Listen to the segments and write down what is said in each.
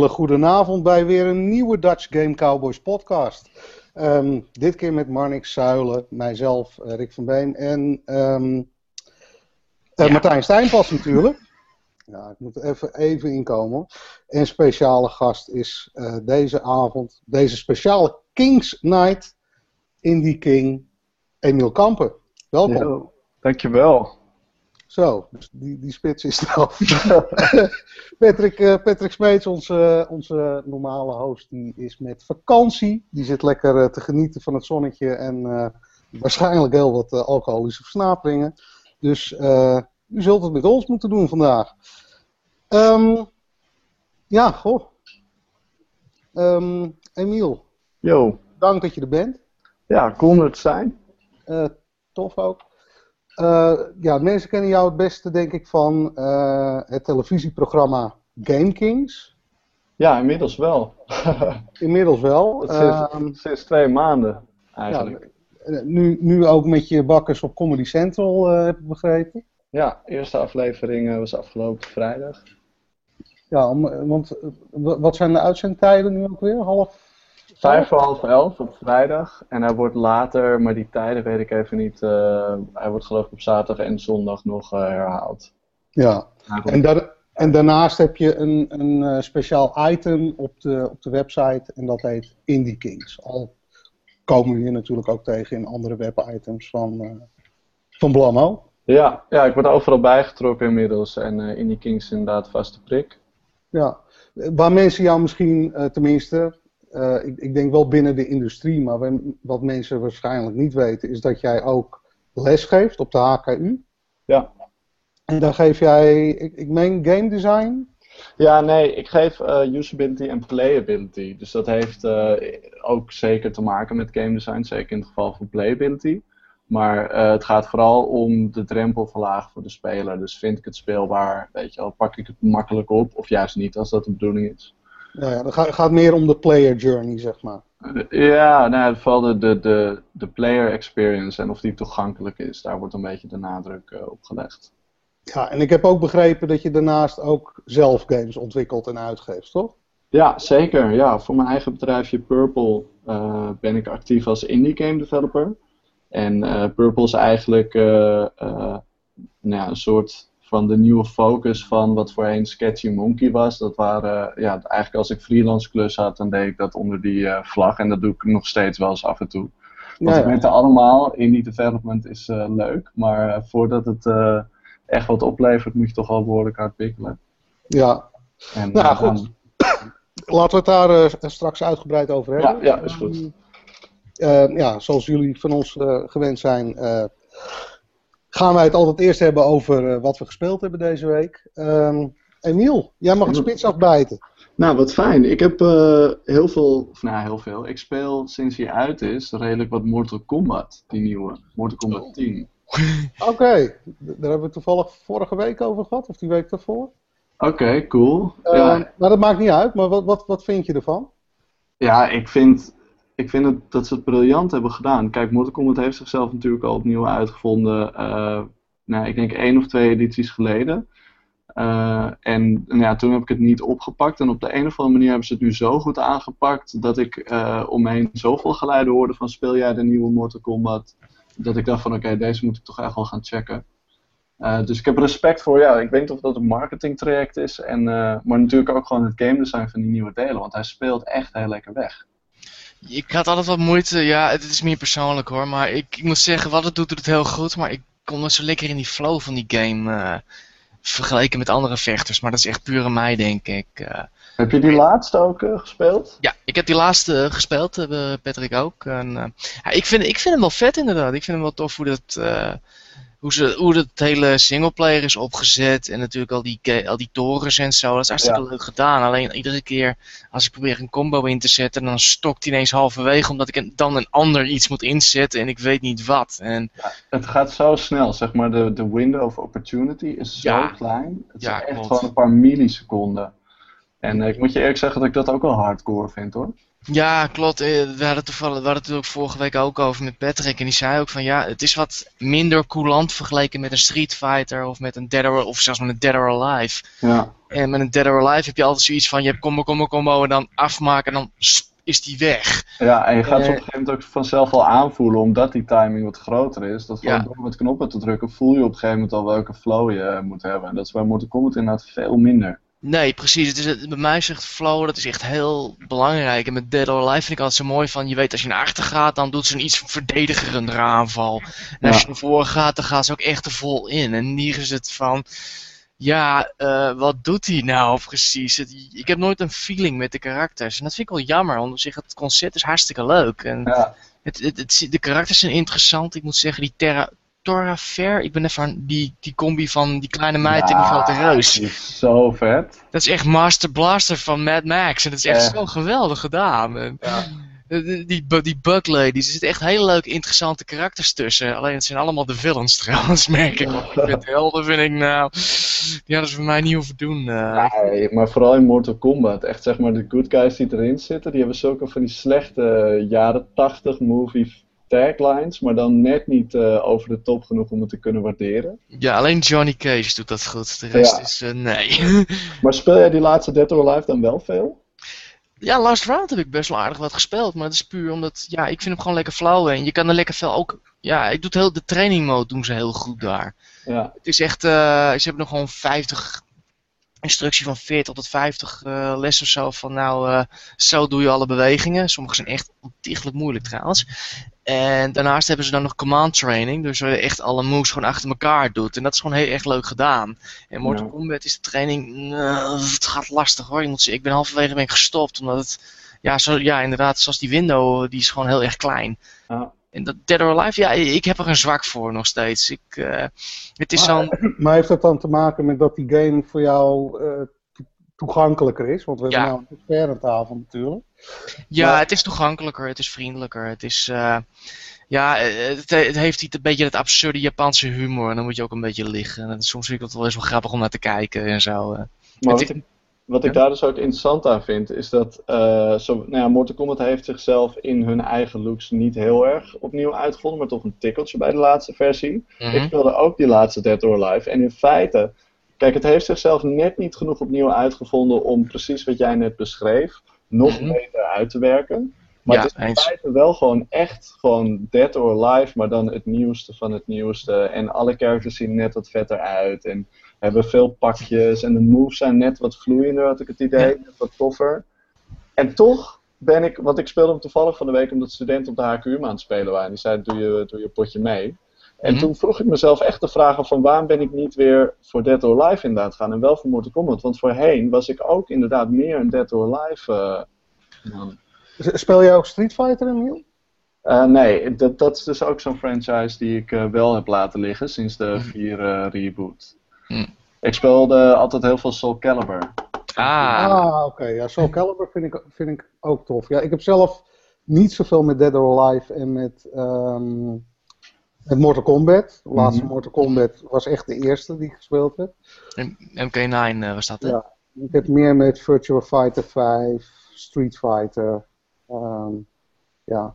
Hele goede avond bij weer een nieuwe Dutch Game Cowboys podcast. Ehm, dit keer met Marnix Zuilen, mijzelf, eh, Rick van Been en ehm, eh, Martijn Stijnpas natuurlijk. Ja, ik moet even, even inkomen. En speciale gast is eh, deze avond, deze speciale Kings Night, Indie King, Emiel Kampen. Welkom. Yo, dankjewel. Zo, dus die, die spits is eraf. Patrick, uh, Patrick Smeets, onze, onze normale host, die is met vakantie. Die zit lekker uh, te genieten van het zonnetje en uh, waarschijnlijk heel wat alcoholische versnaperingen. Dus u zult het met ons moeten doen vandaag. Um, ja, goh. Um, Emiel. Yo. Dank dat je er bent. Ja, kon het zijn. tof ook. Uh, ja, mensen kennen jou het beste, denk ik, van uh, het televisieprogramma Game Kings. Ja, inmiddels wel. inmiddels wel. Sinds, um, sinds, twee maanden, eigenlijk. Ja, nu, nu ook met je bakkers op Comedy Central, heb ik begrepen. Ja, eerste aflevering was afgelopen vrijdag. Ja, om, want wat zijn de uitzendtijden nu ook weer? Half Vijf voor half elf op vrijdag. En hij wordt later, maar die tijden weet ik even niet. Uh, hij wordt geloof ik op zaterdag en zondag nog uh, herhaald. Ja, en, daar, en, daarnaast heb je een, een uh, speciaal item op de, op de website en dat heet Indie Kings. Al komen we hier natuurlijk ook tegen in andere webitems van, van Blammo. Ja, ja, ik word overal bijgetrokken inmiddels en Indie Kings is inderdaad vaste prik. Ja, waar mensen jou misschien tenminste uh, ik, ik, denk wel binnen de industrie, maar wat mensen waarschijnlijk niet weten, is dat jij ook les geeft op de HKU. Ja. En dan geef jij, ik, ik meen game design? Ja, nee, ik geef uh, usability en playability. Dus dat heeft uh, ook zeker te maken met game design, zeker in het geval van playability. Maar het gaat vooral om de drempel verlagen voor de speler. Dus vind ik het speelbaar, weet je wel, pak ik het makkelijk op of juist niet als dat de bedoeling is. Nou ja, het gaat, meer om de player journey, zeg maar. Ja, nou, vooral de, de, de, de player experience en of die toegankelijk is. Daar wordt een beetje de nadruk uh, op gelegd. Ja, en ik heb ook begrepen dat je daarnaast ook zelf games ontwikkelt en uitgeeft, toch? Ja, zeker. Ja, voor mijn eigen bedrijfje Purple uh, ben ik actief als indie game developer. En uh, Purple is eigenlijk nou ja, een soort van de nieuwe focus van wat voorheen Sketchy Monkey was. Dat waren, ja, eigenlijk als ik freelance klus had, dan deed ik dat onder die uh, vlag. En dat doe ik nog steeds wel eens af en toe. Want ja, we weten allemaal, indie development is uh, leuk. Maar uh, voordat het echt wat oplevert, moet je toch wel behoorlijk hard pikkelen. Ja, en, nou goed. Laten we het daar straks uitgebreid over hebben. Ja, ja is goed. ja, zoals jullie van ons gewend zijn gaan wij het altijd eerst hebben over uh, wat we gespeeld hebben deze week. Um, Emiel, jij mag het spits afbijten. Nou, wat fijn. Ik heb uh, heel veel, of nou heel veel, ik speel sinds hij uit is redelijk wat Mortal Kombat, die nieuwe. Mortal Kombat 10. Oké, okay. daar hebben we toevallig vorige week over gehad, of die week daarvoor. Oké, okay, cool. Uh, ja. Maar dat maakt niet uit, maar wat, wat, wat vind je ervan? Ja, ik vind ik vind het, dat ze het briljant hebben gedaan. Kijk, Mortal Kombat heeft zichzelf natuurlijk al opnieuw uitgevonden. Uh, nou, ik denk één of twee edities geleden. Uh, en nou ja, toen heb ik het niet opgepakt. En op de een of andere manier hebben ze het nu zo goed aangepakt. dat ik uh, om me heen zoveel geluiden hoorde van: speel jij de nieuwe Mortal Kombat? Dat ik dacht van: oké, deze moet ik toch echt wel gaan checken. Dus ik heb respect voor, ja, ik weet niet of dat een marketingtraject is. En, maar natuurlijk ook gewoon het game design van die nieuwe delen. Want hij speelt echt heel lekker weg. Ik had altijd wat moeite, ja, het is meer persoonlijk hoor, maar ik, ik moet zeggen, wat het doet, doet het heel goed, maar ik kom er zo lekker in die flow van die game uh, vergeleken met andere vechters, maar dat is echt pure mij, denk ik. Uh, heb je die laatste ook uh, gespeeld? Ja, ik heb die laatste gespeeld, Patrick ook. En, ja, ik, vind, ik vind hem wel vet inderdaad, ik vind hem wel tof hoe dat hoe, ze, hoe het hele singleplayer is opgezet. En natuurlijk al die, al die torens en zo. Dat is hartstikke leuk gedaan. Alleen iedere keer als ik probeer een combo in te zetten, dan stokt hij ineens halverwege. Omdat ik dan een ander iets moet inzetten en ik weet niet wat. En, ja, het gaat zo snel, zeg maar. De, de window of opportunity is zo klein. Het is echt gewoon een paar milliseconden. En ik moet je eerlijk zeggen dat ik dat ook wel hardcore vind hoor. Ja, klopt. Eh, We hadden, toevallig, we hadden het ook vorige week ook over met Patrick. En die zei ook van ja, het is wat minder coulant vergeleken met een Street Fighter of met een Dead or, of zelfs met een Dead or Alive. Ja, En met een Dead or Alive heb je altijd zoiets van je hebt combo, combo, combo en dan afmaken en dan is die weg. ja en je gaat ze op een gegeven moment ook vanzelf al aanvoelen, omdat die timing wat groter is. Dat gewoon Ja. door met knoppen te drukken, voel je op een gegeven moment al welke flow je eh, moet hebben. En dat is bij Mortal Kombat inderdaad veel minder. Nee, precies. Het is, het- bij mij zegt flow, dat is echt heel belangrijk. En met Dead or Alive vind ik altijd zo mooi van, je weet als je naar achter gaat, dan doet ze een iets verdedigerende aanval. En als je naar voren gaat, dan gaat ze ook echt er vol in. En hier is het van, ja, eh, wat doet hij nou precies? Het- ik heb nooit een feeling met de karakters. En dat vind ik wel jammer, want op zich het concept is hartstikke leuk. En Ja, het, het, het- de karakters zijn interessant. Ik moet zeggen, die Terra, Tora Fair, ik ben even aan die, die combi van die kleine meid en die grote reus. Die is zo vet. Dat is echt Master Blaster van Mad Max. En dat is echt Echt. zo geweldig gedaan. En Ja. die, die, bu- die Bug Lady, er zitten echt hele leuke, interessante karakters tussen. Alleen het zijn allemaal de villains trouwens, merk ik. Want ik vind de helden, vind ik nou... Die hadden ze voor mij niet hoeven doen. eh. Nee, maar vooral in Mortal Kombat. Echt zeg maar de good guys die erin zitten, die hebben zulke van die slechte eh, jaren 80 movie taglines, maar dan net niet eh, over de top genoeg om het te kunnen waarderen. Ja, alleen Johnny Cage doet dat goed. De rest Ja. is eh, nee. Maar speel jij die laatste Dead or Alive dan wel veel? Ja, Last Round heb ik best wel aardig wat gespeeld, maar dat is puur omdat, ja, ik vind hem gewoon lekker flauw en je kan er lekker veel ook, ja, ik doe het heel, de training mode doen ze heel goed daar. Ja, Het is echt, eh, ze hebben nog gewoon 50, instructie van 40 tot 50 eh lessen of zo van nou, eh, zo doe je alle bewegingen. Sommige zijn echt ontiegelijk moeilijk trouwens. En daarnaast hebben ze dan nog command training, dus waar je echt alle moves gewoon achter elkaar doet. En dat is gewoon heel erg leuk gedaan. En Mortal Ja. Kombat is de training, nou, het gaat lastig hoor. Je moet ik ben halverwege ben ik gestopt, omdat het, ja, zo, ja inderdaad, zoals die window, die is gewoon heel erg klein. ja. En dat Dead or Alive, ja, ik heb er een zwak voor nog steeds. Ik, eh, het is Maar- zo'n... Maar heeft dat dan te maken met dat die game voor jou eh, to- toegankelijker is? Want we Ja. hebben nou een expert aan tafel natuurlijk. Ja, Maar- het is toegankelijker, het is vriendelijker, het is... eh, ja, het, het heeft iets- een beetje het absurde Japanse humor en dan moet je ook een beetje liggen. En dat soms vind ik dat wel eens wel grappig om naar te kijken en zo. Maar Het wat ik, daar dus ook interessant aan vind, is dat eh, zo, nou ja, Mortal Kombat heeft zichzelf in hun eigen looks niet heel erg opnieuw uitgevonden, maar toch een tikkeltje bij de laatste versie. Mhm. Ik speelde ook die laatste Dead or Alive. En in feite, kijk, het heeft zichzelf net niet genoeg opnieuw uitgevonden om precies wat jij net beschreef, nog Mhm. beter uit te werken. Maar Ja, het is in eens. feite wel gewoon echt gewoon Dead or Alive, maar dan het nieuwste van het nieuwste. En alle characters zien net wat vetter uit. En hebben veel pakjes. En de moves zijn net wat vloeiender, had ik het idee. Ja. Wat toffer. En toch ben ik, want ik speelde hem toevallig van de week omdat studenten op de HQM aan het spelen waren. Die zeiden, doe je, doe je potje mee. En Mhm. toen vroeg ik mezelf echt de vraag van waarom ben ik niet weer voor Dead or Alive inderdaad gaan en wel voor Mortal Kombat. Want voorheen was ik ook inderdaad meer een Dead or Alive eh, man. Speel jij ook Street Fighter, Emiel? Eh, nee, dat, dat is dus ook zo'n franchise die ik eh, wel heb laten liggen sinds de Mhm. 4 eh, reboot. Mhm. Ik speelde altijd heel veel Soul Calibur. Ah, Ah, oké. Ja, Soul Calibur vind ik, vind ik ook tof. Ja, ik heb zelf niet zoveel met Dead or Alive en met, ehm, met Mortal Kombat. De laatste Mhm. Mortal Kombat was echt de eerste die ik gespeeld heb. M- MK9 eh, was dat, hè? Ja. Ik heb meer met Virtua Fighter 5, Street Fighter. ehm, ja,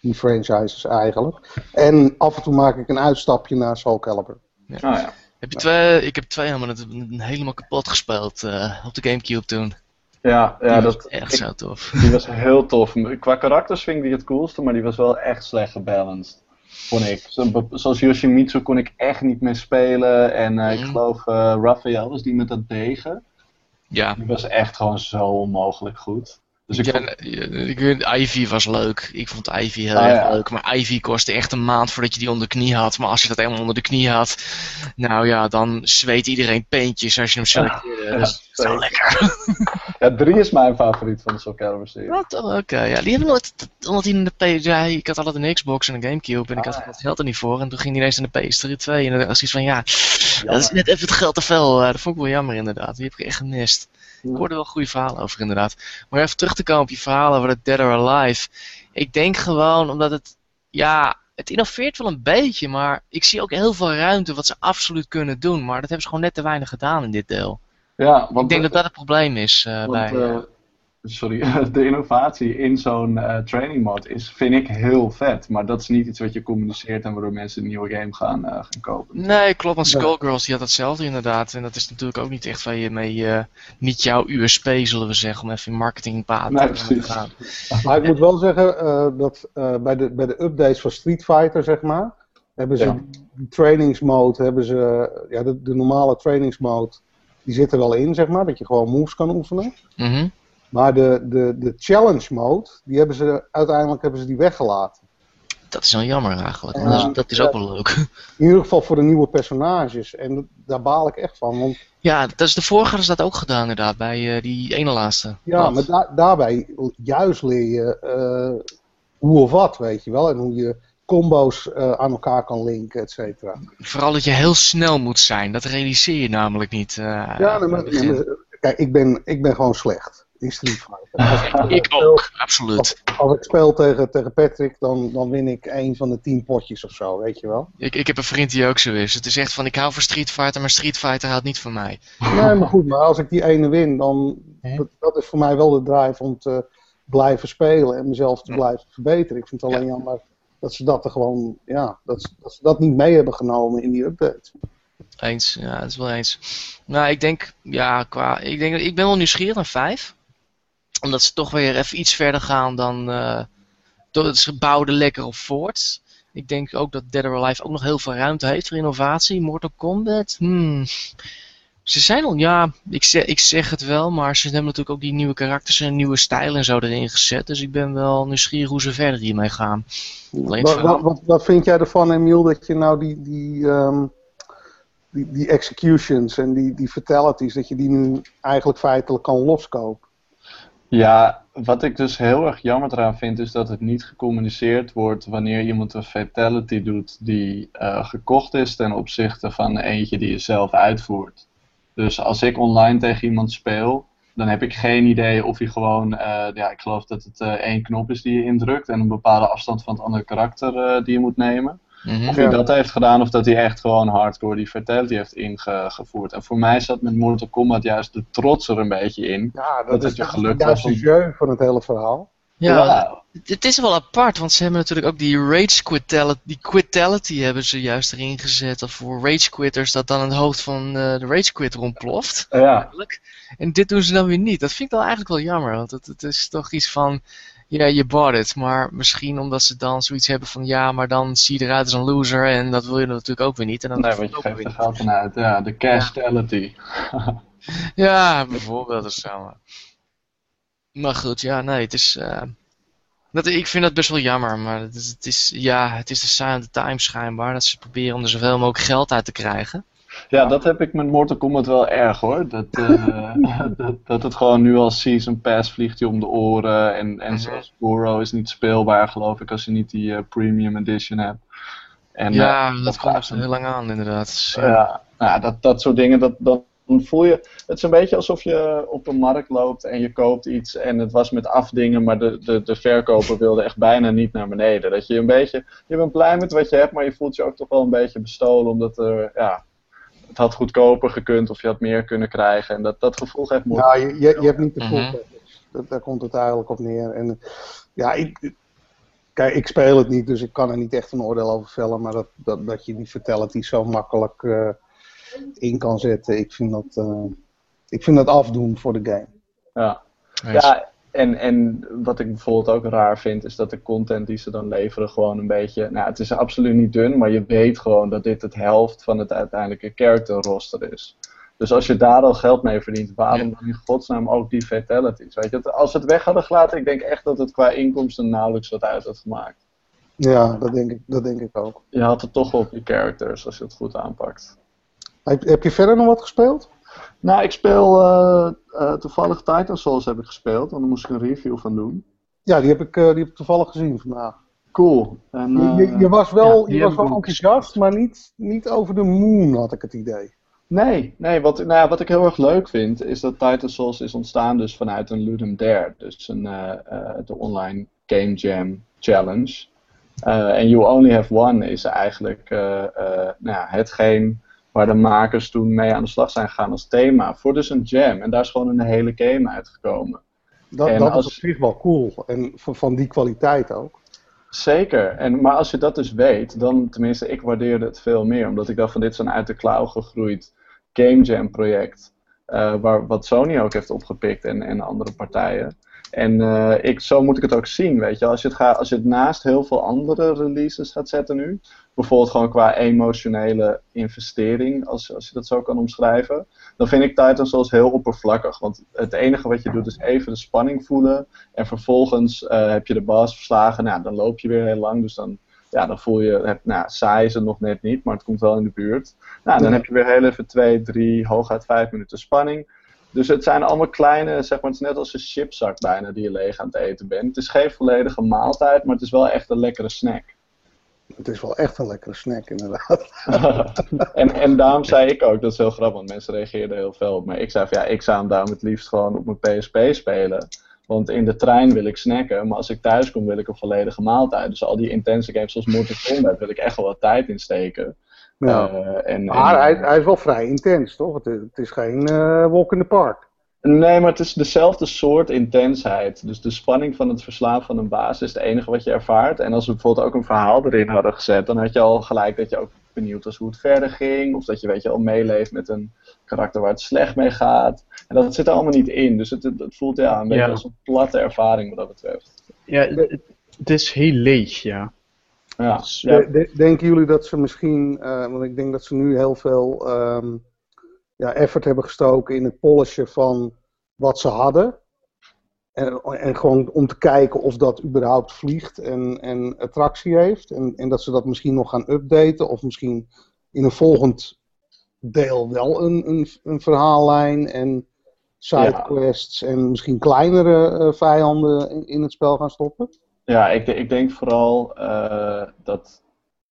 die franchises eigenlijk. En af en toe maak ik een uitstapje naar Soul Calibur. Ah ja. Heb je twee, ik heb twee helemaal, helemaal kapot gespeeld eh, op de Gamecube toen. Ja, ja Die was dat, echt ik- zo tof. die was heel tof. Qua karakters vind ik die het coolste, maar die was wel echt slecht gebalanced. Vond ik. Zo- Zoals Yoshimitsu kon ik echt niet meer spelen. En eh, ik Mhm. geloof eh Raphael was die met dat degen. Ja. Die was echt gewoon zo onmogelijk goed. Dus ik Ja, vond- Ivy was leuk. Ik vond Ivy heel Ah, erg ja. leuk. Maar Ivy kostte echt een maand voordat je die onder de knie had. Maar als je dat eenmaal onder de knie had, nou ja, dan zweet iedereen peentjes als je hem selecteerde. Ja, dat is zo zeker. lekker. Ja, 3 is mijn favoriet van de Soul Calibur serie. Wat? Oh, Oké, ja. Die hebben nooit, omdat hij in de PS, ja, ik had altijd een Xbox en een Gamecube en ik Ah, had het geld er niet voor. En toen ging hij ineens naar de PS3 2 en dan was iets van, ja, dat is net even het geld te veel. Eh, dat vond ik wel jammer inderdaad. Die heb ik echt gemist. Ik hoorde wel goede verhalen over inderdaad. Maar even terug te komen op je verhalen over het Dead or Alive. Ik denk gewoon omdat het, ja, het innoveert wel een beetje, maar ik zie ook heel veel ruimte wat ze absoluut kunnen doen. Maar dat hebben ze gewoon net te weinig gedaan in dit deel. Ja, want ik denk dat dat het probleem is uh, want, bij... uh, sorry, de innovatie in zo'n uh, training mode is, vind ik heel vet. Maar dat is niet iets wat je communiceert en waardoor mensen een nieuwe game gaan, uh, gaan kopen. Nee, klopt. Want Skullgirls die had hetzelfde inderdaad. En dat is natuurlijk ook niet echt waar je mee, niet jouw USP zullen we zeggen, om even in marketingpaad nee, te gaan. Maar ik moet wel zeggen dat bij, de, bij de updates van Street Fighter, zeg maar, hebben ze Ja. trainingsmode, hebben ze, ja, de, de normale trainingsmode, die zit er wel in, zeg maar, dat je gewoon moves kan oefenen. Mhm. Maar de, de, de challenge mode, die hebben ze, uiteindelijk hebben ze die weggelaten. Dat is wel jammer eigenlijk. Dat, is, dat is ook wel leuk. In ieder geval voor de nieuwe personages. En daar baal ik echt van. Want Ja, dat is de vorige is dat ook gedaan inderdaad, bij eh, die ene laatste. ja, Wat? maar da- daarbij juist leer je eh, hoe of wat, weet je wel. En hoe je combo's eh, aan elkaar kan linken, et cetera. Vooral dat je heel snel moet zijn, dat realiseer je namelijk niet. Ja, nee, nee, maar- kijk, ik ben, ik ben gewoon slecht in Street Fighter. Als Ik ook, absoluut. Als ik speel tegen, tegen Patrick, dan, dan win ik één van de tien potjes of zo, weet je wel. Ik, ik heb een vriend die ook zo is. Het is echt van, ik hou van Street Fighter, maar Street Fighter houdt niet van mij. Nee, maar goed, maar als ik die ene win, dan dat, dat is voor mij wel de drive om te blijven spelen en mezelf te blijven verbeteren. Ik vind het alleen jammer dat ze dat er gewoon, ja, dat, ze- dat ze dat niet mee hebben genomen in die update. Eens, ja, dat is wel eens. Nou, ik denk, ja, qua, ik denk, ik ben wel nieuwsgierig naar 5. Omdat ze toch weer even iets verder gaan dan, door- ze bouwden lekker op voort. Ik denk ook dat Dead or Alive ook nog heel veel ruimte heeft voor innovatie. Mortal Kombat, hmm. Ze zijn al, ja, ik zeg, ik zeg het wel, maar ze hebben natuurlijk ook die nieuwe karakters en nieuwe stijl en zo erin gezet. Dus ik ben wel nieuwsgierig hoe ze verder hiermee gaan. Alleen Wat, verhaal. wat, wat, wat vind jij ervan, Emiel, dat je nou die, die, ehm, die, die executions en die, die fatalities, dat je die nu eigenlijk feitelijk kan loskopen? Ja, wat ik dus heel erg jammer eraan vind, is dat het niet gecommuniceerd wordt wanneer iemand een fatality doet die eh, gekocht is ten opzichte van eentje die je zelf uitvoert. Dus als ik online tegen iemand speel, dan heb ik geen idee of hij gewoon, eh, ja, ik geloof dat het eh, één knop is die je indrukt en een bepaalde afstand van het andere karakter die je moet nemen. Mhm. Of hij Ja. dat heeft gedaan of dat hij echt gewoon hardcore die fatality heeft ingevoerd. En voor mij zat met Mortal Kombat juist de trots er een beetje in. Ja, Dat dat, het is je gelukt juist was jeu van het hele verhaal. Ja, Het is wel apart, want ze hebben natuurlijk ook die rage quitality, die quitality hebben ze juist erin gezet. Dat voor rage quitters dat dan het hoofd van eh, de rage quitter ontploft. ja. Eigenlijk. En dit doen ze dan weer niet. Dat vind ik wel eigenlijk wel jammer, want het, het is toch iets van, ja, je bought it. Maar misschien omdat ze dan zoiets hebben van, ja, maar dan zie je eruit als een loser en dat wil je natuurlijk ook weer niet. En dan Nee, want je geeft er geld aan uit. Ja, de castality. niet. Ja, bijvoorbeeld of zo. maar- goed, ja, nee, het is... eh, dat, ik vind dat best wel jammer, maar het is, het is, ja, het is de the times schijnbaar. Dat ze proberen om er zoveel mogelijk geld uit te krijgen. Ja, dat heb ik met Mortal Kombat wel erg hoor. Dat, eh, dat, dat het gewoon nu als Season Pass vliegt je om de oren. En, en Mhm. zelfs Goro is niet speelbaar geloof ik als je niet die eh, Premium Edition hebt. En, ja, eh, dat komt gaat heel lang aan inderdaad. Ja. Ja, nou, dat, dat soort dingen, dat, dan voel je... Het is een beetje alsof je op een markt loopt en je koopt iets en het was met afdingen, maar de, de, de verkoper wilde echt bijna niet naar beneden. Dat je een beetje... Je bent blij met wat je hebt, maar je voelt je ook toch wel een beetje bestolen, omdat er, ja... Het had goedkoper gekund of je had meer kunnen krijgen. En dat, dat gevoel geeft moed. Ja, je, je, je hebt niet de full Mhm. Dat, daar komt het eigenlijk op neer. En ja, ik, kijk, ik speel het niet, dus ik kan er niet echt een oordeel over vellen. Maar dat, dat, dat je die fatality zo makkelijk eh, in kan zetten, ik vind dat, eh, ik vind dat afdoen voor de game. Ja, en, en wat ik bijvoorbeeld ook raar vind, is dat de content die ze dan leveren gewoon een beetje... Nou, het is absoluut niet dun, maar je weet gewoon dat dit het helft van het uiteindelijke character roster is. Dus als je daar al geld mee verdient, waarom dan in godsnaam ook die fatalities? Weet je, als ze het weg hadden gelaten, ik denk echt dat het qua inkomsten nauwelijks wat uit had gemaakt. Ja, dat denk ik, dat denk ik ook. Je had het toch wel op je characters als je het goed aanpakt. Heb je verder nog wat gespeeld? Nou, ik speel eh, eh, toevallig Titan Souls heb ik gespeeld, want daar moest ik een review van doen. Ja, die heb ik, eh, die heb ik toevallig gezien vandaag. Cool. En, Je, je, je was wel, ja, je was wel enthousiast, maar niet, niet over de moon had ik het idee. Nee, nee wat, nou ja, wat ik heel erg leuk vind, is dat Titan Souls is ontstaan dus vanuit een Ludum Dare. Dus een, de online Game Jam Challenge. En You Only Have One is eigenlijk nou ja, hetgeen waar de makers toen mee aan de slag zijn gegaan als thema voor dus een jam. En daar is gewoon een hele game uitgekomen. Dat, En dat als- is op zich wel cool. En van, van die kwaliteit ook. Zeker, en, maar als je dat dus weet, dan tenminste, ik waardeerde het veel meer. Omdat ik dacht van dit is een uit de klauw gegroeid Game Jam project. eh, waar, wat Sony ook heeft opgepikt en, en andere partijen. En eh, ik, zo moet ik het ook zien, weet je. Als je, het gaat, als je het naast heel veel andere releases gaat zetten nu. Bijvoorbeeld gewoon qua emotionele investering, als, als je dat zo kan omschrijven. Dan vind ik Titan Souls heel oppervlakkig. Want het enige wat je doet is even de spanning voelen. En vervolgens eh, heb je de baas verslagen. Nou, dan loop je weer heel lang. Dus dan, ja, dan voel je, het, nou, saai is het nog net niet, maar het komt wel in de buurt. Nou, dan heb je weer heel even twee, drie, hooguit vijf minuten spanning. Dus het zijn allemaal kleine, zeg maar, het is net als een chipzak bijna die je leeg aan het eten bent. Het is geen volledige maaltijd, maar het is wel echt een lekkere snack. Het is wel echt een lekkere snack, inderdaad. en, en daarom zei ik ook, dat is heel grappig, want mensen reageerden heel veel op. Maar ik zei van ja, ik zou hem daarom het liefst gewoon op mijn PSP spelen. Want in de trein wil ik snacken, maar als ik thuis kom wil ik een volledige maaltijd. Dus al die intense games zoals Mortal Kombat wil ik echt wel wat tijd in steken. Ja. Eh, en, maar en- hij, hij is wel vrij intens, toch? Het is, het is geen eh, walk in the park. Nee, maar het is dezelfde soort intensheid. Dus de spanning van het verslaan van een baas is het enige wat je ervaart. En als we bijvoorbeeld ook een verhaal erin hadden gezet, dan had je al gelijk dat je ook benieuwd was hoe het verder ging. Of dat je, weet je, al meeleeft met een karakter waar het slecht mee gaat. En dat zit er allemaal niet in. Dus het, het, voelt ja, een beetje Ja. als een platte ervaring wat dat betreft. Ja, het, is heel leeg, ja. Ja, Dus, ja, De- de- denken jullie dat ze misschien, eh, want ik denk dat ze nu heel veel ehm, ja, effort hebben gestoken in het polishen van wat ze hadden. En, en gewoon om te kijken of dat überhaupt vliegt en, en attractie heeft. En, en dat ze dat misschien nog gaan updaten. Of misschien in een volgend deel wel een, een, een verhaallijn en sidequests. En misschien kleinere eh, vijanden in, het spel gaan stoppen. Ja, ik, ik denk vooral eh, dat,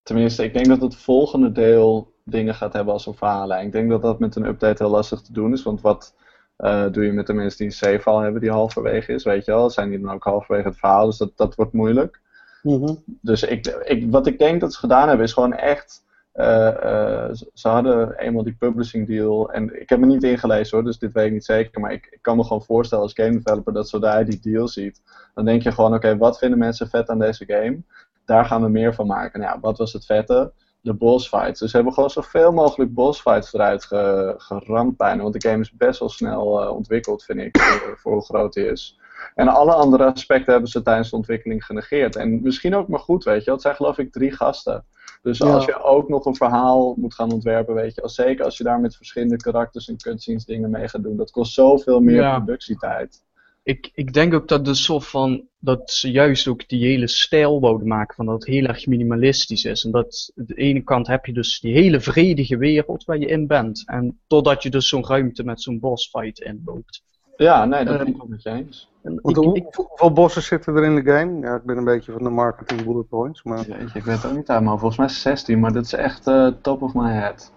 tenminste, ik denk dat het volgende deel dingen gaat hebben als een verhaallijn. Ik denk dat dat met een update heel lastig te doen is, want wat eh, doe je met de mensen die een save-file hebben die halverwege is, weet je wel? Zijn die dan ook halverwege het verhaal, dus dat, dat wordt moeilijk. Mhm. Dus ik, ik, wat ik denk dat ze gedaan hebben is gewoon echt. eh, eh, ze- ze hadden eenmaal die publishing deal. En ik heb me niet ingelezen hoor, dus dit weet ik niet zeker. Maar ik, ik kan me gewoon voorstellen als game developer dat zodra je die deal ziet. Dan denk je gewoon: oké, wat vinden mensen vet aan deze game? Daar gaan we meer van maken. Nou, ja, wat was het vette? De boss fights. Dus ze hebben gewoon zoveel mogelijk boss fights eruit ge, bijna. Want de game is best wel snel eh, ontwikkeld, vind ik, voor, voor hoe groot die is. En alle andere aspecten hebben ze tijdens de ontwikkeling genegeerd. En misschien ook maar goed, weet je. Het zijn geloof ik drie gasten. Dus Ja. als je ook nog een verhaal moet gaan ontwerpen, weet je. Als, zeker als je daar met verschillende karakters en cutscenes dingen mee gaat doen. Dat kost zoveel meer Ja. productietijd. Ik, ik denk ook dat de soort van dat ze juist ook die hele stijl wouden maken van dat het heel erg minimalistisch is. En dat aan de ene kant heb je dus die hele vredige wereld waar je in bent. En totdat je dus zo'n ruimte met zo'n boss fight inloopt. Ja, nee, dat Eh, ben ik ook met je eens. Want ik- hoe- ik- hoeveel bossen zitten er in de game? Ja, ik ben een beetje van de marketing bullet points. Maar... Jeetje, ik weet het ook niet uit, maar volgens mij 16. Maar dat is echt eh, top of my head.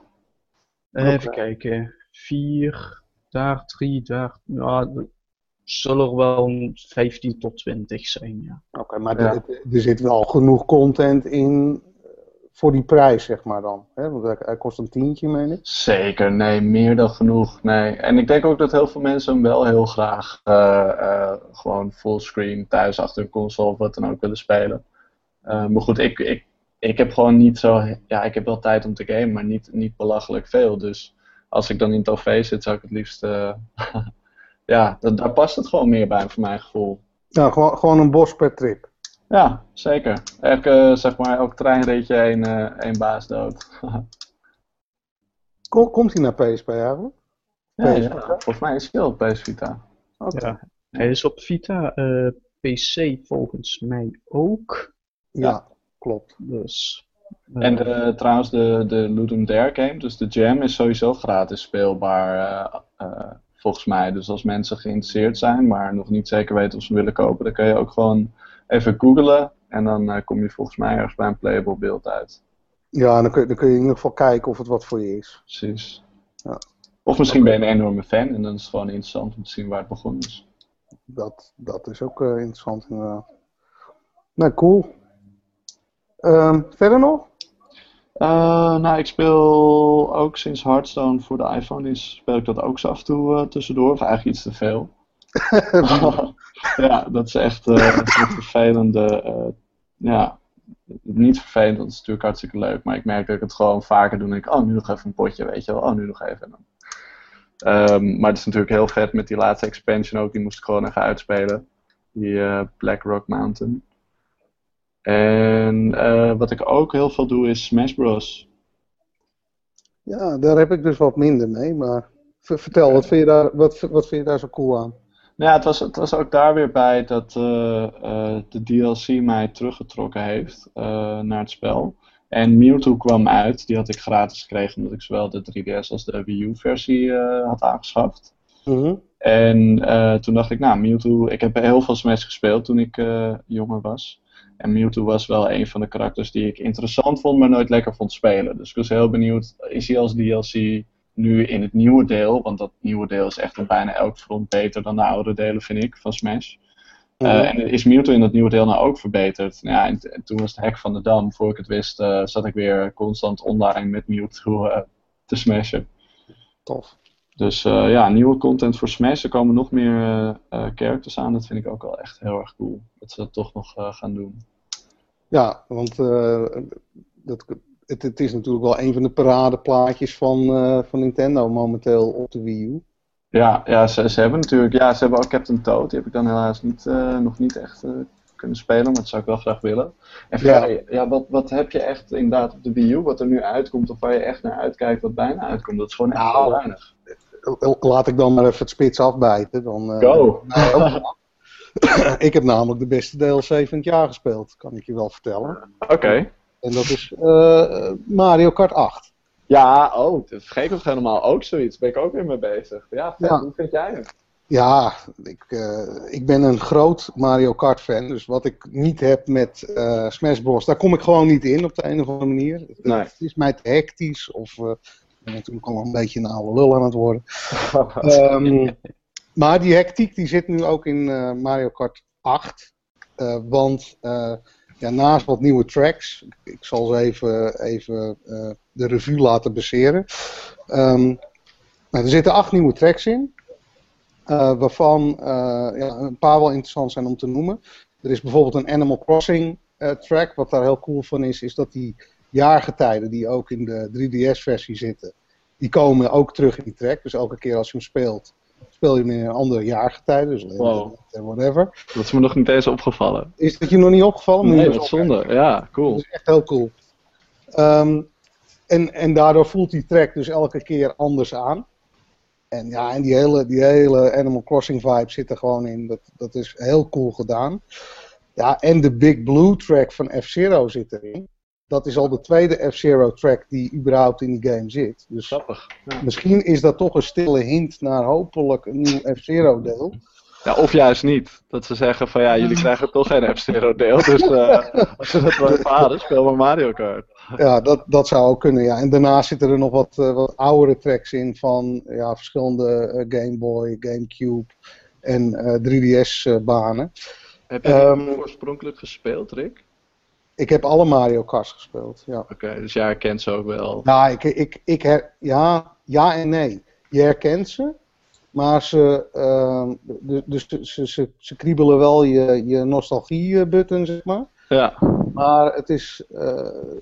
Even kijken. Vier, daar drie, daar. Ja, zullen er wel een 15 tot 20 zijn, ja. Oké, maar Ja. er, er zit wel genoeg content in eh, voor die prijs, zeg maar dan. Hè? Want hij, hij kost een tientje, meen ik. Zeker, nee, meer dan genoeg. Nee. En ik denk ook dat heel veel mensen hem wel heel graag eh, eh, gewoon fullscreen thuis achter een console of wat dan ook willen spelen. Eh, maar goed, ik, ik, ik heb gewoon niet zo. Ja, ik heb wel tijd om te gamen, maar niet, niet belachelijk veel. Dus als ik dan in het OV zit, zou ik het liefst. ja, dat, daar past het gewoon meer bij, voor mijn gevoel. Nou, gewoon, gewoon een bos per trip. Ja, zeker. Elke, zeg maar, elk treinritje één, eh, één baas dood. Kom- komt hij naar PSP eigenlijk? ja, ja, volgens mij is het wel op PS Vita. Oké. Ja. Hij is op Vita, eh, PC volgens mij ook. Ja, klopt. Dus. eh, En de, trouwens, de, de Ludum Dare game, dus de Jam, is sowieso gratis speelbaar, eh, eh, volgens mij. Dus als mensen geïnteresseerd zijn, maar nog niet zeker weten of ze willen kopen, dan kun je ook gewoon even googlen. En dan eh, kom je volgens mij ergens bij een playable beeld uit. Ja, dan kun, je- dan kun je in ieder geval kijken of het wat voor je is. Precies. Ja. Of misschien ben je een enorme fan en dan is het gewoon interessant om te zien waar het begonnen is. Dat, dat is ook eh, interessant inderdaad. Nou, cool. Ehm, verder nog? Uh, nou, ik speel ook sinds Hearthstone voor de iPhone is, speel ik dat ook zo af en toe uh, tussendoor. Of eigenlijk iets te veel. ja, dat is echt uh, een vervelende. ja, niet vervelend, dat is natuurlijk hartstikke leuk. Maar ik merk dat ik het gewoon vaker doe. En ik, oh, nu nog even een potje, weet je wel. Oh, nu nog even. Dan. Um, maar het is natuurlijk heel vet met die laatste expansion ook. Die moest ik gewoon even uitspelen. Die Black Rock Mountain. En uh, wat ik ook heel veel doe is Smash Bros. Ja, daar heb ik dus wat minder mee, maar vertel, wat vind, je daar, wat, wat vind je daar zo cool aan? Nou ja, het was, het was ook daar weer bij dat uh, uh, de DLC mij teruggetrokken heeft naar het spel. En Mewtwo kwam uit, die had ik gratis gekregen omdat ik zowel de 3DS als de Wii U versie had aangeschaft. -hmm. En toen dacht ik, nou Mewtwo, ik heb heel veel Smash gespeeld toen ik jonger was. En Mewtwo was wel een van de karakters die ik interessant vond, maar nooit lekker vond spelen. Dus ik was heel benieuwd, is hij als DLC nu in het nieuwe deel? Want dat nieuwe deel is echt op bijna elk front beter dan de oude delen, vind ik, van Smash. Uh, en is Mewtwo in dat nieuwe deel nou ook verbeterd? Nou ja, en, toen was het hek van de dam. Voor ik het wist, uh, zat ik weer constant online met Mewtwo uh, te smashen. Tof. Dus ja, nieuwe content voor Smash. Er komen nog meer characters aan. Dat vind ik ook wel echt heel erg cool. Dat ze dat toch nog gaan doen. Ja, want uh, dat, het, het, is natuurlijk wel een van de paradeplaatjes van, uh, van Nintendo momenteel op de Wii U. Ja, ja ze, ze hebben natuurlijk, ja, ze hebben ook Captain Toad. Die heb ik dan helaas niet, uh, nog niet echt kunnen spelen, maar dat zou ik wel graag willen. En ja. ja, wat, wat heb je echt inderdaad op de Wii U, wat er nu uitkomt, of waar je echt naar uitkijkt, wat bijna uitkomt? Dat is gewoon echt nou, weinig. Laat ik dan maar even het spits afbijten. Dan, Go! ik heb namelijk de beste DLC van het jaar gespeeld, kan ik je wel vertellen. Oké. En dat is uh, Mario Kart 8. Ja, oh, dat vergeet ik helemaal. Ook zoiets, ben ik ook weer mee bezig. Ja, vet. Ja. hoe vind jij het? Ja, ik, uh, ik ben een groot Mario Kart fan. Dus wat ik niet heb met uh, Smash Bros, daar kom ik gewoon niet in op de een of andere manier. Nee. Het is mij te hectisch of ben natuurlijk al een beetje een oude lul aan het worden. um, Maar die hectiek die zit nu ook in uh, Mario Kart 8. Uh, want uh, ja, naast wat nieuwe tracks, ik zal ze even, even de revue laten baseren. Um, nou, er zitten acht nieuwe tracks in. waarvan ja, een paar wel interessant zijn om te noemen. Er is bijvoorbeeld een Animal Crossing track. Wat daar heel cool van is, is dat die jaargetijden die ook in de 3DS-versie zitten, die komen ook terug in die track. Dus elke keer als je hem speelt, speel je hem in een andere jaargetijde, dus wow. whatever. Dat is me nog niet eens opgevallen. Is dat je nog niet opgevallen? Nee, dat is zonde. Ja, cool. Dat is echt heel cool. Um, en, en daardoor voelt die track dus elke keer anders aan. En ja, en die hele, die hele Animal Crossing vibe zit er gewoon in. Dat, dat is heel cool gedaan. Ja, en de Big Blue track van F-Zero zit erin dat is al de tweede F-Zero track die überhaupt in die game zit. Dus Grappig. misschien is dat toch een stille hint naar hopelijk een nieuw F-Zero deel. Ja, of juist niet. Dat ze zeggen van ja, jullie krijgen toch geen F-Zero deel. Dus uh, als ze dat wel ervaren, speel maar Mario Kart. Ja, dat, dat zou ook kunnen, ja. En daarnaast zitten er nog wat, uh, wat oudere tracks in van ja, verschillende uh, Game Boy, Gamecube en 3DS banen. Heb je um, oorspronkelijk gespeeld, Rick? Ik heb alle Mario Kart gespeeld, ja. Oké, dus jij herkent ze ook wel? Nou, ik, ik, ik her, ja, ja en nee. Je herkent ze, maar ze, uh, dus ze, ze, ze, kriebelen wel je, je nostalgie-button, zeg maar. Ja. Maar het is, uh,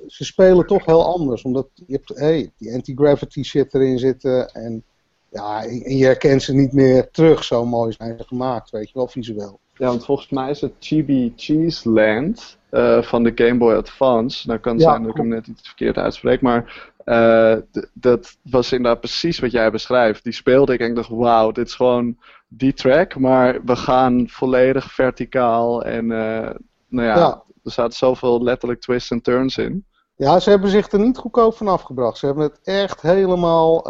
ze spelen toch heel anders, omdat je hebt, hey, die anti-gravity shit erin zitten en ja, en je herkent ze niet meer terug, zo mooi zijn ze gemaakt, weet je wel, visueel. Ja, want volgens mij is het Chibi Cheese Land uh, van de Game Boy Advance. Nou kan het zijn dat ik hem net iets verkeerd uitspreek, maar uh, dat was inderdaad precies wat jij beschrijft. Die speelde ik en ik dacht, wauw, dit is gewoon die track, maar we gaan volledig verticaal en uh, nou ja, ja, er zaten zoveel letterlijk twists en turns in. Ja, ze hebben zich er niet goedkoop van afgebracht. Ze hebben het echt helemaal...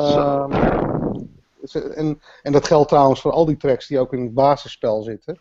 en, en dat geldt trouwens voor al die tracks die ook in het basisspel zitten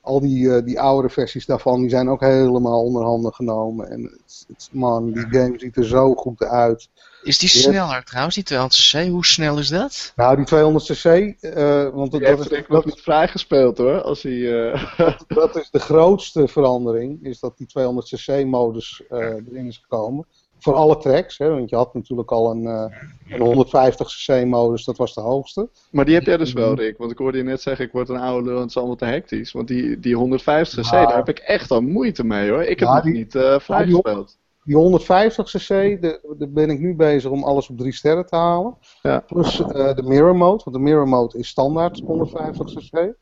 al die, uh, die oudere versies daarvan, die zijn ook helemaal onder handen genomen. En het, het, man, die game ziet er zo goed uit. Is die sneller trouwens, die 200cc? Hoe snel is dat? Nou, die 200cc, uh, eh, want dat, dat is denk ik nog niet vrijgespeeld hoor. Als hij, uh... dat, dat, is de grootste verandering, is dat die 200cc modus erin is gekomen. Voor alle tracks, hè, want je had natuurlijk al een, uh, een 150cc modus, dat was de hoogste. Maar die heb jij dus wel, Rick. Want ik hoorde je net zeggen, ik word een oude lul en het is allemaal te hectisch. Want die, die 150cc, daar heb ik echt al moeite mee hoor. Ik heb nog niet uh, vrijgespeeld. Die 150cc, daar ben ik nu bezig om alles op 3 sterren te halen. Ja. Plus uh, de mirror mode, want de mirror mode is standaard 150cc.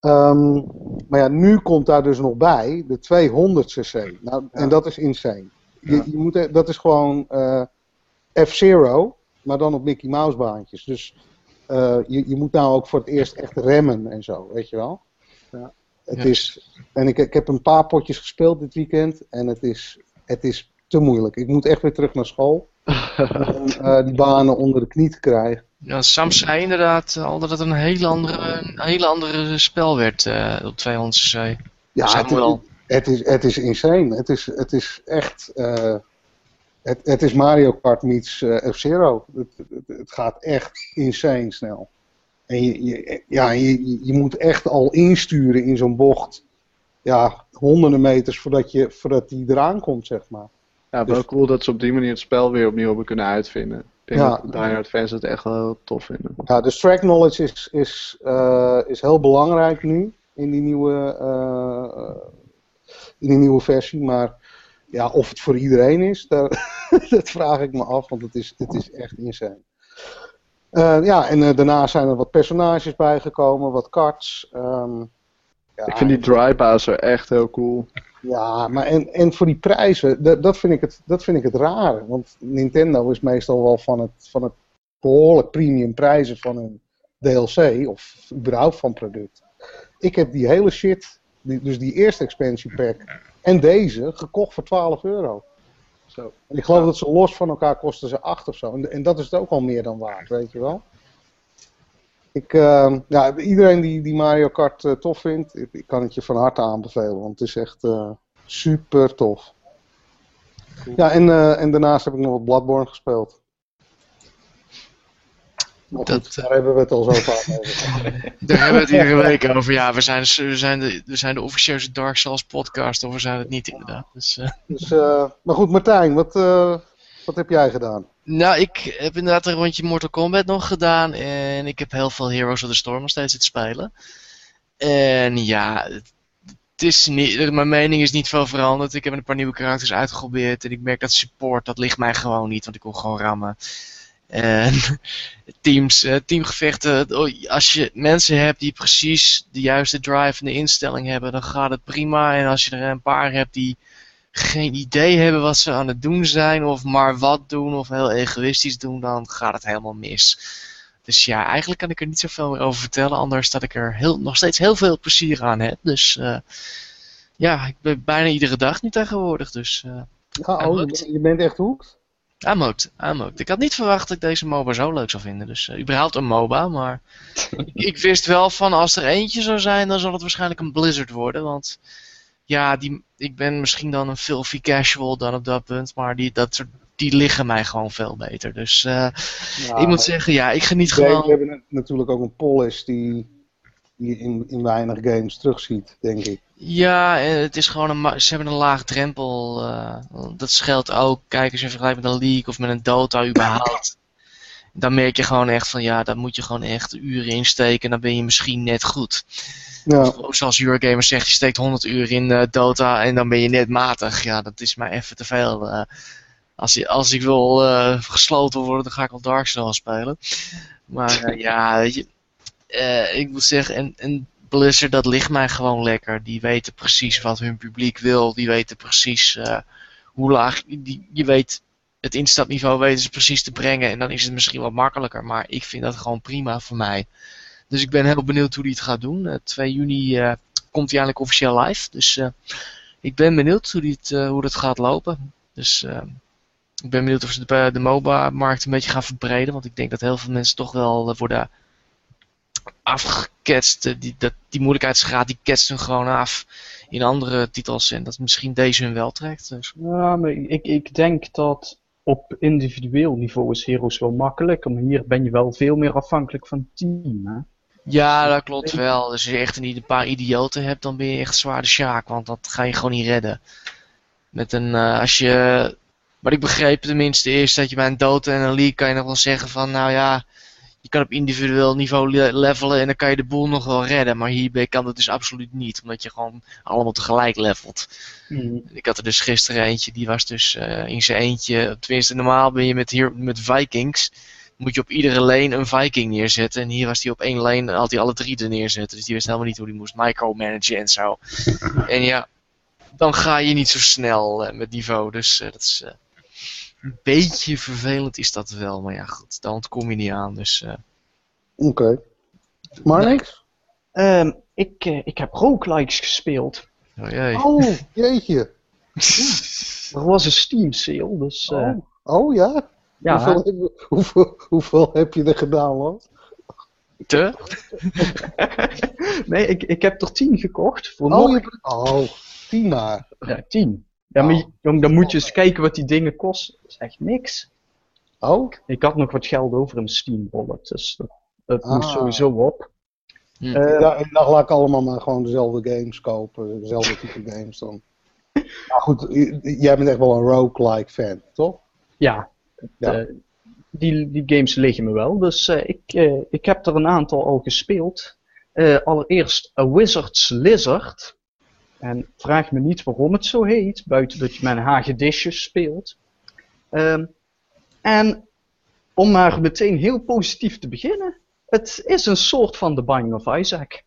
Um, maar ja, nu komt daar dus nog bij de 200cc. Nou, ja. En dat is insane. Je, je moet, dat is gewoon uh, F-Zero, maar dan op Mickey Mouse baantjes. Dus uh, je, je moet nou ook voor het eerst echt remmen en zo, weet je wel. Ja. Het is, en ik, ik heb een paar potjes gespeeld dit weekend en het is, het is te moeilijk. Ik moet echt weer terug naar school om uh, die banen onder de knie te krijgen. Ja, Sam zei inderdaad al dat het een hele andere, een hele andere spel werd uh, op 200 cc. Ja, het, wel. Het, is, het is insane. Het is, het is echt... Uh, het, het is Mario Kart meets uh, F-Zero. Het, het, het, gaat echt insane snel. En je, je, ja, je, je moet echt al insturen in zo'n bocht. Ja, honderden meters voordat, je, voordat die eraan komt, zeg maar. Ja, wel dus, cool dat ze op die manier het spel weer opnieuw hebben kunnen uitvinden. Ik denk ja. dat Die Hard fans het echt wel heel tof vinden. Ja, dus track knowledge is, is, uh, is heel belangrijk nu in die nieuwe, in die nieuwe versie. Maar ja, of het voor iedereen is, daar, dat vraag ik me af, want het is, het is echt insane. Uh, ja, en daarna zijn er wat personages bijgekomen, wat cards. Um, ja, ik vind die dry Bowser echt heel cool. Ja, maar en, en voor die prijzen, dat, dat, vind ik het, dat vind ik het raar. Want Nintendo is meestal wel van het, van het behoorlijk premium prijzen van een DLC of überhaupt van product. Ik heb die hele shit, die, dus die eerste expansion pack en deze, gekocht voor 12 euro. Zo. En ik geloof dat ze los van elkaar kosten ze 8 of zo. En, en dat is het ook al meer dan waard, weet je wel. Ik, uh, ja, iedereen die, die Mario Kart uh, tof vindt, ik, ik, kan het je van harte aanbevelen, want het is echt uh, super tof. Cool. Ja, en, uh, en daarnaast heb ik nog wat Bloodborne gespeeld. Dat, daar hebben we het al zo vaak over. daar hebben we het iedere week over. Ja, we zijn, we zijn, de, we zijn de officieuze Dark Souls podcast, of we zijn het niet inderdaad. Dus, dus maar goed, Martijn, wat, wat heb jij gedaan? Nou, ik heb inderdaad een rondje Mortal Kombat nog gedaan. En ik heb heel veel Heroes of the Storm nog steeds zitten spelen. En ja, het, is niet, mijn mening is niet veel veranderd. Ik heb een paar nieuwe karakters uitgeprobeerd. En ik merk dat support, dat ligt mij gewoon niet. Want ik wil gewoon rammen. En teams, uh, teamgevechten. Als je mensen hebt die precies de juiste drive en de instelling hebben, dan gaat het prima. En als je er een paar hebt die geen idee hebben wat ze aan het doen zijn, of maar wat doen, of heel egoïstisch doen, dan gaat het helemaal mis. Dus ja, eigenlijk kan ik er niet zoveel meer over vertellen, anders dat ik er heel, nog steeds heel veel plezier aan heb. Dus uh, ja, ik ben bijna iedere dag nu tegenwoordig. Dus, uh, ja, oh, je bent echt hoekt? I'm hooked. Ik had niet verwacht dat ik deze MOBA zo leuk zou vinden. Dus uh, überhaupt een MOBA, maar ik, ik wist wel van als er eentje zou zijn, dan zal het waarschijnlijk een Blizzard worden. Want ja, die, ik ben misschien dan een filthy casual dan op dat punt, maar die, dat soort, die liggen mij gewoon veel beter. Dus uh, ja, ik moet zeggen, ja, ik geniet gewoon... We hebben natuurlijk ook een polish die, die in, in weinig games terugziet, denk ik. Ja, het is gewoon een, ze hebben een laag drempel. Uh, dat scheelt ook. Kijk eens in vergelijking met een League of met een Dota überhaupt. dan merk je gewoon echt van ja, daar moet je gewoon echt uren in steken. En dan ben je misschien net goed. Ja. Zoals Eurogamer zegt, je steekt 100 uur in uh, Dota en dan ben je net matig. Ja, dat is mij even te veel. Uh, als, als ik wil gesloten worden, dan ga ik al Dark Souls spelen. Maar ja, je, ik moet zeggen, en, en Blizzard, dat ligt mij gewoon lekker. Die weten precies wat hun publiek wil. Die weten precies hoe laag. Die, je weet, het instapniveau weten ze precies te brengen. En dan is het misschien wat makkelijker. Maar ik vind dat gewoon prima voor mij. Dus ik ben heel benieuwd hoe hij het gaat doen. 2 eh, juni uh, komt hij eigenlijk officieel live. Dus uh, ik ben benieuwd hoe, het, hoe het gaat lopen. Dus ik ben benieuwd of ze de, de MOBA-markt een beetje gaan verbreden. Want ik denk dat heel veel mensen toch wel worden afgeketst. Die, dat, die moeilijkheidsgraad die ketst hun gewoon af in andere titels. En dat misschien deze hun wel trekt. Dus. Ja, maar ik, ik denk dat op individueel niveau is Heroes wel makkelijk. Maar hier ben je wel veel meer afhankelijk van team. Hè? Ja, dat klopt wel. Dus als je echt een, paar idioten hebt, dan ben je echt zwaar de sjaak. Want dat ga je gewoon niet redden. Met een, uh, als je Maar ik begreep tenminste eerst dat je bij een Dota en een League kan je nog wel zeggen van, nou ja, je kan op individueel niveau le- levelen en dan kan je de boel nog wel redden. Maar hierbij kan dat dus absoluut niet, omdat je gewoon allemaal tegelijk levelt. Hmm. Ik had er dus gisteren eentje, die was dus eh, in zijn eentje. Tenminste, normaal ben je met, hier, met Vikings. Moet je op iedere lane een Viking neerzetten. En hier was hij op één lane, had hij alle drie er neerzetten. Dus die wist helemaal niet hoe hij moest micromanagen en zo. En ja, dan ga je niet zo snel eh, met niveau. Dus eh, dat is een beetje vervelend is dat wel. Maar ja, goed, daar ontkom je niet aan. Dus eh, Oké. Maar niks? Ehm, ik, eh, ik heb roguelikes gespeeld. oh jee. Oh, jeetje. Er was een Steam sale, dus eh, Oh, oh ja? ja. Hoeveel, heb, hoeveel, hoeveel heb je er gedaan, man? Te? Nee, ik, ik heb er 10 gekocht. Voor Oh, nog je oh, tien maar. ja, 10. Ja, maar Oh. jong, dan moet je eens kijken wat die dingen kosten. Dat is echt niks. Oh, Ik had nog wat geld over in Steam wallet, dus dat, dat moest Ah. sowieso op. Hm. Eh, ja, ik dacht laat ik allemaal maar gewoon dezelfde games kopen. Dezelfde type games dan. Maar goed, jij bent echt wel een roguelike fan, toch? Ja, Ja. eh, die, die games liggen me wel. Dus eh, ik, eh, ik heb er een aantal al gespeeld. Eh, allereerst A Wizard's Lizard. En vraag me niet waarom het zo heet, buiten dat je met een hagedisje speelt. Ehm, en om maar meteen heel positief te beginnen. Het is een soort van The Binding of Isaac.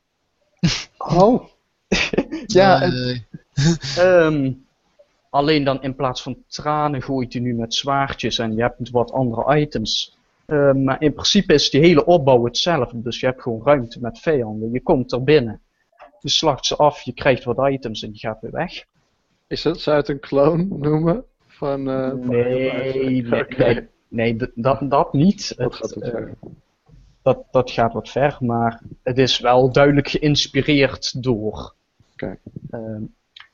Oh, Ja, Eh, het- Ehm, alleen dan in plaats van tranen gooit hij nu met zwaardjes en je hebt wat andere items. Ehm, maar in principe is die hele opbouw hetzelfde. Dus je hebt gewoon ruimte met vijanden. Je komt er binnen. Je slacht ze af, je krijgt wat items en je gaat weer weg. Is dat, zou je het een clone noemen? Van, eh, Nee, nee, dat, dat niet. Dat Het, gaat eh, dat, dat gaat wat ver, maar het is wel duidelijk geïnspireerd door. Ehm,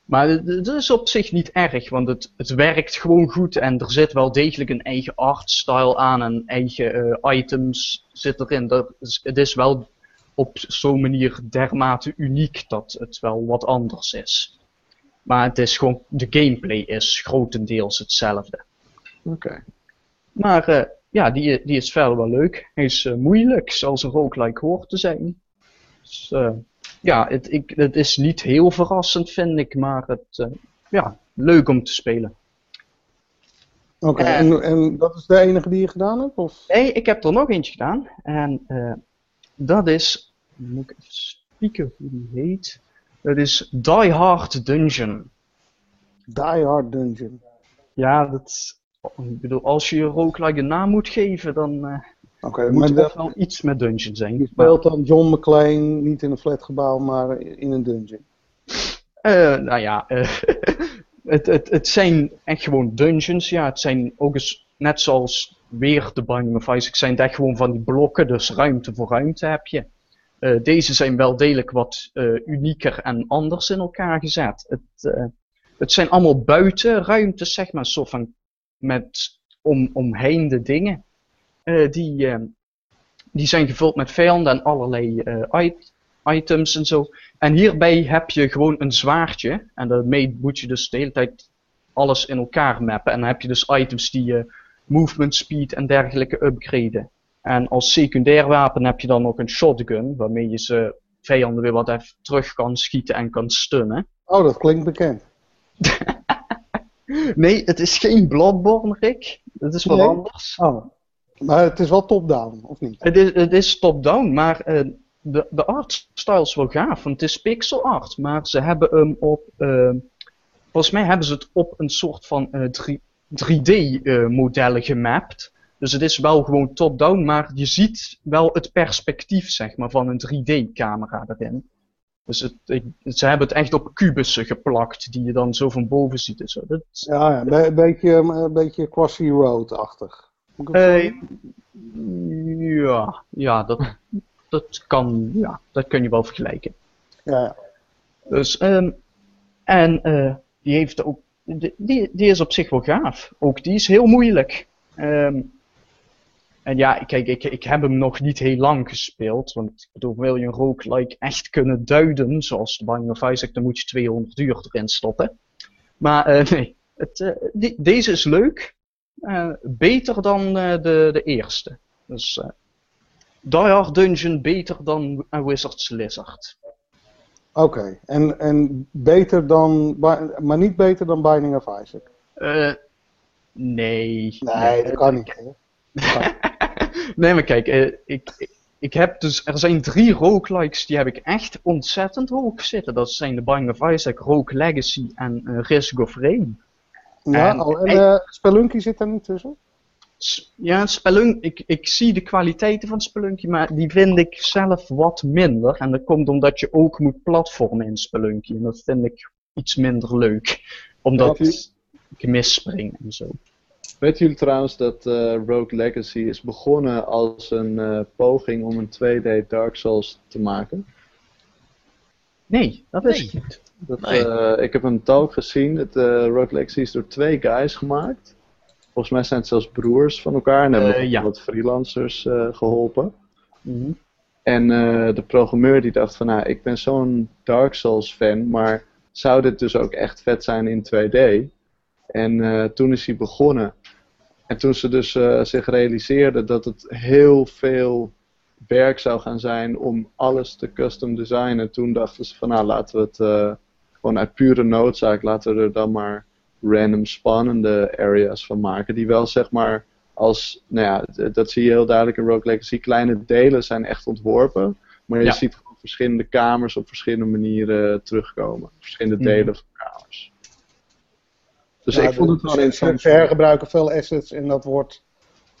maar het- is op zich niet erg, want het, het werkt gewoon goed en er zit wel degelijk een eigen artstyle aan en eigen eh, items zit erin. Dat is, het is wel op zo'n manier dermate uniek dat het wel wat anders is. Maar het is gewoon, de gameplay is grotendeels hetzelfde. Oké. Maar eh, ja, die, die is verder wel leuk. Hij is eh, moeilijk, zoals een roguelike hoort te zijn. Dus, eh, ja, het, ik, het is niet heel verrassend, vind ik, maar het, ja, leuk om te spelen. oké. En, en dat is de enige die je gedaan hebt? Of? Nee, ik heb er nog eentje gedaan. En dat is, moet ik even spieken hoe die heet. Dat is Die Hard Dungeon. Die Hard Dungeon. Ja, dat, ik bedoel, als je je roguelike een naam moet geven, dan eh, moet dat, wel iets met dungeon zijn. je speelt dan John McClane niet in een flatgebouw, maar in een dungeon. Eh, nou ja, eh, het, het, het zijn echt gewoon dungeons. Ja, het zijn ook eens, net zoals weer de Binding of Isaac, zijn het echt gewoon van die blokken, dus ruimte voor ruimte heb je. Eh, deze zijn wel degelijk wat eh, unieker en anders in elkaar gezet. Het, eh, het zijn allemaal buitenruimtes, zeg maar, soort van met om, omheinde dingen. Die, die zijn gevuld met vijanden en allerlei it- items en zo. En hierbij heb je gewoon een zwaardje. En daarmee moet je dus de hele tijd alles in elkaar mappen. En dan heb je dus items die je movement speed en dergelijke upgraden. En als secundair wapen heb je dan nog een shotgun, waarmee je ze vijanden weer wat even terug kan schieten en kan stunnen. Oh, dat klinkt bekend. Nee, het is geen Bloodborne, Rick. Het is wat Nee? anders. Oh. Maar het is wel top-down, of niet? Het is, het is top-down, maar eh, de, de artstyle is wel gaaf. Want het is pixel art, maar ze hebben hem op. eh, volgens mij hebben ze het op een soort van eh, 3, 3D-modellen gemapt. Dus het is wel gewoon top-down, maar je ziet wel het perspectief zeg maar, van een 3D-camera erin. Dus het, ik- ze hebben het echt op kubussen geplakt, die je dan zo van boven ziet. En zo. Dat, Ja, ja een beetje, een beetje Crossy Road-achtig. Zo Eh, ja, ja dat, dat, kan, ja, dat kun je wel vergelijken. ja, ja. Dus, ehm, en eh, die heeft ook, die, die die is op zich wel gaaf. Ook die is heel moeilijk. Ehm, en ja, kijk, ik, ik heb hem nog niet heel lang gespeeld. Want ik bedoel, wil je een roguelike echt kunnen duiden, zoals de Binding of Isaac, dan moet je 200 uur erin stoppen. Maar eh, nee, Het, eh, die, deze is leuk. Eh, beter dan de, de eerste. Dus Die Hard Dungeon beter dan Wizard's Lizard. Oké, en, en beter dan, maar niet beter dan Binding of Isaac? Nee. Nee, dat kan niet. hè? Nee, maar kijk, eh, ik, ik, heb dus, er zijn drie roguelikes die heb ik echt ontzettend hoog zitten. Dat zijn de Binding of Isaac, Rogue Legacy en eh, Risk of Rain. Ja, En- en eh, Spelunky zit daar niet tussen? Ja, Spelunk, ik, ik zie de kwaliteiten van Spelunky, maar die vind ik zelf wat minder. En dat komt omdat je ook moet platformen in Spelunky. En dat vind ik iets minder leuk. Omdat Weet ik misspring en zo. Weten jullie trouwens dat eh, Rogue Legacy is begonnen als een eh, poging om een 2D Dark Souls te maken? Nee, dat is Nee. niet. Dat, Nee. eh, ik heb een talk gezien. Het eh, Rogue Legacy is door twee guys gemaakt. Volgens mij zijn het zelfs broers van elkaar en hebben ook ja. wat freelancers eh, geholpen. Mhm. En eh, de programmeur die dacht van, nou, ik ben zo'n Dark Souls fan, maar zou dit dus ook echt vet zijn in 2D? En eh, toen is hij begonnen. En toen ze dus eh, zich realiseerden dat het heel veel werk zou gaan zijn om alles te custom designen, toen dachten ze van, nou, laten we het eh, gewoon uit pure noodzaak, laten we er dan maar random spannende areas van maken, die wel zeg maar als, nou ja, dat zie je heel duidelijk in Rogue Legacy. Kleine delen zijn echt ontworpen, maar je Ja. ziet gewoon verschillende kamers op verschillende manieren terugkomen. Verschillende Mhm. delen van kamers. Dus Ja, ik vond het wel interessant. Ze hergebruiken veel assets en dat wordt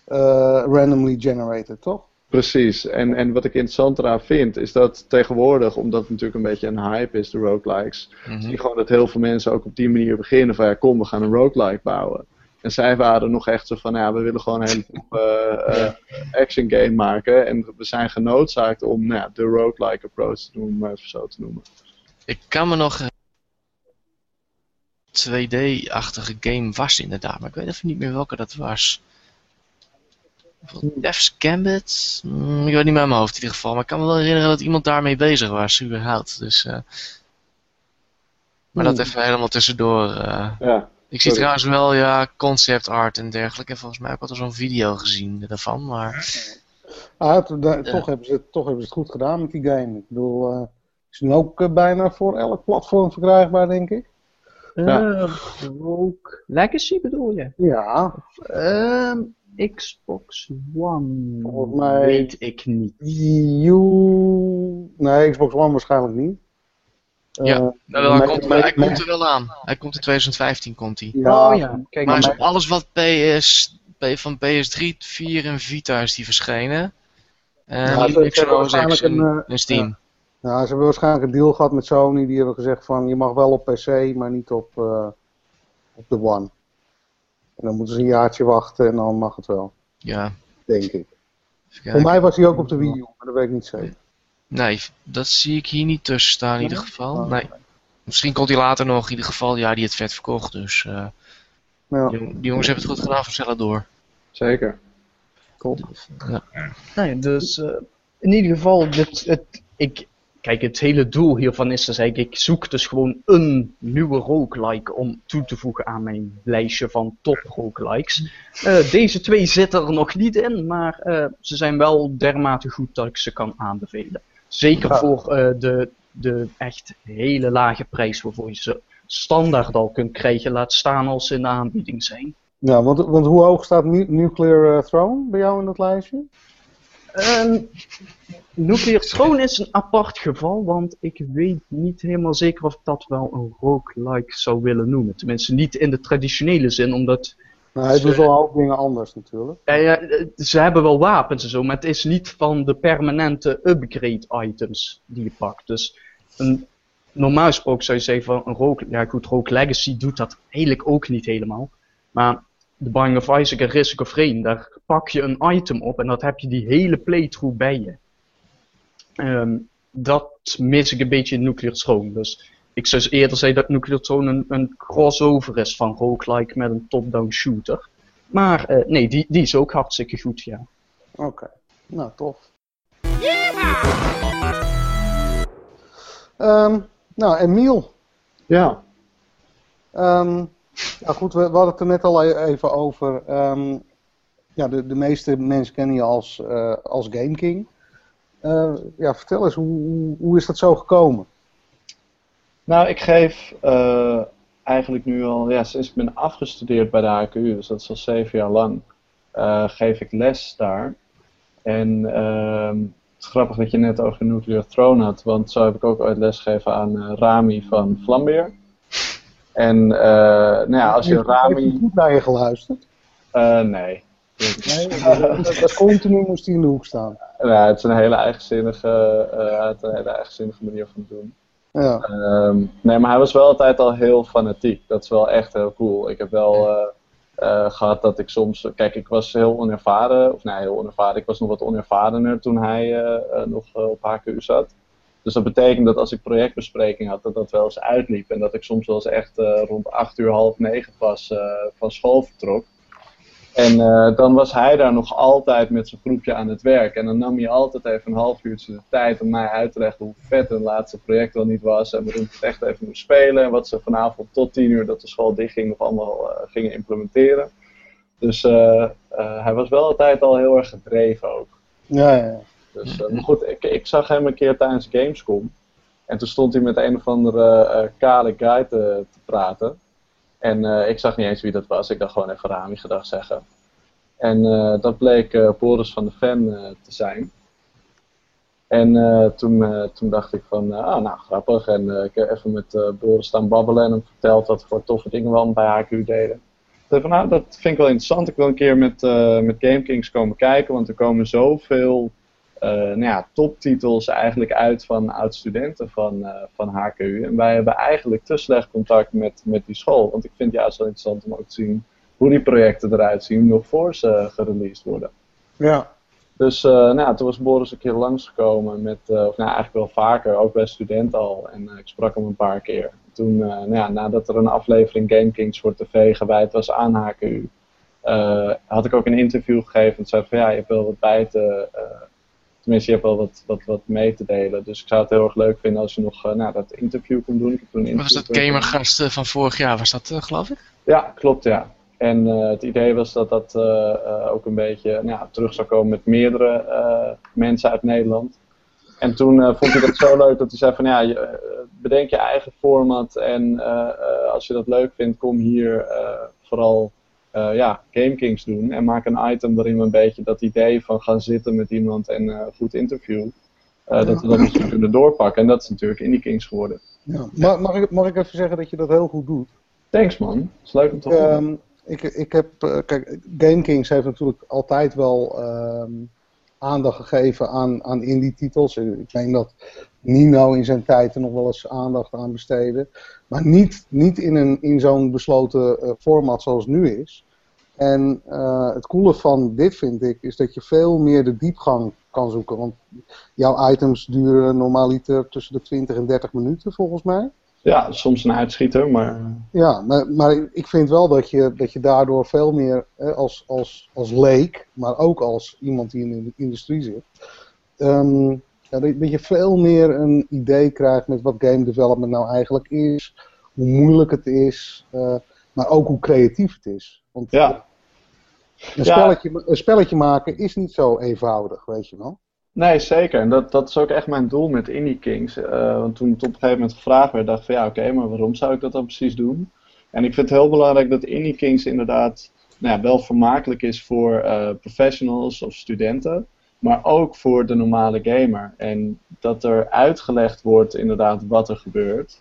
eh, randomly generated, toch? Precies. En, en wat ik interessant eraan vind, is dat tegenwoordig, omdat het natuurlijk een beetje een hype is, de roguelikes, Mhm. zie je gewoon dat heel veel mensen ook op die manier beginnen van ja, kom, we gaan een roguelike bouwen. En zij waren nog echt zo van, ja, we willen gewoon een hele eh, action game maken. En we zijn genoodzaakt om nou ja, de roguelike approach te doen, om maar even zo te noemen. Ik kan me nog 2D-achtige game was inderdaad, maar ik weet even niet meer welke dat was. Death's Gambit? Mm, ik weet niet meer uit mijn hoofd in ieder geval, maar ik kan me wel herinneren dat iemand daarmee bezig was, überhaupt. Dus, eh, maar dat Hmm. even helemaal tussendoor. eh. Ja, ik zie trouwens wel ja, concept art en dergelijke. En volgens mij heb ik al zo'n video gezien daarvan, maar... Ah, het- toch, hebben ze, het- toch hebben ze het goed gedaan met die game. Ik bedoel, eh, is nu ook bijna voor elk platform verkrijgbaar, denk ik. Ja. Eh, Rogue Legacy bedoel je? Ja, Ehm, Xbox One. Volgens mij- Weet ik niet. Wii U... Nee, Xbox One waarschijnlijk niet. Ja, Eh, Nou, wel, hij, maar- komt, hij komt er wel aan. Hij komt in 2015, komt hij. Ja, oh ja, kijk Maar maar. is op alles wat PS, van PS3, 4 en Vita is die verschenen. En Ja, hebben Xbox X en, een, eh, en Steam. Ja, ze hebben waarschijnlijk een deal gehad met Sony. Die hebben gezegd van je mag wel op PC, maar niet op, eh, op de One. En dan moeten ze een jaartje wachten en dan mag het wel, Ja, denk ik. Voor mij was hij ook op de Wii U, maar dat weet ik niet zeker. Nee, dat zie ik hier niet tussen staan in ieder geval. Oh. Nee. Misschien komt hij later nog, in ieder geval. Ja, die het vet verkocht. Dus eh, Ja, die, jong- die jongens hebben het goed gedaan, versnellen door. zeker. top. Nee, dus eh, in ieder geval, dit, het, ik, kijk, het hele doel hiervan is dus eigenlijk, ik zoek dus gewoon een nieuwe roguelike om toe te voegen aan mijn lijstje van top roguelikes. Eh, deze twee zitten er nog niet in, maar eh, ze zijn wel dermate goed dat ik ze kan aanbevelen. Zeker Ja. voor eh, de, de echt hele lage prijs waarvoor je ze standaard al kunt krijgen, laat staan als ze in de aanbieding zijn. Ja, want, want hoe hoog staat Nu- Nuclear Throne bij jou in dat lijstje? Ehm Nuclear Throne is een apart geval, want ik weet niet helemaal zeker of ik dat wel een roguelike zou willen noemen. Tenminste, niet in de traditionele zin, omdat Nou, hij doet wel hoop dingen anders natuurlijk. ja, ja, eh, ze hebben wel wapens en zo, maar het is niet van de permanente upgrade items die je pakt. Dus een, normaal gesproken zou je zeggen van een rogue, ja goed, Rogue Legacy doet dat eigenlijk ook niet helemaal. Maar de Binding of Isaac en Risk of Rain, daar pak je een item op en dat heb je die hele playthrough bij je. Ehm, dat mis ik een beetje in Nuclear Throne. Dus ik zou eerder zeggen dat Nuclear Throne een, een crossover is van roguelike met een top-down shooter. Maar eh, nee, die, die is ook hartstikke goed, ja. Oké, nou tof. Ehm, nou, Emiel. Ja, ehm, Ja, goed, we, hadden het er net al e- even over. Ehm, ja, de, de meeste mensen kennen je als, uh, als Game King. Uh, ja, vertel eens, hoe, hoe, is dat zo gekomen? Nou, ik geef uh, eigenlijk nu al, ja, sinds ik ben afgestudeerd bij de HKU, dus dat is al zeven jaar lang, geef ik les daar. En ehm, het is grappig dat je net over Nuclear Throne had, want zo heb ik ook ooit lesgegeven aan Rami van Flambeer. En nou ja, als je Rami... Heb je goed naar je geluisterd? nee. Nee, dat continu moest hij in de hoek staan. Ja, het is een hele eigenzinnige, uh, het een hele eigenzinnige manier van doen. Ja. Um, nee, maar hij was wel altijd al heel fanatiek. Dat is wel echt heel cool. Ik heb wel uh, uh, gehad dat ik soms... Kijk, ik was heel onervaren. Of nee, heel onervaren. Ik was nog wat onervarener toen hij nog op HKU zat. Dus dat betekent dat als ik projectbespreking had, dat dat wel eens uitliep. En dat ik soms wel eens echt rond 8 uur, half negen pas van school vertrok. En uh, dan was hij daar nog altijd met zijn groepje aan het werk. En dan nam hij altijd even een half uurtje de tijd om mij uit te leggen hoe vet hun laatste project wel niet was. En waarom het echt even moest spelen. En wat ze vanavond tot tien uur dat de school dichtging nog allemaal gingen implementeren. Dus hij was wel altijd al heel erg gedreven ook. Ja, ja. Dus, maar goed, ik, ik, zag hem een keer tijdens Gamescom. En toen stond hij met een of andere kale guy te, te praten. En uh, ik zag niet eens wie dat was. Ik dacht gewoon even Rami gedag zeggen. En uh, dat bleek uh, Boris van de Fan te zijn. En toen, toen dacht ik van, ah, nou grappig. En ik heb even met Boris staan babbelen en hem verteld wat voor toffe dingen we bij HQ deden. Ik dacht van, nou, dat vind ik wel interessant. Ik wil een keer met, met Game Kings komen kijken, want er komen zoveel nou ja, toptitels eigenlijk uit van oud-studenten van, uh, van HKU. En wij hebben eigenlijk te slecht contact met, met die school. Want ik vind het juist wel interessant om ook te zien hoe die projecten eruit zien nog voor ze gereleased worden. Ja. Dus uh, nou, toen was Boris een keer langsgekomen met, of nou eigenlijk wel vaker, ook bij studenten al. En ik sprak hem een paar keer. Toen, nou ja, nadat er een aflevering Game Kings voor tv gewijd was aan HKU, had ik ook een interview gegeven. En zei van ja, je hebt wel wat bij te tenminste, je hebt wel wat, wat, wat mee te delen. Dus ik zou het heel erg leuk vinden als je nog uh, nou, dat interview kon doen. Ik heb een was dat gamergast van vorig jaar, was dat uh, geloof ik? Ja, klopt ja. En uh, het idee was dat dat ook een beetje nou, terug zou komen met meerdere mensen uit Nederland. En toen vond ik het zo leuk dat hij zei van ja, je, bedenk je eigen format en als je dat leuk vindt, kom hier vooral uh, ja, GameKings doen. En maak een item waarin we een beetje dat idee van gaan zitten met iemand en uh, goed interview. Uh, dat we dat misschien kunnen doorpakken. En dat is natuurlijk Indie Kings geworden. Ja. Mag, mag, ik, mag ik even zeggen dat je dat heel goed doet? Thanks man. Om te horen. Um, ik, ik heb, kijk, GameKings heeft natuurlijk altijd wel um, aandacht gegeven aan, aan indie titels. Ik meen dat Nino in zijn tijd er nog wel eens aandacht aan besteden. Maar niet, niet in, een, in zo'n besloten uh, format zoals het nu is. En uh, het coole van dit vind ik, is dat je veel meer de diepgang kan zoeken. Want jouw items duren normaliter tussen de 20 en 30 minuten volgens mij. Ja, soms een uitschieter, maar... Ja, maar, maar ik vind wel dat je, dat je daardoor veel meer als, als, als leek, maar ook als iemand die in de industrie zit... Um, ja, dat je veel meer een idee krijgt met wat game development nou eigenlijk is, hoe moeilijk het is, uh, maar ook hoe creatief het is. Want ja. Een, spelletje, een spelletje maken is niet zo eenvoudig, weet je wel. Nee, zeker. En dat, dat is ook echt mijn doel met Indie Kings. Uh, want toen het op een gegeven moment gevraagd werd, dacht ik van ja, oké, okay, maar waarom zou ik dat dan precies doen? En ik vind het heel belangrijk dat Indie Kings inderdaad nou ja, wel vermakelijk is voor uh, professionals of studenten maar ook voor de normale gamer. En dat er uitgelegd wordt inderdaad wat er gebeurt.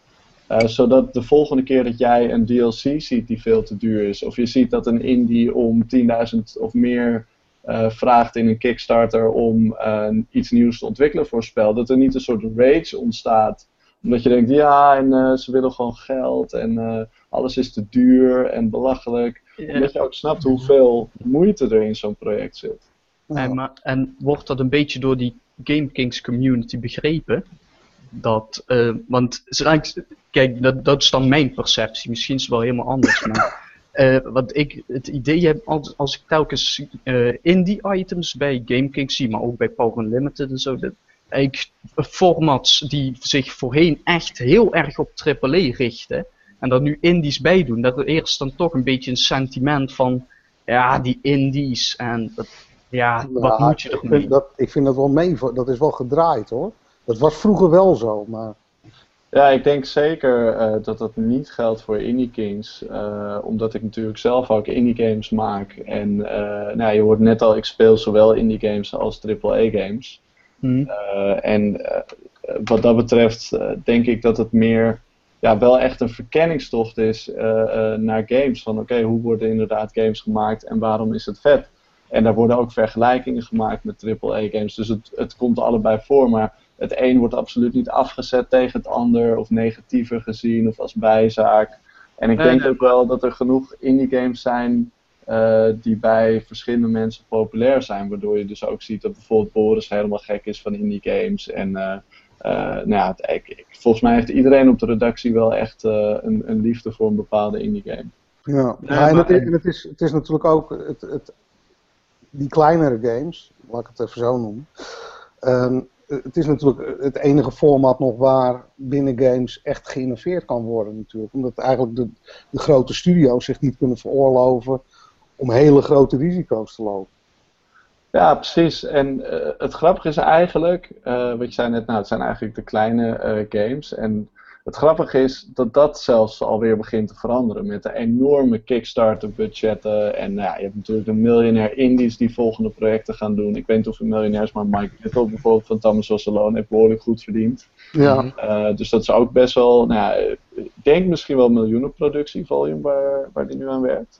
Uh, zodat de volgende keer dat jij een DLC ziet die veel te duur is, of je ziet dat een indie om 10.000 of meer uh, vraagt in een Kickstarter om uh, iets nieuws te ontwikkelen voor een spel, dat er niet een soort rage ontstaat. Omdat je denkt, ja, en ze willen gewoon geld en alles is te duur en belachelijk. Ja. Omdat je ook snapt hoeveel moeite er in zo'n project zit. En, maar, en wordt dat een beetje door die GameKings community begrepen? Dat, uh, want kijk, dat, dat is dan mijn perceptie. Misschien is het wel helemaal anders. Maar uh, wat ik het idee heb, als, als ik telkens uh, indie items bij GameKings zie, maar ook bij Power Unlimited en zo, dat, eigenlijk formats die zich voorheen echt heel erg op AAA richten, En dat nu indies bij doen, dat er eerst dan toch een beetje een sentiment van, ja, die indies en dat, ja, wat moet je ik ermee? vind dat, ik vind dat wel mee, dat is wel gedraaid hoor. Dat was vroeger wel zo, maar Ja, ik denk zeker eh, dat dat niet geldt voor Indie Kings. eh, omdat ik natuurlijk zelf ook indie games maak. En eh, nou, je hoort net al, ik speel zowel indie games als AAA games. En wat dat betreft denk ik dat het meer ja, wel echt een verkenningstocht is naar games. Van oké, hoe worden inderdaad games gemaakt en waarom is het vet? En daar worden ook vergelijkingen gemaakt met AAA games. Dus het, het komt allebei voor. Maar het een wordt absoluut niet afgezet tegen het ander of negatiever gezien of als bijzaak. En ik Nee, denk nee. ook wel dat er genoeg indie games zijn eh, die bij verschillende mensen populair zijn. Waardoor je dus ook ziet dat bijvoorbeeld Boris helemaal gek is van indie games. En eh, eh, nou ja, het- ik, ik- volgens mij heeft iedereen op de redactie wel echt eh, een, een liefde voor een bepaalde indie game. Ja, en maar- het, en het, is, het is natuurlijk ook het, het, die kleinere games, laat ik het even zo noemen. ehm, het is natuurlijk het enige format nog waar binnen games echt geïnnoveerd kan worden natuurlijk. Omdat eigenlijk de, de grote studio's zich niet kunnen veroorloven om hele grote risico's te lopen. Ja, precies. En eh, het grappige is eigenlijk, eh, wat je zei net, nou, het zijn eigenlijk de kleine eh, games. En het grappige is dat dat zelfs alweer begint te veranderen met de enorme Kickstarter-budgetten. En nou ja, je hebt natuurlijk de miljonair indies die volgende projecten gaan doen. Ik weet niet hoeveel miljonairs, maar Mike Little bijvoorbeeld van Thomas Was Alone heeft behoorlijk goed verdiend. Ja, Mhm. Eh, dus dat is ook best wel, nou ja, ik denk misschien wel miljoenenproductie volume waar, waar die nu aan werkt.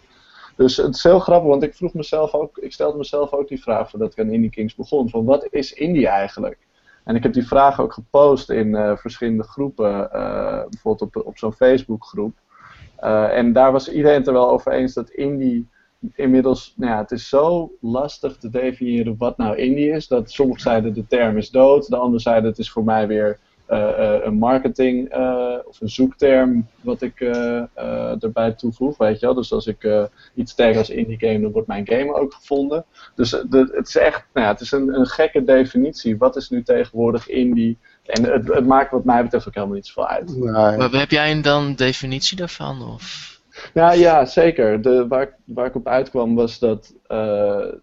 Dus het is heel grappig, want ik vroeg mezelf ook, ik stelde mezelf ook die vraag voordat ik aan Indie Kings begon, van wat is indie eigenlijk? En ik heb die vraag ook gepost in eh, verschillende groepen, eh, bijvoorbeeld op, op zo'n Facebookgroep. Eh, en daar was iedereen het er wel over eens dat indie inmiddels, nou ja, het is zo lastig te definiëren wat nou indie is, dat sommigen zeiden de term is dood, de anderen zeiden het is voor mij weer een marketing eh, of een zoekterm wat ik eh, eh, erbij toevoeg, weet je wel. Dus als ik eh, iets tag als indie game, dan wordt mijn game ook gevonden. Dus eh, de, het is echt, nou ja, het is een, een gekke definitie. Wat is nu tegenwoordig indie? En het, het maakt wat mij betreft ook helemaal niet zoveel uit. nee. Maar heb jij een dan definitie daarvan? Of? Ja, ja zeker. De, waar, ik- waar ik op uitkwam was dat eh,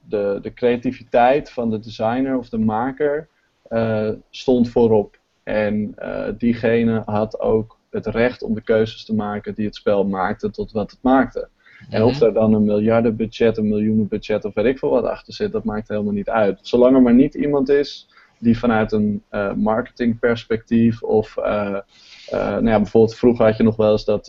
de, de creativiteit van de designer of de maker eh, stond voorop. En eh, diegene had ook het recht om de keuzes te maken die het spel maakte tot wat het maakte. En of Mhm. er dan een miljardenbudget, een miljoenenbudget of weet ik veel wat achter zit, dat maakt helemaal niet uit. Zolang er maar niet iemand is die vanuit een eh, marketingperspectief of eh, nou ja, bijvoorbeeld vroeger had je nog wel eens dat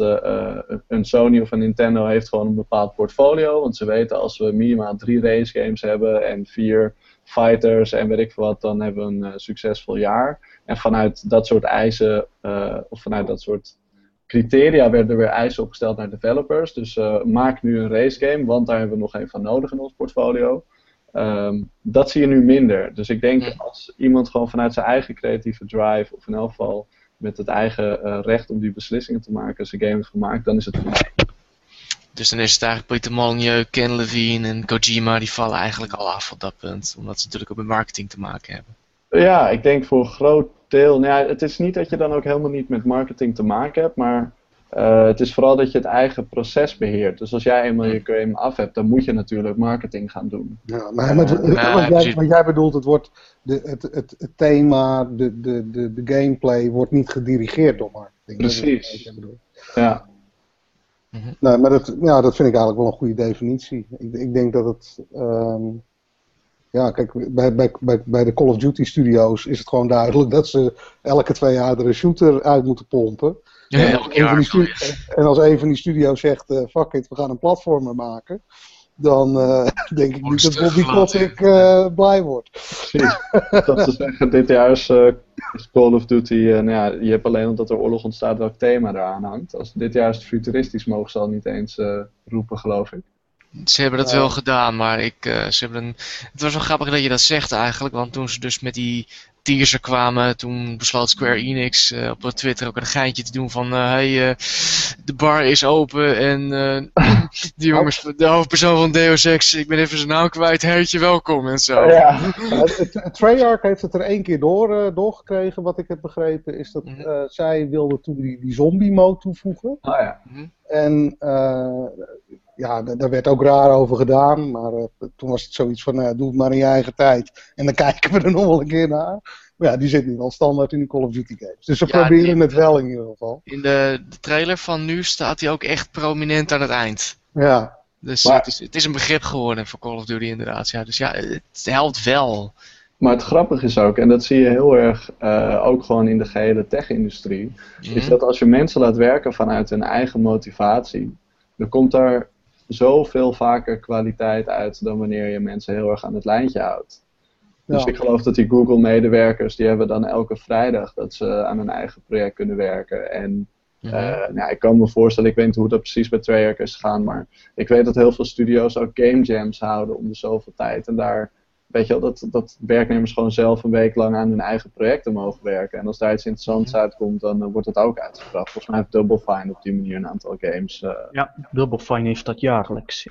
een Sony of een Nintendo heeft gewoon een bepaald portfolio. Want ze weten als we minimaal drie race games hebben en vier fighters en weet ik veel wat, dan hebben we een succesvol jaar. En vanuit dat soort eisen, eh, of vanuit dat soort criteria werden er weer eisen opgesteld naar developers. Dus eh, maak nu een race game, want daar hebben we nog een van nodig in ons portfolio. Ehm, dat zie je nu minder. Dus ik denk Hm. als iemand gewoon vanuit zijn eigen creatieve drive, of in elk geval met het eigen eh, recht om die beslissingen te maken, zijn game heeft gemaakt, dan is het voor mij. Dus dan is het eigenlijk Peter Molyneux, Ken Levine en Kojima, die vallen eigenlijk al af op dat punt. Omdat ze natuurlijk ook met marketing te maken hebben. Ja, ik denk voor een groot deel. Nou ja, het is niet dat je dan ook helemaal niet met marketing te maken hebt, maar eh, het is vooral dat je het eigen proces beheert. Dus als jij eenmaal je game af hebt, dan moet je natuurlijk marketing gaan doen. Ja, maar met, Ja, wat, jij, wat jij bedoelt, het, wordt de, het, het, het thema, de, de, de, de gameplay wordt niet gedirigeerd door marketing. Precies. Ja, Nee, maar dat, ja, dat vind ik eigenlijk wel een goede definitie. Ik, ik denk dat het. ehm, ja, kijk, bij, bij, bij, bij de Call of Duty studios is het gewoon duidelijk dat ze elke twee jaar er een shooter uit moeten pompen. Ja, en, elk als een van die jaar. en als een van die studio's zegt: eh, fuck it, we gaan een platformer maken. Dan eh, denk ik niet dat het Bobby. Kotick eh blij wordt. precies. dat ze zeggen, dit jaar is, eh, Call of Duty, eh, nou ja, je hebt alleen omdat er oorlog ontstaat welk thema eraan hangt. Als dit jaar is het futuristisch, mogen ze al niet eens eh, roepen, geloof ik. Ze hebben dat wel gedaan, maar ik, uh, ze hebben een... het was wel grappig dat je dat zegt eigenlijk, want toen ze dus met die teaser kwamen, toen besloot Square Enix uh, op Twitter ook een geintje te doen van uh, hey, uh, de bar is open en die jongens, de hoofdpersoon van Deus Ex, ik ben even zijn naam kwijt, heertje welkom en zo. Ja, Treyarch heeft het er één keer door, doorgekregen, wat ik heb begrepen, is dat mm -hmm. zij wilde toen die, die zombie mode toevoegen. Oh ja. Mm -hmm. En ja, daar werd ook raar over gedaan. Maar uh, toen was het zoiets van, uh, doe het maar in je eigen tijd. En dan kijken we er nog wel een keer naar. Maar ja, die zit nu al standaard in de Call of Duty games. Dus ze ja, proberen die, het wel in ieder geval. In de, de, trailer van nu staat hij ook echt prominent aan het eind. Ja. Dus maar, het, is, het is een begrip geworden voor Call of Duty inderdaad. Ja, dus ja, het helpt wel. Maar het grappige is ook, en dat zie je heel erg uh, ook gewoon in de gehele tech-industrie, is dat als je mensen laat werken vanuit hun eigen motivatie, dan komt daar zoveel vaker kwaliteit uit dan wanneer je mensen heel erg aan het lijntje houdt. Dus ja. ik geloof dat die Google-medewerkers, die hebben dan elke vrijdag dat ze aan hun eigen project kunnen werken. En uh, nou, ik kan me voorstellen, ik weet niet hoe dat precies bij Treyarch is gegaan, maar ik weet dat heel veel studio's ook game jams houden om de zoveel tijd. En daar, weet je wel, dat, dat werknemers gewoon zelf een week lang aan hun eigen projecten mogen werken. En als daar iets interessants uitkomt, dan uh, wordt het ook uitgebracht. Volgens mij heeft Double Fine op die manier een aantal games. Uh, ja, Double Fine heeft dat jaarlijks.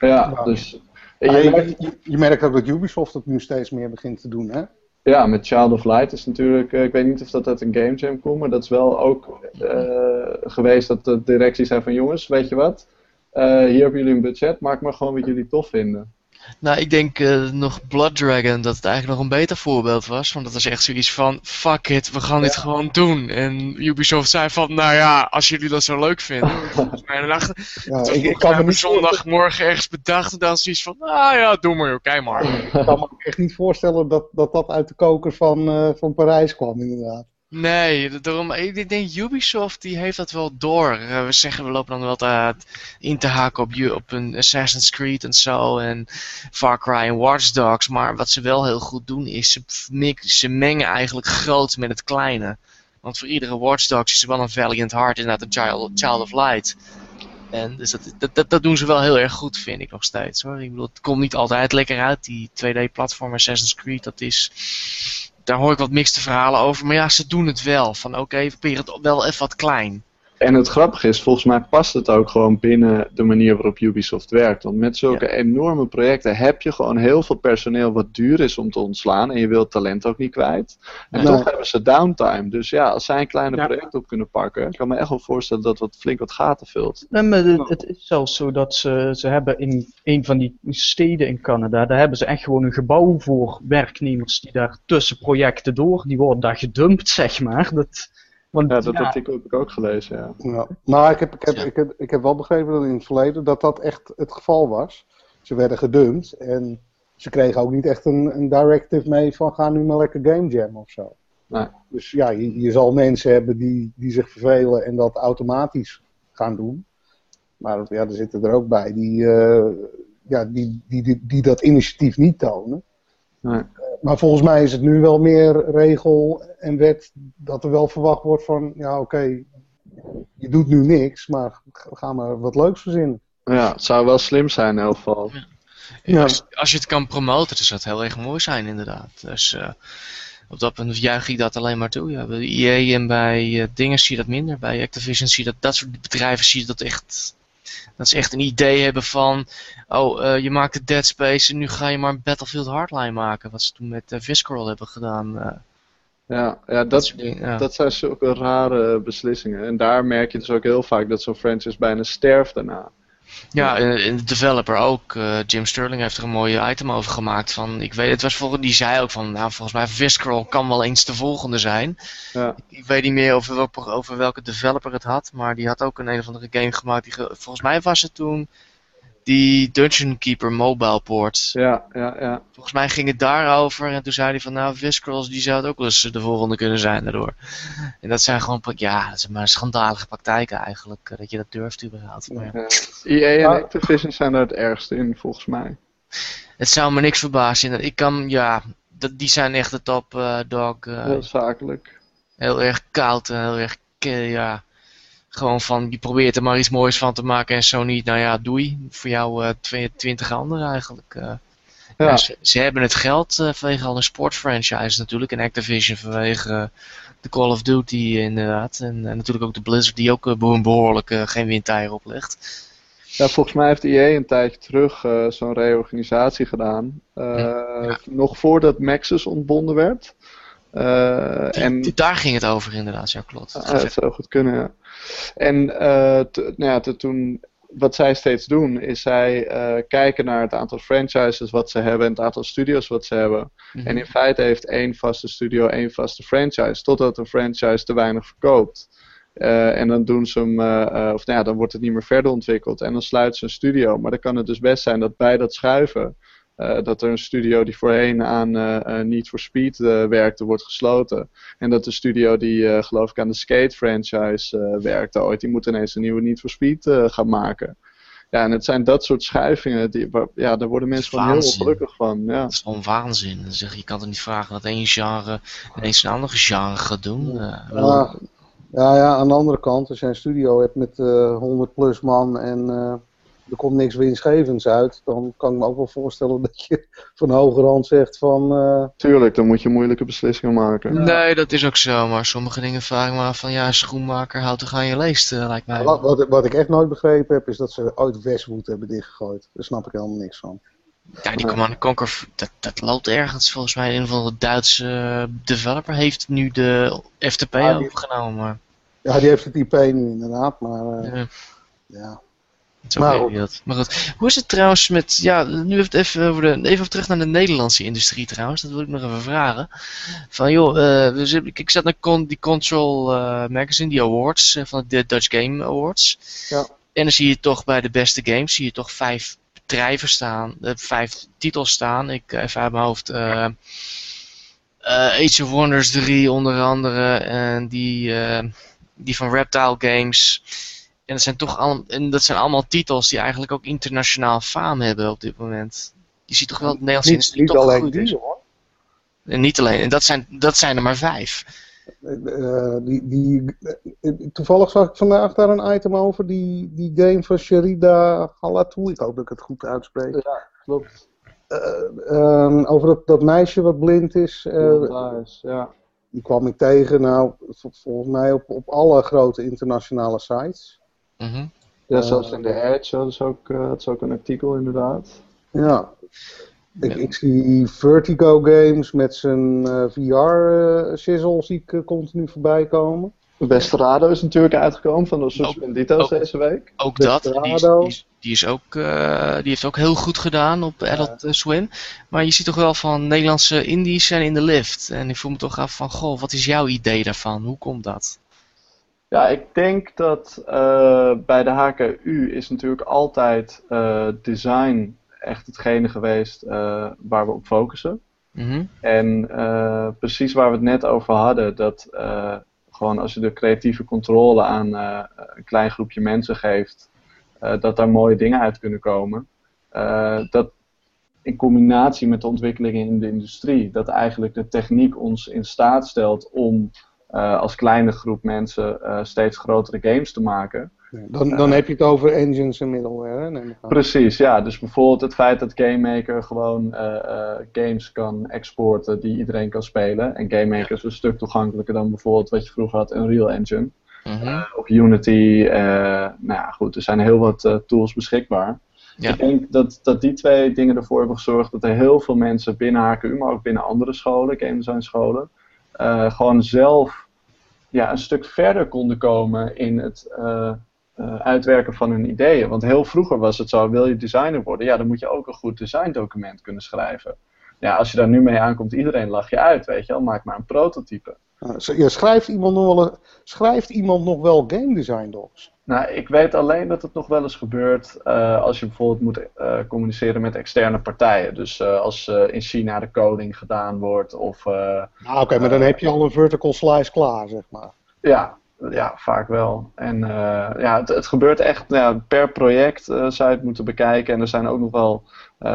Ja, ja dus je, je, je, merkt ook dat Ubisoft het nu steeds meer begint te doen, hè? Ja, met Child of Light is natuurlijk, uh, ik weet niet of dat uit een game jam komt, maar dat is wel ook uh, geweest dat de directie zei van jongens, weet je wat, uh, hier hebben jullie een budget, maak maar gewoon wat jullie tof vinden. Nou, ik denk uh, nog Blood Dragon dat het eigenlijk nog een beter voorbeeld was. Want dat was echt zoiets van, fuck it, we gaan dit gewoon doen. En Ubisoft zei van, nou ja, als jullie dat zo leuk vinden. ja, ik, ik kan me niet zondagmorgen ergens bedacht en dan zoiets van, nou ja, doe maar joh, kijk maar. Ik kan me echt niet voorstellen dat dat, dat uit de koker van, uh, van Parijs kwam inderdaad. Nee, daarom, ik denk Ubisoft die heeft dat wel door. Uh, we zeggen we lopen dan wel te, in te haken op, op een Assassin's Creed en zo en Far Cry en Watch Dogs. Maar wat ze wel heel goed doen is ze, ze mengen eigenlijk groot met het kleine. Want voor iedere Watch Dogs is er wel een Valiant Heart inderdaad een Child, Child of Light. En dus dat, dat, dat, dat, doen ze wel heel erg goed, vind ik nog steeds. Hoor. Ik bedoel, het komt niet altijd lekker uit. Die 2D-platform Assassin's Creed, dat is daar hoor ik wat mixte verhalen over. Maar ja, ze doen het wel. Van oké, okay, we proberen het wel even wat klein. En het grappige is, volgens mij past het ook gewoon binnen de manier waarop Ubisoft werkt. Want met zulke enorme projecten heb je gewoon heel veel personeel wat duur is om te ontslaan. En je wilt talent ook niet kwijt. En toch hebben ze downtime. Dus ja, als zij een kleine ja. project op kunnen pakken, kan ik me echt wel voorstellen dat wat flink wat gaten vult. Nee, maar het, het, is zelfs zo dat ze, ze hebben in een van die steden in Canada, daar hebben ze echt gewoon een gebouw voor werknemers die daar tussen projecten door, die worden daar gedumpt, zeg maar. Dat, want, ja, dat ja, artikel heb ik ook gelezen, ja. ja. Maar ik heb, ik, heb, ik, heb, ik heb wel begrepen dat in het verleden dat dat echt het geval was. Ze werden gedumpt en ze kregen ook niet echt een, een directive mee van ga nu maar lekker game jam of zo. Nee. Dus ja, je, je, zal mensen hebben die, die zich vervelen en dat automatisch gaan doen. Maar ja, er zitten er ook bij die, uh, ja, die, die, die, die, dat initiatief niet tonen. Nee maar volgens mij is het nu wel meer regel en wet dat er wel verwacht wordt van, ja oké, je doet nu niks, maar ga maar wat leuks verzinnen. Ja, het zou wel slim zijn in elk geval. Ja. Ja. Als, als, je het kan promoten, dan zou het heel erg mooi zijn inderdaad. Dus uh, op dat punt juich ik dat alleen maar toe. Ja. Bij EA en bij uh, dingen zie je dat minder. Bij Activision zie je dat, dat soort bedrijven zie je dat echt dat ze echt een idee hebben van, oh, uh, je maakt de Dead Space en nu ga je maar een Battlefield Hardline maken. Wat ze toen met uh, Visceral hebben gedaan. Uh, ja, ja, dat, dat, dingen, ja. dat zijn zulke rare beslissingen. En daar merk je dus ook heel vaak dat zo'n franchise bijna sterft daarna. Ja, en de developer ook. Uh, Jim Sterling heeft er een mooie item over gemaakt. Van, ik weet, het was volgens, die zei ook van, nou, volgens mij Visceral kan wel eens de volgende zijn. Ja. Ik, ik, weet niet meer over, welke, over welke developer het had, maar die had ook een een of andere game gemaakt. Die, volgens mij was het toen die Dungeon Keeper mobile port. Ja, ja, ja. Volgens mij ging het daarover en toen zei hij van nou, Viscrolls die zou het ook wel eens de volgende kunnen zijn daardoor. En dat zijn gewoon, ja, dat zijn maar schandalige praktijken eigenlijk, eh, dat je dat durft überhaupt. Maar ja. EA en Activision zijn er het ergste in, volgens mij. Het zou me niks verbazen. Ik kan, ja, dat, die zijn echt de top uh, dog. Uh, heel zakelijk. Heel erg koud en heel erg, ja gewoon van, je probeert er maar iets moois van te maken en zo niet, nou ja, doei. Voor jou uh, twintig anderen eigenlijk. Uh, ja. ja ze, ze, hebben het geld uh, vanwege al een sportfranchise natuurlijk. En Activision vanwege de Call of Duty inderdaad. En, natuurlijk ook de Blizzard die ook behoorlijk geen windtijger oplegt. Ja, volgens mij heeft EA een tijdje terug zo'n reorganisatie gedaan. Ja. Nog voordat Maxis ontbonden werd. Uh, en, daar ging het over inderdaad, ja klopt. Dat zou goed kunnen, ja. En uh, nou ja, toen, wat zij steeds doen, is zij kijken naar het aantal franchises wat ze hebben en het aantal studios wat ze hebben. Mm -hmm. En in feite heeft één vaste studio één vaste franchise, totdat een franchise te weinig verkoopt. en dan doen ze hem, of nou ja, dan wordt het niet meer verder ontwikkeld. En dan sluiten ze een studio. Maar dan kan het dus best zijn dat bij dat schuiven uh, dat er een studio die voorheen aan uh, Need for Speed werkte, wordt gesloten. En dat de studio die geloof ik aan de Skate franchise werkte ooit, die moet ineens een nieuwe Need for Speed gaan maken. Ja, en het zijn dat soort schuivingen, die, ja, daar worden mensen gewoon heel gelukkig van. Ja. Dat is gewoon waanzin. Zeg, je kan er niet vragen dat één genre ineens een andere genre gaat doen. Ja. ja, ja, aan de andere kant, als je een studio hebt met 100 plus man en er komt niks winstgevends uit, dan kan ik me ook wel voorstellen dat je van hoge rand zegt van... Uh... Tuurlijk, dan moet je moeilijke beslissingen maken. Nee, dat is ook zo, maar sommige dingen vraag ik me af van ja, schoenmaker houdt toch aan je leest, uh, lijkt mij. Wat, wat, wat, ik echt nooit begrepen heb, is dat ze ooit Westwood hebben dichtgegooid. Daar snap ik helemaal niks van. Ja, die Command Conquer, dat, dat loopt ergens volgens mij. Een van de Duitse developer heeft nu de FTP ah, overgenomen. Maar... Ja, die heeft het IP nu inderdaad, maar uh, ja. ja. Maar, dat. maar goed. Hoe is het trouwens met. Ja, nu even, over de, even terug naar de Nederlandse industrie trouwens. Dat wil ik nog even vragen. Van joh, uh, ik zat naar con, die Control uh, Magazine, die awards uh, van de Dutch Game Awards. Ja. En dan zie je toch bij de beste games, zie je toch vijf bedrijven staan, vijf titels staan. Ik even uit mijn hoofd. Age of Wonders 3 onder andere. En die, die van Reptile Games. En dat zijn toch al, en dat zijn allemaal titels die eigenlijk ook internationaal faam hebben op dit moment. Je ziet toch wel het Nederlandse industrie toch alleen goed die, is. Hoor. En niet alleen, en dat zijn, dat zijn er maar vijf. Uh, die, die, toevallig zag ik vandaag daar een item over, die, die game van Sherida Halatou, ik hoop dat ik het goed uitspreek. Ja, klopt. Uh, um, over dat, dat meisje wat blind is. Uh, is ja. Die kwam ik tegen, nou, volgens mij op, op alle grote internationale sites. Mm -hmm. Ja, zelfs in de Edge dat is ook, uh, dat is ook een artikel inderdaad. Ja. Ik, ik zie Vertigo Games met zijn uh, VR-sizzle uh, zie ik continu voorbij komen. Desperado is natuurlijk uitgekomen van de Suspendito's deze week. Ook dat, die, is, die, is, die, is ook, uh, die heeft ook heel goed gedaan op Adult ja. Swim. Maar je ziet toch wel van Nederlandse indies zijn in de lift. En ik voel me toch af van, goh, wat is jouw idee daarvan? Hoe komt dat? Ja, ik denk dat uh, bij de HKU is natuurlijk altijd uh, design echt hetgene geweest uh, waar we op focussen. Mm -hmm. En precies waar we het net over hadden, dat gewoon als je de creatieve controle aan een klein groepje mensen geeft, dat daar mooie dingen uit kunnen komen. dat in combinatie met de ontwikkelingen in de industrie, dat eigenlijk de techniek ons in staat stelt om uh, als kleine groep mensen uh, steeds grotere games te maken. Dan, dan heb je het over engines en middleware. Nee, precies, ja. Dus bijvoorbeeld het feit dat GameMaker gewoon uh, games kan exporten die iedereen kan spelen. En GameMaker is een stuk toegankelijker dan bijvoorbeeld wat je vroeger had, Unreal Engine. -hmm. of Unity. nou ja, goed, er zijn heel wat tools beschikbaar. Ja. Ik denk dat, dat die twee dingen ervoor hebben gezorgd dat er heel veel mensen binnen HKU, maar ook binnen andere scholen, game design scholen, uh, gewoon zelf ja, een stuk verder konden komen in het uh, uh, uitwerken van hun ideeën. Want heel vroeger was het zo, wil je designer worden, ja, dan moet je ook een goed designdocument kunnen schrijven. Ja, als je daar nu mee aankomt, iedereen lach je uit, weet je wel, maak maar een prototype. Ja, schrijft, iemand nog wel, schrijft iemand nog wel game design docs? Nou, ik weet alleen dat het nog wel eens gebeurt uh, als je bijvoorbeeld moet uh, communiceren met externe partijen. Dus uh, als in China de coding gedaan wordt of... nou, oké, okay, maar dan heb je al een vertical slice klaar, zeg maar. Ja, ja vaak wel. En ja, het, het, gebeurt echt nou, per project zou je het moeten bekijken. En er zijn ook nog wel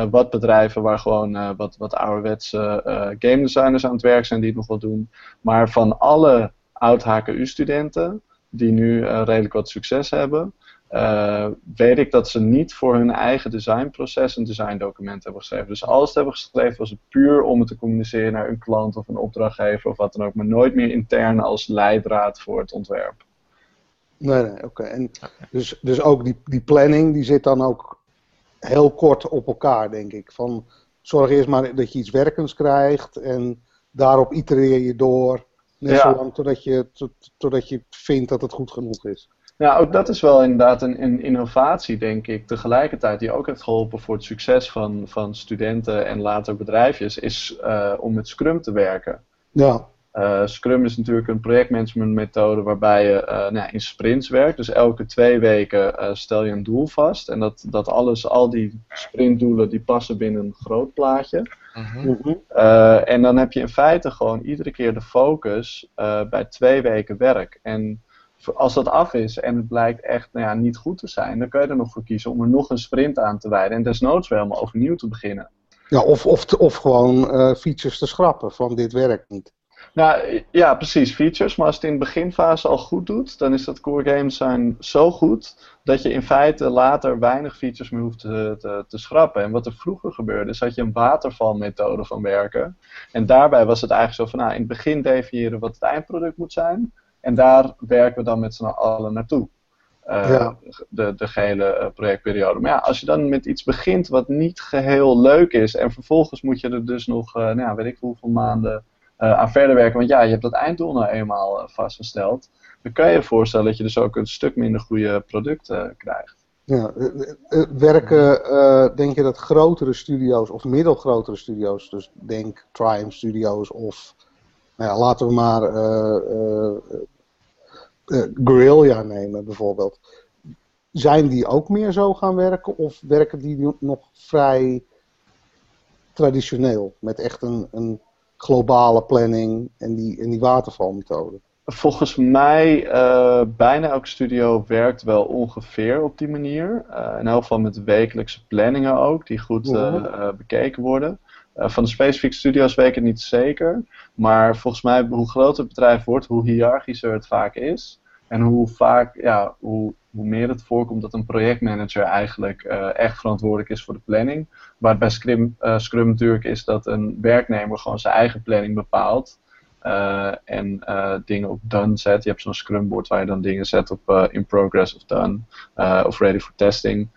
wat bedrijven waar gewoon wat, wat ouderwetse game designers aan het werk zijn die het nog wel doen. Maar van alle oud-HKU-studenten die nu redelijk wat succes hebben, weet ik dat ze niet voor hun eigen designproces een designdocument hebben geschreven. Dus alles ze hebben geschreven was het puur om het te communiceren naar een klant of een opdrachtgever of wat dan ook, maar nooit meer intern als leidraad voor het ontwerp. Nee, nee, oké. En Dus, dus ook die, die planning, die zit dan ook heel kort op elkaar, denk ik. Van zorg eerst maar dat je iets werkends krijgt en daarop itereer je door. Net ja. zolang totdat je, tot, totdat je vindt dat het goed genoeg is. Ja, ook dat is wel inderdaad een, een, innovatie, denk ik. Tegelijkertijd, die ook heeft geholpen voor het succes van, van studenten en later bedrijfjes, is uh, om met Scrum te werken. Ja. Uh, Scrum is natuurlijk een projectmanagementmethode waarbij je uh, nou, in sprints werkt. Dus elke twee weken stel je een doel vast. En dat, dat alles, al die sprintdoelen, die passen binnen een groot plaatje. Mm -hmm. en dan heb je in feite gewoon iedere keer de focus bij twee weken werk. En als dat af is en het blijkt echt nou ja, niet goed te zijn, dan kun je er nog voor kiezen om er nog een sprint aan te wijden. En desnoods weer helemaal overnieuw te beginnen. Ja, of, of, of gewoon features te schrappen van dit werkt niet. Nou ja, precies, features. Maar als het in de beginfase al goed doet, dan is dat core games zijn zo goed dat je in feite later weinig features meer hoeft te, te, te schrappen. En wat er vroeger gebeurde, is dat je een watervalmethode van werken. En daarbij was het eigenlijk zo van, nou, in het begin definiëren wat het eindproduct moet zijn. En daar werken we dan met z'n allen naartoe. Uh, ja. de, de gehele projectperiode. Maar ja, als je dan met iets begint wat niet geheel leuk is en vervolgens moet je er dus nog, uh, nou ja, weet ik hoeveel maanden aan verder werken. Want ja, je hebt dat einddoel nou eenmaal uh, vastgesteld. Dan kan je je voorstellen dat je dus ook een stuk minder goede producten uh, krijgt. Ja, werken, denk je dat grotere studio's of middelgrotere studio's, dus denk Triumph Studios of, nou ja, laten we maar Guerrilla nemen bijvoorbeeld. Zijn die ook meer zo gaan werken of werken die nog vrij traditioneel met echt een, een globale planning en die, en die watervalmethode? Volgens mij, uh, bijna elk studio werkt wel ongeveer op die manier. Uh, in elk geval met wekelijkse planningen ook, die goed uh, bekeken worden. van de specifieke studio's weet ik het niet zeker. Maar volgens mij, hoe groter het bedrijf wordt, hoe hiërarchischer het vaak is. En hoe vaak, ja, hoe, hoe meer het voorkomt dat een projectmanager eigenlijk uh, echt verantwoordelijk is voor de planning. Waar bij Scrum, uh, Scrum natuurlijk is dat een werknemer gewoon zijn eigen planning bepaalt. Uh, en dingen op done zet. Je hebt zo'n Scrum board waar je dan dingen zet op in progress of done. of ready for testing.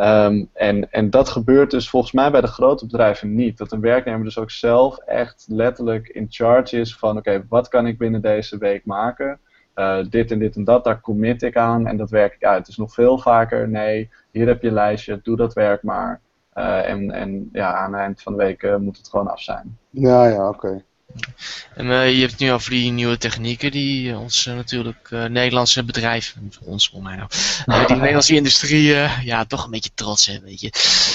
Um, en, en dat gebeurt dus volgens mij bij de grote bedrijven niet. Dat een werknemer dus ook zelf echt letterlijk in charge is van oké, wat kan ik binnen deze week maken? Uh, dit en dit en dat, daar commit ik aan en dat werk ik uit. Dus nog veel vaker, nee, hier heb je een lijstje, doe dat werk maar. Uh, en, en ja, aan het eind van de week uh, moet het gewoon af zijn. Ja, ja, oké. Okay. En je hebt het nu over die nieuwe technieken die ons natuurlijk Nederlandse bedrijven, ons voor mij nou, die Nederlandse industrie, ja, toch een beetje trots hè, weet je.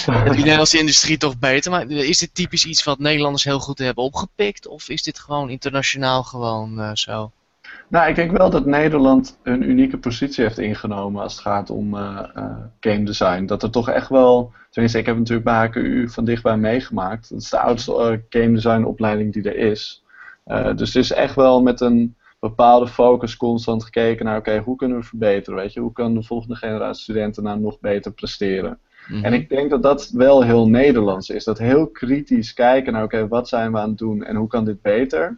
die Nederlandse industrie toch beter, maar is dit typisch iets wat Nederlanders heel goed hebben opgepikt of is dit gewoon internationaal gewoon zo? Nou, ik denk wel dat Nederland een unieke positie heeft ingenomen als het gaat om uh, uh, game design. Dat er toch echt wel, tenminste ik heb natuurlijk bij HKU van dichtbij meegemaakt. Dat is de oudste uh, game design opleiding die er is. dus het is echt wel met een bepaalde focus constant gekeken naar, oké, hoe kunnen we verbeteren? Weet je, hoe kan de volgende generatie studenten nou nog beter presteren? Mm-hmm. En ik denk dat dat wel heel Nederlands is. Dat heel kritisch kijken naar, oké, wat zijn we aan het doen en hoe kan dit beter?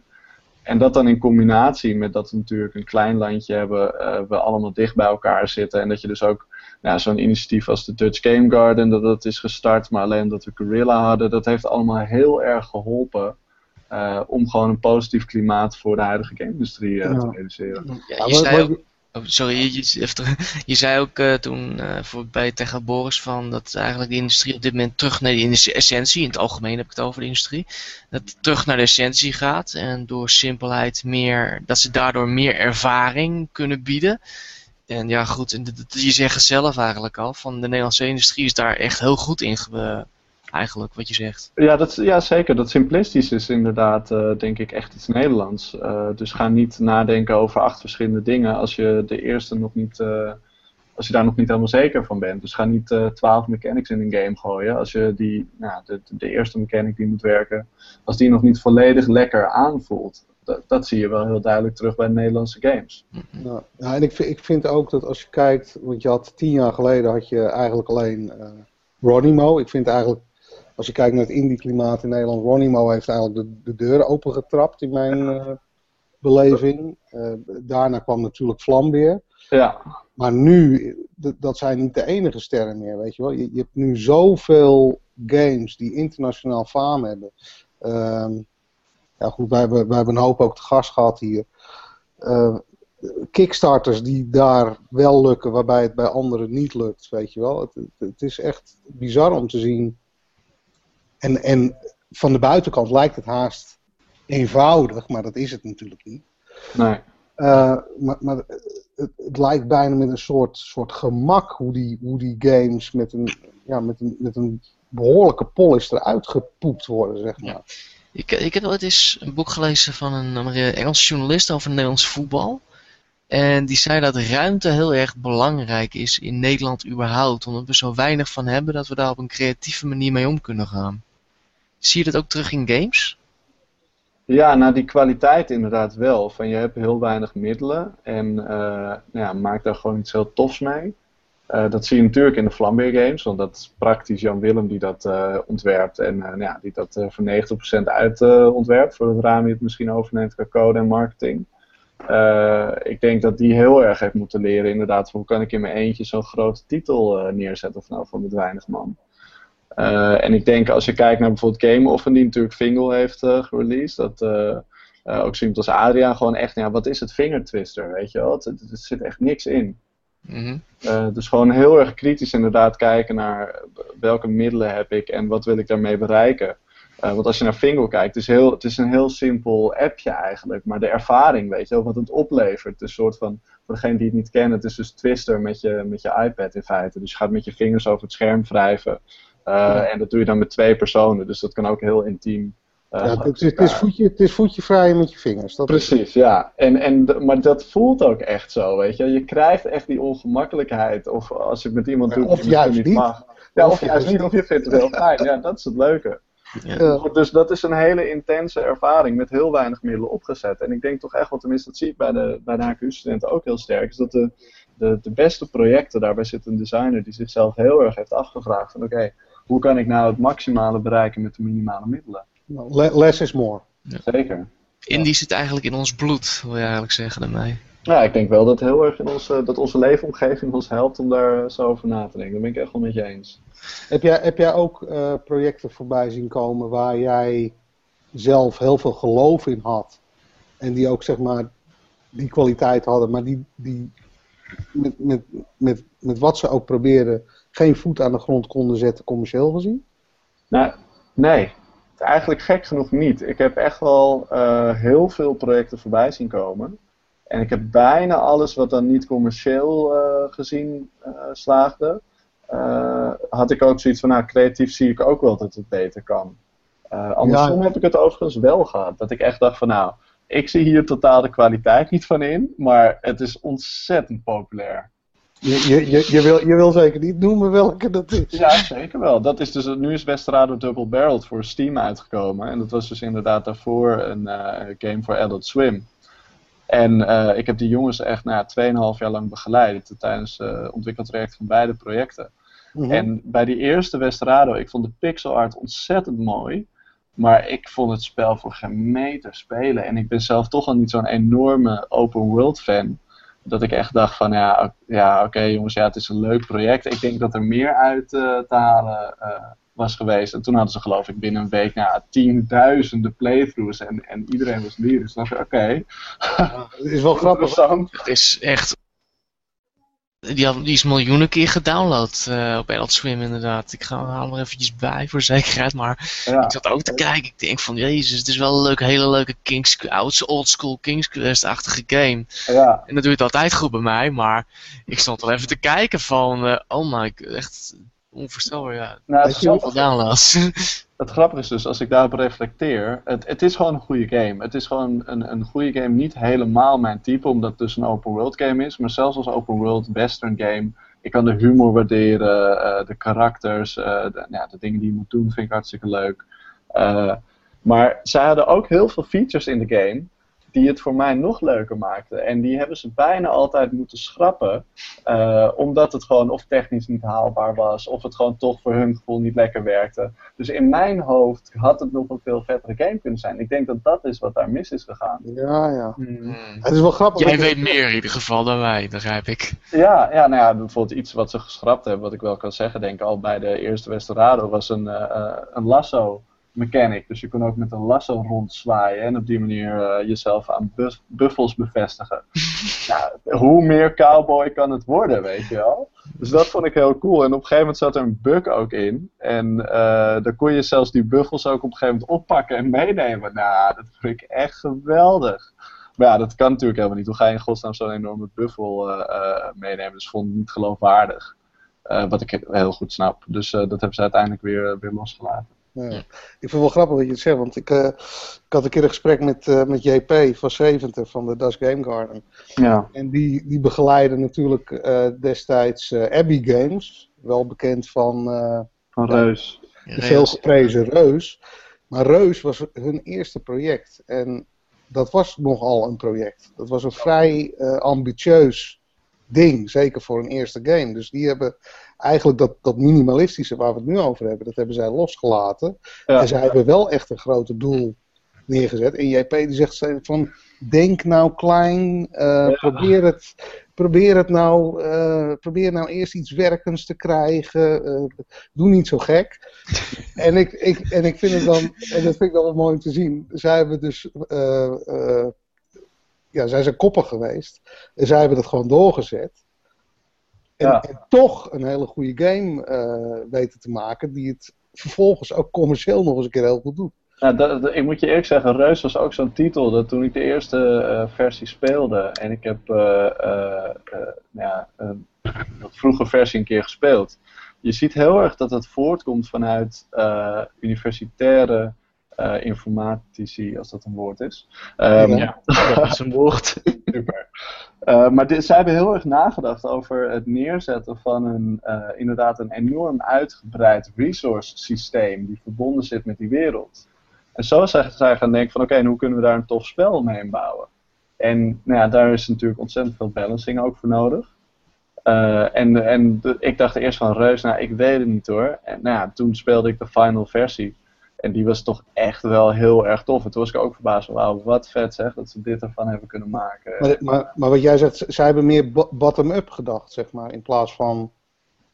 En dat dan in combinatie met dat we natuurlijk een klein landje hebben, uh, we allemaal dicht bij elkaar zitten. En dat je dus ook nou, zo'n initiatief als de Dutch Game Garden, dat dat is gestart, maar alleen dat we Gorilla hadden, dat heeft allemaal heel erg geholpen. Uh, om gewoon een positief klimaat voor de huidige game-industrie uh, ja. te realiseren. Ja, je zei ook, Oh, sorry, je, je, zei ook uh, toen uh, voor, bij tegen Boris van dat eigenlijk de industrie op dit moment terug naar de essentie, in het algemeen heb ik het over de industrie, dat terug naar de essentie gaat en door simpelheid meer, dat ze daardoor meer ervaring kunnen bieden. En ja goed, en je zegt zelf eigenlijk al, van de Nederlandse industrie is daar echt heel goed in eigenlijk, wat je zegt. Ja, dat, ja zeker. Dat simplistisch is inderdaad, uh, denk ik, echt iets Nederlands. Uh, dus ga niet nadenken over acht verschillende dingen als je de eerste nog niet, uh, als je daar nog niet helemaal zeker van bent. Dus ga niet twaalf mechanics in een game gooien als je die, nou, de, de eerste mechanic die moet werken, als die nog niet volledig lekker aanvoelt. dat, dat zie je wel heel duidelijk terug bij de Nederlandse games. Ja, ja, en ik, vind- ik vind ook dat als je kijkt, want je had tien jaar geleden had je eigenlijk alleen eh Ronimo. Ik vind eigenlijk, als je kijkt naar het indie-klimaat in Nederland, Ronimo heeft eigenlijk de, de deuren opengetrapt in mijn eh, beleving. Eh, daarna kwam natuurlijk Vlambeer. Ja, Maar nu, dat zijn niet de enige sterren meer, weet je wel. Je, je hebt nu zoveel games die internationaal faam hebben. Ehm, ja goed, wij hebben, wij hebben een hoop ook te gast gehad hier. Eh, Kickstarters die daar wel lukken, waarbij het bij anderen niet lukt, weet je wel. Het, het, het is echt bizar om te zien. En, en van de buitenkant lijkt het haast eenvoudig, maar dat is het natuurlijk niet. nee. Uh, maar maar het, het, lijkt bijna met een soort, soort gemak hoe die, hoe die games met een, ja, met een, met een behoorlijke polish eruit gepoept worden, zeg maar. Ik, ik heb ooit eens een boek gelezen van een Engelse journalist over Nederlands voetbal. En die zei dat ruimte heel erg belangrijk is in Nederland überhaupt. Omdat we zo weinig van hebben dat we daar op een creatieve manier mee om kunnen gaan. Zie je dat ook terug in games? Ja, nou die kwaliteit inderdaad wel. Van je hebt heel weinig middelen en eh, nou ja, maak daar gewoon iets heel tofs mee. Eh, dat zie je natuurlijk in de Flambeer Games, want dat is praktisch Jan Willem die dat eh, ontwerpt en nou ja, die dat voor 90% uit ontwerpt, voordat Rami het misschien overneemt qua code en marketing. Ik denk dat die heel erg heeft moeten leren inderdaad, hoe kan ik in mijn eentje zo'n grote titel neerzetten vanaf van met weinig man. Uh, en ik denk als je kijkt naar bijvoorbeeld Game Offen, die natuurlijk Fingal heeft uh, gereleased, dat uh, ook zo iemand als Adriaan gewoon echt, ja, wat is het vingertwister, weet je wel? Er zit echt niks in. Mm -hmm. dus gewoon heel erg kritisch inderdaad kijken naar welke middelen heb ik en wat wil ik daarmee bereiken. want als je naar Fingal kijkt, het is, heel, het is een heel simpel appje eigenlijk, maar de ervaring, weet je wel, wat het oplevert. Het is een soort van, voor degene die het niet kennen, het is dus Twister met je, met je iPad in feite. Dus je gaat met je vingers over het scherm wrijven. Uh, ja. En dat doe je dan met twee personen, dus dat kan ook heel intiem. Uh, ja, het, is, het, is voetje, het is voetje vrij met je vingers. Dat Precies, ja. En, en, maar dat voelt ook echt zo, weet je. Je krijgt echt die ongemakkelijkheid. Of als je het met iemand ja, doet of die juist niet niet. mag. Ja, of, of juist niet, of je vindt het heel fijn. Ja, dat is het leuke. Ja. Dus dat is een hele intense ervaring met heel weinig middelen opgezet. En ik denk toch echt, wat tenminste dat zie ik bij de, bij de HKU-studenten ook heel sterk, is dat de, de, de beste projecten, daarbij zit een designer die zichzelf heel erg heeft afgevraagd van oké, okay, hoe kan ik nou het maximale bereiken met de minimale middelen? Less is more. Ja. Zeker. Indie zit eigenlijk in ons bloed, wil je eigenlijk zeggen daarmee. Ja, ik denk wel dat heel erg in onze, dat onze leefomgeving ons helpt om daar zo over na te denken. Daar ben ik echt wel met je eens. Heb jij, heb jij ook uh, projecten voorbij zien komen waar jij zelf heel veel geloof in had? En die ook zeg maar die kwaliteit hadden, maar die, die met, met, met, met wat ze ook probeerden geen voet aan de grond konden zetten, commercieel gezien? Nou, nee. Eigenlijk gek genoeg niet. Ik heb echt wel uh, heel veel projecten voorbij zien komen. En ik heb bijna alles wat dan niet commercieel uh, gezien uh, slaagde, had ik ook zoiets van, nou, creatief zie ik ook wel dat het beter kan. andersom ja. heb ik het overigens wel gehad. Dat ik echt dacht van, nou, ik zie hier totaal de kwaliteit niet van in, maar het is ontzettend populair. Je, je, je, je, wil, je wil zeker niet noemen welke dat is. Ja, zeker wel. Dat is dus, nu is Westerado Double Barreled voor Steam uitgekomen. En dat was dus inderdaad daarvoor een uh, game voor Adult Swim. En uh, ik heb die jongens echt nou, 2,5 jaar lang begeleid tijdens het uh, ontwikkeltraject van beide projecten. Mm -hmm. En bij die eerste Westerado, ik vond de pixel art ontzettend mooi. Maar ik vond het spel voor geen meter spelen. En ik ben zelf toch al niet zo'n enorme open world fan dat ik echt dacht van ja, ja oké okay, jongens, ja, het is een leuk project. Ik denk dat er meer uit uh, te halen uh, was geweest. En toen hadden ze geloof ik binnen een week nou, tienduizenden playthroughs en, en iedereen was lyrisch. Dus dacht ik, oké. Okay. Ja, het is wel grappig. Het is echt... Die, had, die is miljoenen keer gedownload uh, op Adult Swim inderdaad. Ik ga er nog eventjes bij voor zekerheid. Maar ja. ik zat ook te kijken. Ik denk van, jezus, het is wel een leuk, hele leuke Kings, old school King's Quest-achtige game. Ja. En dat doe je het altijd goed bij mij. Maar ik stond wel even te kijken van, uh, oh my, echt onvoorstelbaar. Ja. Nou, het zoveel downloads. Het grappige is dus, als ik daarop reflecteer, het, het is gewoon een goede game. Het is gewoon een, een goede game, niet helemaal mijn type, omdat het dus een open world game is. Maar zelfs als open world western game, ik kan de humor waarderen, uh, de karakters, uh, de, de dingen die je moet doen vind ik hartstikke leuk. Uh, maar zij hadden ook heel veel features in de game, die het voor mij nog leuker maakten. En die hebben ze bijna altijd moeten schrappen, uh, omdat het gewoon of technisch niet haalbaar was, of het gewoon toch voor hun gevoel niet lekker werkte. Dus in mijn hoofd had het nog een veel vettere game kunnen zijn. Ik denk dat dat is wat daar mis is gegaan. Ja, ja. Hmm. Het is wel grappig. Jij weet meer in ieder geval dan wij, begrijp ik. Ja, ja, nou ja, bijvoorbeeld iets wat ze geschrapt hebben, wat ik wel kan zeggen, denk ik al bij de eerste Westorado, was een, eh, eh, een lasso mechanic. Dus je kon ook met een lasso rondzwaaien en op die manier eh, jezelf aan buffels bevestigen. ja, hoe meer cowboy kan het worden, weet je wel? Dus dat vond ik heel cool. En op een gegeven moment zat er een bug ook in. En eh dan kon je zelfs die buffels ook op een gegeven moment oppakken en meenemen. Nou, dat vond ik echt geweldig. Maar ja, dat kan natuurlijk helemaal niet. Hoe ga je in godsnaam zo'n enorme buffel eh, meenemen? Dus ik vond het niet geloofwaardig. Wat ik heel goed snap. Dus dat hebben ze uiteindelijk weer, weer losgelaten. Ja. Ik vind het wel grappig dat je het zegt, want ik, eh, ik had een keer een gesprek met, eh, met JP van 70 van de Das Game Garden. Ja, En die, die begeleiden natuurlijk eh, destijds eh, Abbey Games, wel bekend van eh, van Reus. de veel geprezen Reus. Maar Reus was hun eerste project en dat was nogal een project. Dat was een vrij eh, ambitieus ding, zeker voor een eerste game. Dus die hebben eigenlijk dat, dat minimalistische waar we het nu over hebben, dat hebben zij losgelaten. Ja. En zij hebben wel echt een grote doel neergezet. En JP die zegt van, denk nou klein, eh, probeer, het, probeer het nou, eh, probeer nou eerst iets werkends te krijgen, eh, doe niet zo gek. en, ik, ik, en ik vind het dan, en dat vind ik dan wel mooi om te zien, zij hebben dus, ja, zij zijn koppig geweest, en zij hebben het gewoon doorgezet. En, Ja. en toch een hele goede game eh, weten te maken, die het vervolgens ook commercieel nog eens een keer heel goed doet. Nou, dat, dat- ik moet je eerlijk zeggen, Reus was ook zo'n titel dat toen ik de eerste eh, versie speelde en ik heb eh, nou ja, een wat vroege versie een keer gespeeld. Je ziet heel erg dat het voortkomt vanuit universitaire eh, informatici, als dat een woord is. Ehm, Ja. Ja, dat is een woord. Super. Eh, maar dit, zij hebben heel erg nagedacht over het neerzetten van een, eh, inderdaad een enorm uitgebreid resource systeem die verbonden zit met die wereld. En zo zijn zij gaan denken van oké, en hoe kunnen we daar een tof spel omheen bouwen? En nou ja, daar is natuurlijk ontzettend veel balancing ook voor nodig. Eh, en en de- ik dacht eerst van Reus, nou ik weet het niet hoor. En nou ja, toen speelde ik de final versie. En die was toch echt wel heel erg tof. En toen was ik ook verbaasd van wauw, wat vet zeg, dat ze dit ervan hebben kunnen maken. Maar, maar, maar wat jij zegt, zij hebben meer bo- bottom-up gedacht, zeg maar, in plaats van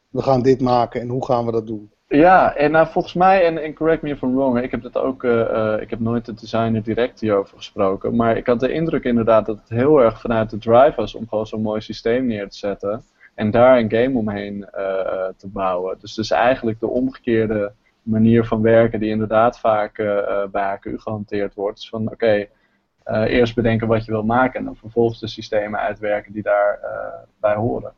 we gaan dit maken en hoe gaan we dat doen? Ja, en nou, volgens mij, en, en correct me if I'm wrong, ik heb dat ook, eh, eh, ik heb nooit de designer direct hierover gesproken, maar ik had de indruk inderdaad dat het heel erg vanuit de drive was om gewoon zo'n mooi systeem neer te zetten en daar een game omheen eh, te bouwen. Dus dus eigenlijk de omgekeerde manier van werken die inderdaad vaak eh, bij HQ gehanteerd wordt. Dus van oké, eh, eerst bedenken wat je wil maken en dan vervolgens de systemen uitwerken die daarbij bij horen.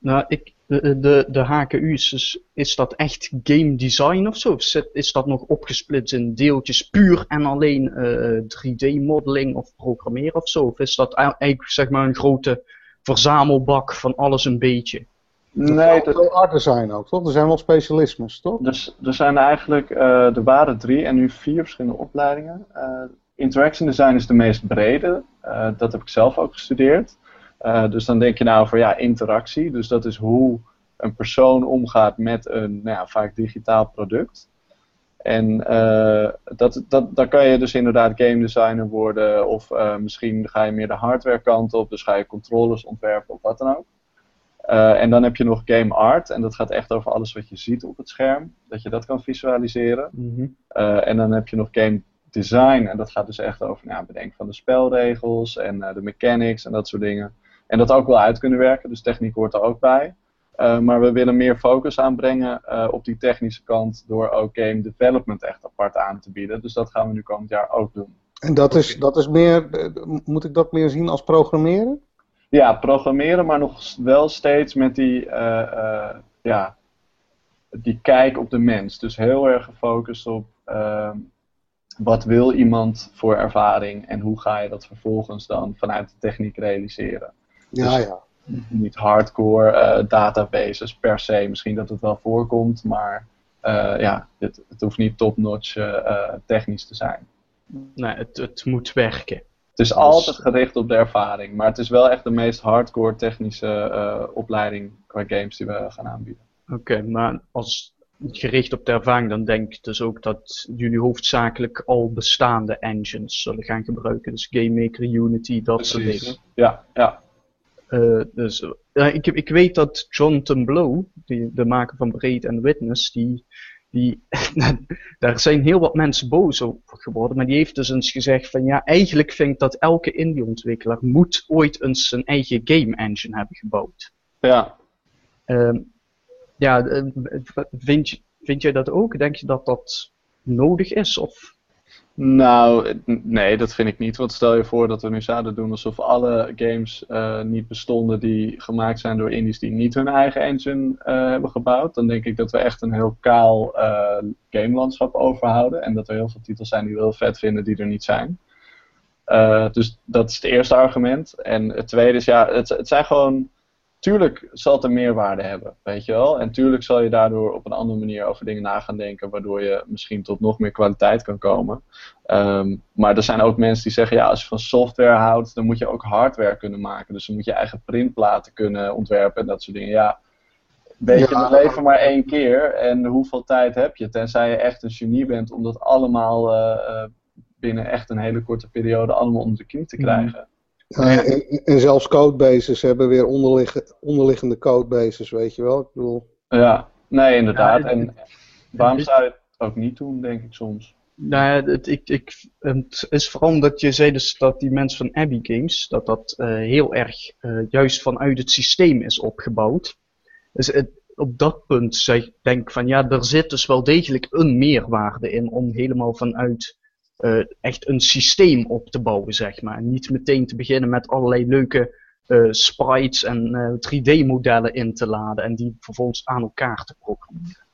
Nou, ik, de, de, de HKU's, is, is dat echt game design of zo? Of is dat nog opgesplitst in deeltjes puur en alleen eh 3D-modeling of programmeren of zo? Of is dat ei- eigenlijk zeg maar een grote verzamelbak van alles een beetje? Nee, dat is art design ook, toch? Er zijn wel specialismes, toch? Dus er zijn eigenlijk, eh, er waren drie en nu vier verschillende opleidingen. Eh, interaction design is de meest brede. Eh, dat heb ik zelf ook gestudeerd. Dus dan denk je nou over ja, interactie. Dus dat is hoe een persoon omgaat met een nou ja, vaak digitaal product. En dat, dat, dan kan je dus inderdaad game designer worden. Of misschien ga je meer de hardware kant op. Dus ga je controllers ontwerpen of wat dan ook. Eh, en dan heb je nog game art. En dat gaat echt over alles wat je ziet op het scherm. Dat je dat kan visualiseren. Eh, en dan heb je nog game design. En dat gaat dus echt over nou, bedenken van de spelregels en eh, de mechanics en dat soort dingen. En dat ook wel uit kunnen werken. Dus techniek hoort er ook bij. Eh, maar we willen meer focus aanbrengen eh, op die technische kant. Door ook game development echt apart aan te bieden. Dus dat gaan we nu komend jaar ook doen. En dat is, dat is meer, moet ik dat meer zien als programmeren? Ja, programmeren, maar nog wel steeds met die, eh, eh, ja, die kijk op de mens. Dus heel erg gefocust op ehm, wat wil iemand voor ervaring en hoe ga je dat vervolgens dan vanuit de techniek realiseren. Ja, Dus- ja. Niet hardcore eh, databases per se, misschien dat het wel voorkomt, maar eh, ja, het, het hoeft niet top-notch technisch te zijn. Nee, het, het moet werken. Het is altijd gericht op de ervaring, maar het is wel echt de meest hardcore technische eh, opleiding qua games die we gaan aanbieden. Oké, maar als gericht op de ervaring, dan denk ik dus ook dat jullie hoofdzakelijk al bestaande engines zullen gaan gebruiken. Dus Game Maker, Unity, dat soort dingen. Ja, ja. Uh, dus, uh, ik, ik weet dat Jonathan Blow, die, de maker van Braid and Witness, die, die, daar zijn heel wat mensen boos over geworden, maar die heeft dus eens gezegd van ja, eigenlijk vind ik dat elke indie-ontwikkelaar moet ooit eens zijn eigen game engine hebben gebouwd. Ja. Uh, ja, eh, vind, vind jij dat ook? Denk je dat dat nodig is? Of? Nou, nee, dat vind ik niet. Want stel je voor dat we nu zouden doen alsof alle games uh, niet bestonden die gemaakt zijn door indies die niet hun eigen engine uh, hebben gebouwd. Dan denk ik dat we echt een heel kaal uh, gamelandschap overhouden. En dat er heel veel titels zijn die we heel vet vinden die er niet zijn. dus dat is het eerste argument. En het tweede is, ja, het, het zijn gewoon tuurlijk zal het een meerwaarde hebben, weet je wel. En tuurlijk zal je daardoor op een andere manier over dingen na gaan denken, waardoor je misschien tot nog meer kwaliteit kan komen. Um, maar er zijn ook mensen die zeggen, ja, als je van software houdt, dan moet je ook hardware kunnen maken. Dus dan moet je eigen printplaten kunnen ontwerpen en dat soort dingen. Ja, weet je, we leven maar één keer en hoeveel tijd heb je? Tenzij je echt een genie bent om dat allemaal uh, binnen echt een hele korte periode allemaal onder de knie te mhm. krijgen. Ja, en, en, zelfs codebases hebben weer onderliggende codebases, weet je wel. Ik bedoel... Ja, nee, inderdaad. en waarom zou je het ook niet doen, denk ik soms? Nou ja, het, ik, ik, het is vooral omdat je zei dus dat die mensen van Abbey Games, dat dat uh, heel erg uh, juist vanuit het systeem is opgebouwd. Dus het, op dat punt zeg, denk ik van ja, er zit dus wel degelijk een meerwaarde in om helemaal vanuit uh, echt een systeem op te bouwen, zeg maar. Niet meteen te beginnen met allerlei leuke uh, sprites en uh, eh, 3D-modellen in te laden en die vervolgens aan elkaar te programmeren.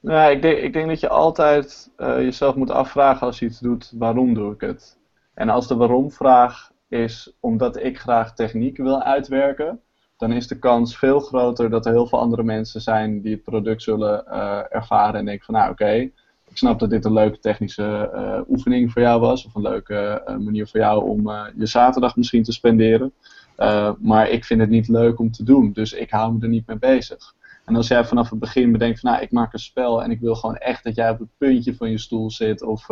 Ja, ik denk, ik denk dat je altijd jezelf moet afvragen als je iets doet, waarom doe ik het? En als de waarom-vraag is omdat ik graag techniek wil uitwerken, dan is de kans veel groter dat er heel veel andere mensen zijn die het product zullen ervaren en denken van nou oké, ik snap dat dit een leuke technische uh, oefening voor jou was. Of een leuke uh, manier voor jou om uh, je zaterdag misschien te spenderen. maar ik vind het niet leuk om te doen. Dus ik hou me er niet mee bezig. En als jij vanaf het begin bedenkt van nou, ik maak een spel en ik wil gewoon echt dat jij op het puntje van je stoel zit. Of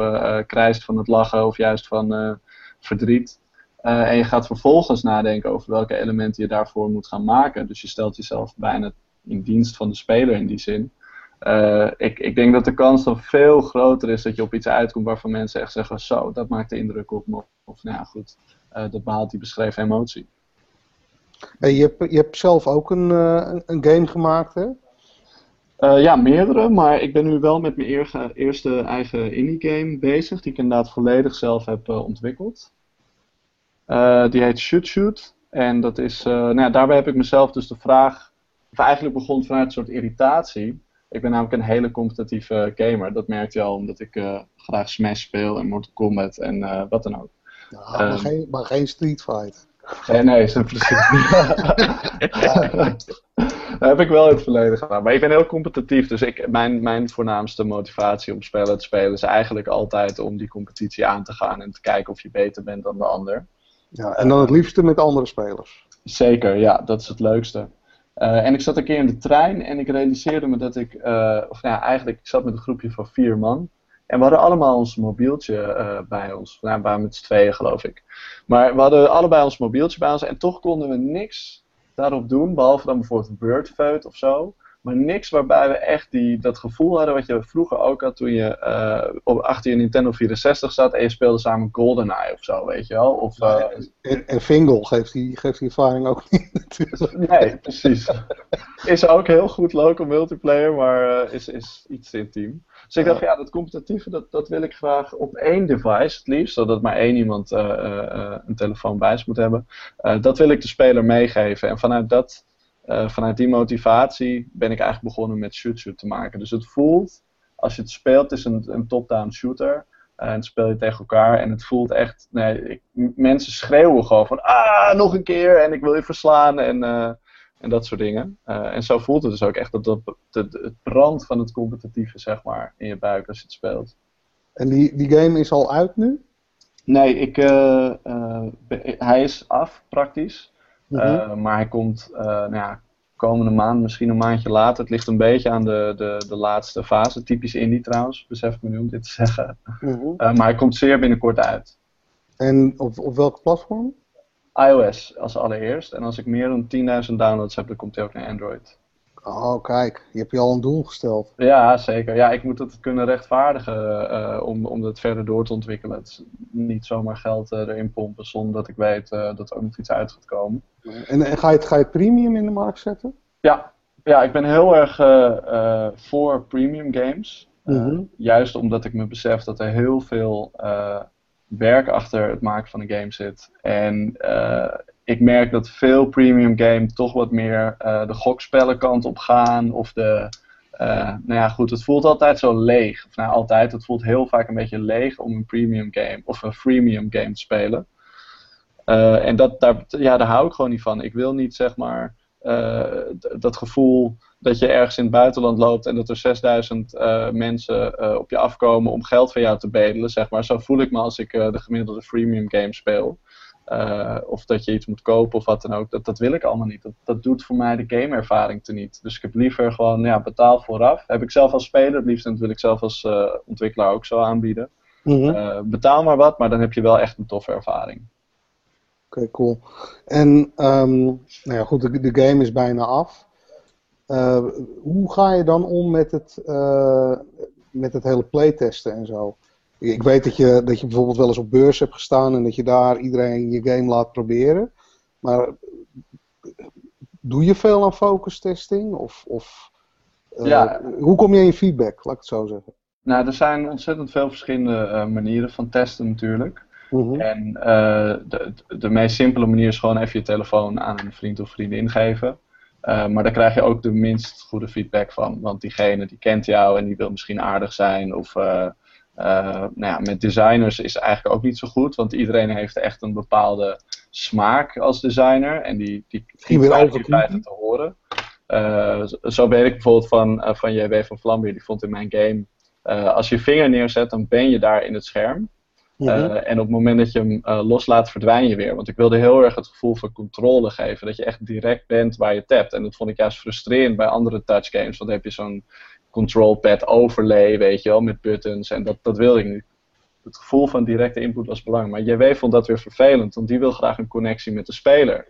krijst van het lachen of juist van verdriet. en je gaat vervolgens nadenken over welke elementen je daarvoor moet gaan maken. Dus je stelt jezelf bijna in dienst van de speler in die zin. Uh, ik, ik denk dat de kans dan veel groter is dat je op iets uitkomt waarvan mensen echt zeggen: Zo, dat maakt de indruk op me. Of nou ja, goed, uh, dat behaalt die beschreven emotie. Hey, je, hebt, je hebt zelf ook een, uh, een game gemaakt, hè? ja, meerdere, maar ik ben nu wel met mijn eerste, eerste eigen indie game bezig, die ik inderdaad volledig zelf heb ontwikkeld. die heet Shoot Shoot. En dat is, nou ja, daarbij heb ik mezelf dus de vraag, of eigenlijk begon vanuit een soort irritatie ik ben namelijk een hele competitieve gamer. Dat merkt je al omdat ik uh, graag Smash speel en Mortal Kombat en uh, wat dan ook. Nou, maar, um, geen, maar geen Street Fighter. Nee, nee, zo precies. dat heb ik wel in het verleden gedaan. Maar ik ben heel competitief, dus ik, mijn, mijn voornaamste motivatie om spellen te spelen is eigenlijk altijd om die competitie aan te gaan en te kijken of je beter bent dan de ander. Ja, en dan het liefste met andere spelers. Zeker, ja, dat is het leukste. Uh, en ik zat een keer in de trein en ik realiseerde me dat ik, uh, of nou eigenlijk, ik zat met een groepje van vier man. En we hadden allemaal ons mobieltje uh, bij ons. Nou, we waren met z'n tweeën, geloof ik. Maar we hadden allebei ons mobieltje bij ons en toch konden we niks daarop doen, behalve dan bijvoorbeeld Wordfeud of zo. Maar niks waarbij we echt die, dat gevoel hadden wat je vroeger ook had toen je uh, op, achter je Nintendo 64 zat en je speelde samen GoldenEye of zo, weet je wel. Of, uh, en, en Fingal geeft die, geeft die ervaring ook niet natuurlijk. Nee, precies. is ook heel goed local multiplayer, maar uh, is, is iets intiem. Dus ik dacht, ja, dat competitieve, dat, dat wil ik graag op één device het liefst, zodat maar één iemand een telefoon bij zich moet hebben. dat wil ik de speler meegeven en vanuit dat uh, vanuit die motivatie ben ik eigenlijk begonnen met shoot shoot te maken. Dus het voelt, als je het speelt, het is een, een top-down shooter. Uh, en speel je tegen elkaar en het voelt echt, nee, ik, mensen schreeuwen gewoon van, ah, nog een keer en ik wil je verslaan en, uh, en dat soort dingen. en zo voelt het dus ook echt, dat, dat, dat, het brand van het competitieve, zeg maar, in je buik als je het speelt. En die, die game is al uit nu? Nee, ik, eh, eh, hij is af praktisch. Mhm. Eh, maar hij komt eh, nou ja, komende maand, misschien een maandje later. Het ligt een beetje aan de, de, de laatste fase. Typisch indie trouwens, besef ik me nu om dit te zeggen. Mhm. Eh, maar hij komt zeer binnenkort uit. En op, op welk platform? iOS als allereerst. En als ik meer dan 10.000 downloads heb, dan komt hij ook naar Android. Oh, kijk, je hebt je al een doel gesteld. Ja, zeker. Ja, ik moet het kunnen rechtvaardigen eh, om, om het verder door te ontwikkelen. Het is niet zomaar geld eh, erin pompen zonder dat ik weet eh, dat er ook nog iets uit gaat komen. En, en ga, je het, ga je het premium in de markt zetten? Ja, ja ik ben heel erg voor premium games. Mhm. Juist omdat ik me besef dat er heel veel werk achter het maken van een game zit. En ik merk dat veel premium games toch wat meer eh, de gokspellenkant op gaan. Of de. eh, nou ja, goed, het voelt altijd zo leeg. Of nou, altijd. Het voelt heel vaak een beetje leeg om een premium game of een freemium game te spelen. Eh, en dat, daar, ja, daar hou ik gewoon niet van. Ik wil niet zeg maar dat gevoel dat je ergens in het buitenland loopt en dat er 6000 eh, mensen op je afkomen om geld van jou te bedelen, zeg maar. Zo voel ik me als ik de gemiddelde freemium game speel. Eh, of dat je iets moet kopen of wat dan ook. Dat, dat wil ik allemaal niet. Dat, dat doet voor mij de gameervaring teniet. Dus ik heb liever gewoon ja, betaal vooraf. Heb ik zelf als speler, het liefst en dat wil ik zelf als eh, ontwikkelaar ook zo aanbieden. Mhm. Eh, betaal maar wat, maar dan heb je wel echt een toffe ervaring. Oké, cool. En ehm, nou ja, goed, de, de game is bijna af. Hoe ga je dan om met het, met het hele playtesten en zo? Ik weet dat je, dat je bijvoorbeeld wel eens op beurs hebt gestaan en dat je daar iedereen je game laat proberen. Maar doe je veel aan focus testing? Of, of eh, Ja. hoe kom je in feedback, laat ik het zo zeggen? Nou, er zijn ontzettend veel verschillende eh, manieren van testen natuurlijk. Mhm. En eh, de, de meest simpele manier is gewoon even je telefoon aan een vriend of vriendin geven. Maar daar krijg je ook de minst goede feedback van. Want diegene die kent jou en die wil misschien aardig zijn. Of nou ja, met designers is het eigenlijk ook niet zo goed. Want iedereen heeft echt een bepaalde smaak als designer. En die, die, die weer krijg je in overkoepeld. feite te horen. Eh, zo- weet ik bijvoorbeeld van, eh, van JW van Vlambeer. Die vond in mijn game... eh, als je je vinger neerzet, dan ben je daar in het scherm. Mhm. Eh, en op het moment dat je hem eh, loslaat, verdwijn je weer. Want ik wilde heel erg het gevoel van controle geven. Dat je echt direct bent waar je tapt. En dat vond ik juist frustrerend bij andere touch games. Want dan heb je zo'n control pad overlay, weet je wel, met buttons. En dat, dat wilde ik niet. Het gevoel van directe input was belangrijk. Maar JW vond dat weer vervelend, want die wil graag een connectie met de speler.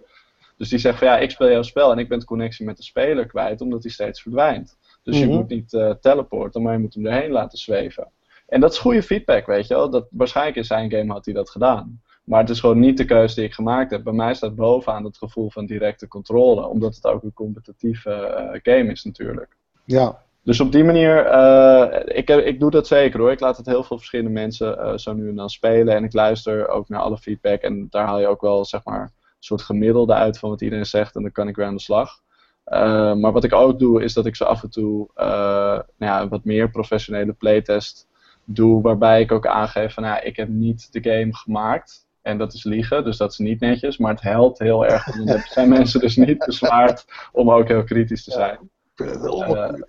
Dus die zegt van ja, ik speel jouw spel en ik ben de connectie met de speler kwijt, omdat hij steeds verdwijnt. Dus je Mhm. moet niet eh, teleporten, maar je moet hem erheen laten zweven. En dat is goede feedback, weet je wel. Dat, waarschijnlijk in zijn game had hij dat gedaan. Maar het is gewoon niet de keuze die ik gemaakt heb. Bij mij staat bovenaan het gevoel van directe controle. Omdat het ook een competitieve eh, game is natuurlijk. Ja, Dus op die manier, eh, ik, ik doe dat zeker hoor. Ik laat het heel veel verschillende mensen eh, zo nu en dan spelen. En ik luister ook naar alle feedback. En daar haal je ook wel, zeg maar, een soort gemiddelde uit van wat iedereen zegt. En dan kan ik weer aan de slag. Eh, maar wat ik ook doe, is dat ik zo af en toe nou ja, wat meer professionele playtest doe. Waarbij ik ook aangeef van, nou, ja, ik heb niet de game gemaakt. En dat is liegen, dus dat is niet netjes. Maar het helpt heel erg. Want dan zijn mensen dus niet bezwaard om ook heel kritisch te zijn. ik vind het heel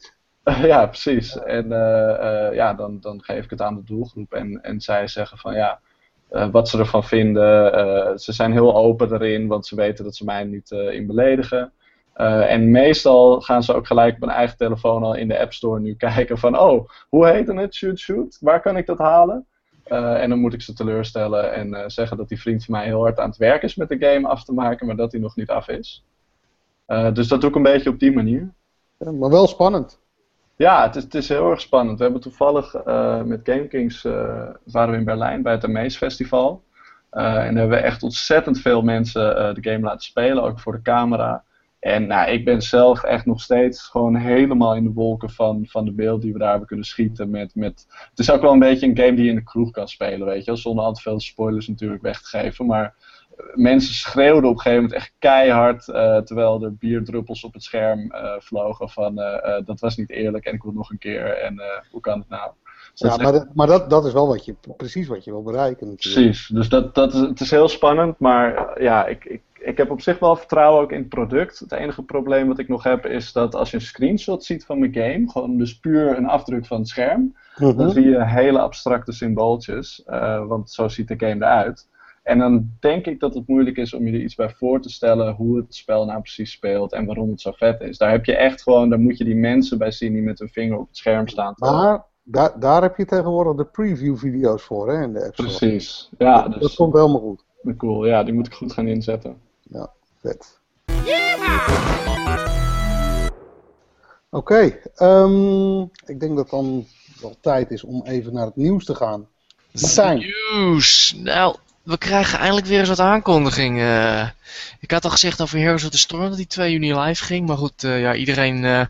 Ja, precies. En eh, eh, ja, dan, dan geef ik het aan de doelgroep. En, en zij zeggen van ja, eh, wat ze ervan vinden. Ze zijn heel open erin, want ze weten dat ze mij niet eh, in beledigen. En meestal gaan ze ook gelijk op mijn eigen telefoon al in de App Store nu kijken van oh, hoe heet het? Shoot Shoot? Waar kan ik dat halen? En dan moet ik ze teleurstellen en zeggen dat die vriend van mij heel hard aan het werk is met de game af te maken, maar dat hij nog niet af is. Dus dat doe ik een beetje op die manier. Ja, maar wel spannend. Ja, het is, het is heel erg spannend. We hebben toevallig eh, met GameKings eh waren we in Berlijn bij het Amaze Festival. Eh, en daar hebben we echt ontzettend veel mensen de game laten spelen, ook voor de camera. En nou, ik ben zelf echt nog steeds gewoon helemaal in de wolken van, van de beeld die we daar hebben kunnen schieten. Met, met... Het is ook wel een beetje een game die je in de kroeg kan spelen, weet je. Zonder al te veel spoilers natuurlijk weg te geven. Maar mensen schreeuwden op een gegeven moment echt keihard. eh, terwijl er bierdruppels op het scherm eh, vlogen van eh, dat was niet eerlijk en ik wil nog een keer. En hoe kan het nou? Dus Ja, maar echt- maar dat, dat is wel wat je, precies wat je wil bereiken natuurlijk. Precies, dus dat, dat is, het is heel spannend, maar ja, ik, ik, ik heb op zich wel vertrouwen ook in het product. Het enige probleem wat ik nog heb is dat als je een screenshot ziet van mijn game, gewoon dus puur een afdruk van het scherm, dan Mhm. zie je hele abstracte symbooltjes, want zo ziet de game eruit. En dan denk ik dat het moeilijk is om je er iets bij voor te stellen hoe het spel nou precies speelt en waarom het zo vet is. Daar heb je echt gewoon, daar moet je die mensen bij zien die met hun vinger op het scherm staan. Maar daar, daar heb je tegenwoordig de preview-video's voor hè, in de App. Precies. Ja, Dat dus komt helemaal goed. cool. Ja, die moet ik goed gaan inzetten. Vet. Oké, ehm, ik denk dat het dan wel tijd is om even naar het nieuws te gaan. Martijn. Nieuws. Nou, we krijgen eindelijk weer eens wat aankondiging. eh. ik had al gezegd over Heroes of the Storm dat die 2 juni live ging. Maar goed, eh, ja, iedereen, eh,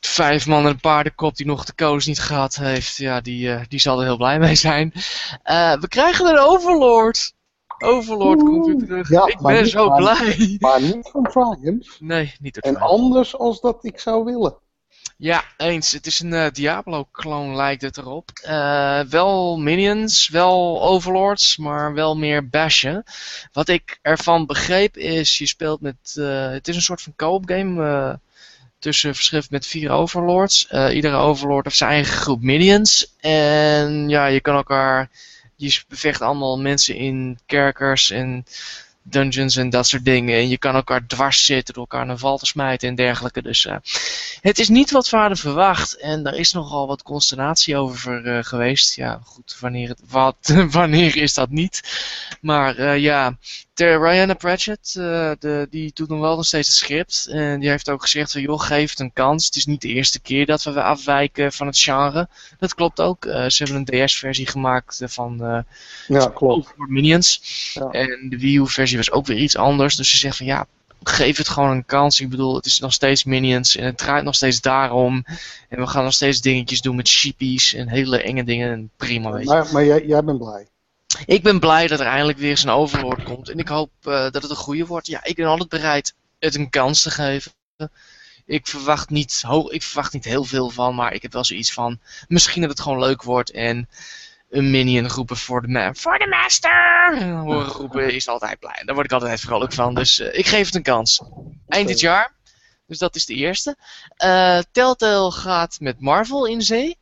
vijf man en een paardenkop die nog de codes niet gehad heeft, ja, die, die zal er heel blij mee zijn. We krijgen een Overlord. Overlord komt weer terug. Ja, ik ben zo blij. Maar niet van Triumph. Nee, niet het En anders als dat ik zou willen. Ja, eens. Het is een eh, Diablo-kloon lijkt het erop. Eh, wel minions, wel overlords, maar wel meer bashen. Wat ik ervan begreep is, je speelt met... eh, het is een soort van co-op game tussen verschrift met vier overlords. Iedere overlord heeft zijn eigen groep minions. En ja, je kan elkaar... Je bevecht allemaal mensen in kerkers en dungeons en dat soort dingen. En je kan elkaar dwars zitten door elkaar een val te smijten en dergelijke. Dus eh, het is niet wat hadden verwacht. En daar is nogal wat consternatie over eh, geweest. Ja, goed, wanneer, het, wat, wanneer is dat niet? Maar eh, ja, ter Rihanna Pratchett, eh, de, die doet nog wel nog steeds het script. En die heeft ook gezegd van, joh, geef het een kans. Het is niet de eerste keer dat we afwijken van het genre. Dat klopt ook. Eh, ze hebben een DS-versie gemaakt van eh Ja, klopt. Minions. Ja. En de Wii U-versie was ook weer iets anders. Dus ze zegt van ja, geef het gewoon een kans. Ik bedoel, het is nog steeds Minions en het draait nog steeds daarom. En we gaan nog steeds dingetjes doen met sheepies en hele enge dingen. En prima, weet je. Maar, maar jij, jij bent blij. Ik ben blij dat er eindelijk weer eens een overlord komt. En ik hoop eh, dat het een goede wordt. Ja, ik ben altijd bereid het een kans te geven. Ik verwacht, niet ik verwacht niet heel veel van, maar ik heb wel zoiets van... Misschien dat het gewoon leuk wordt en een minion roepen voor de, ma voor de master. Horen roepen is altijd blij. Daar word ik altijd vrolijk van. Dus eh, ik geef het een kans. Eind dit jaar. Dus dat is de eerste. Eh, Telltale gaat met Marvel in zee.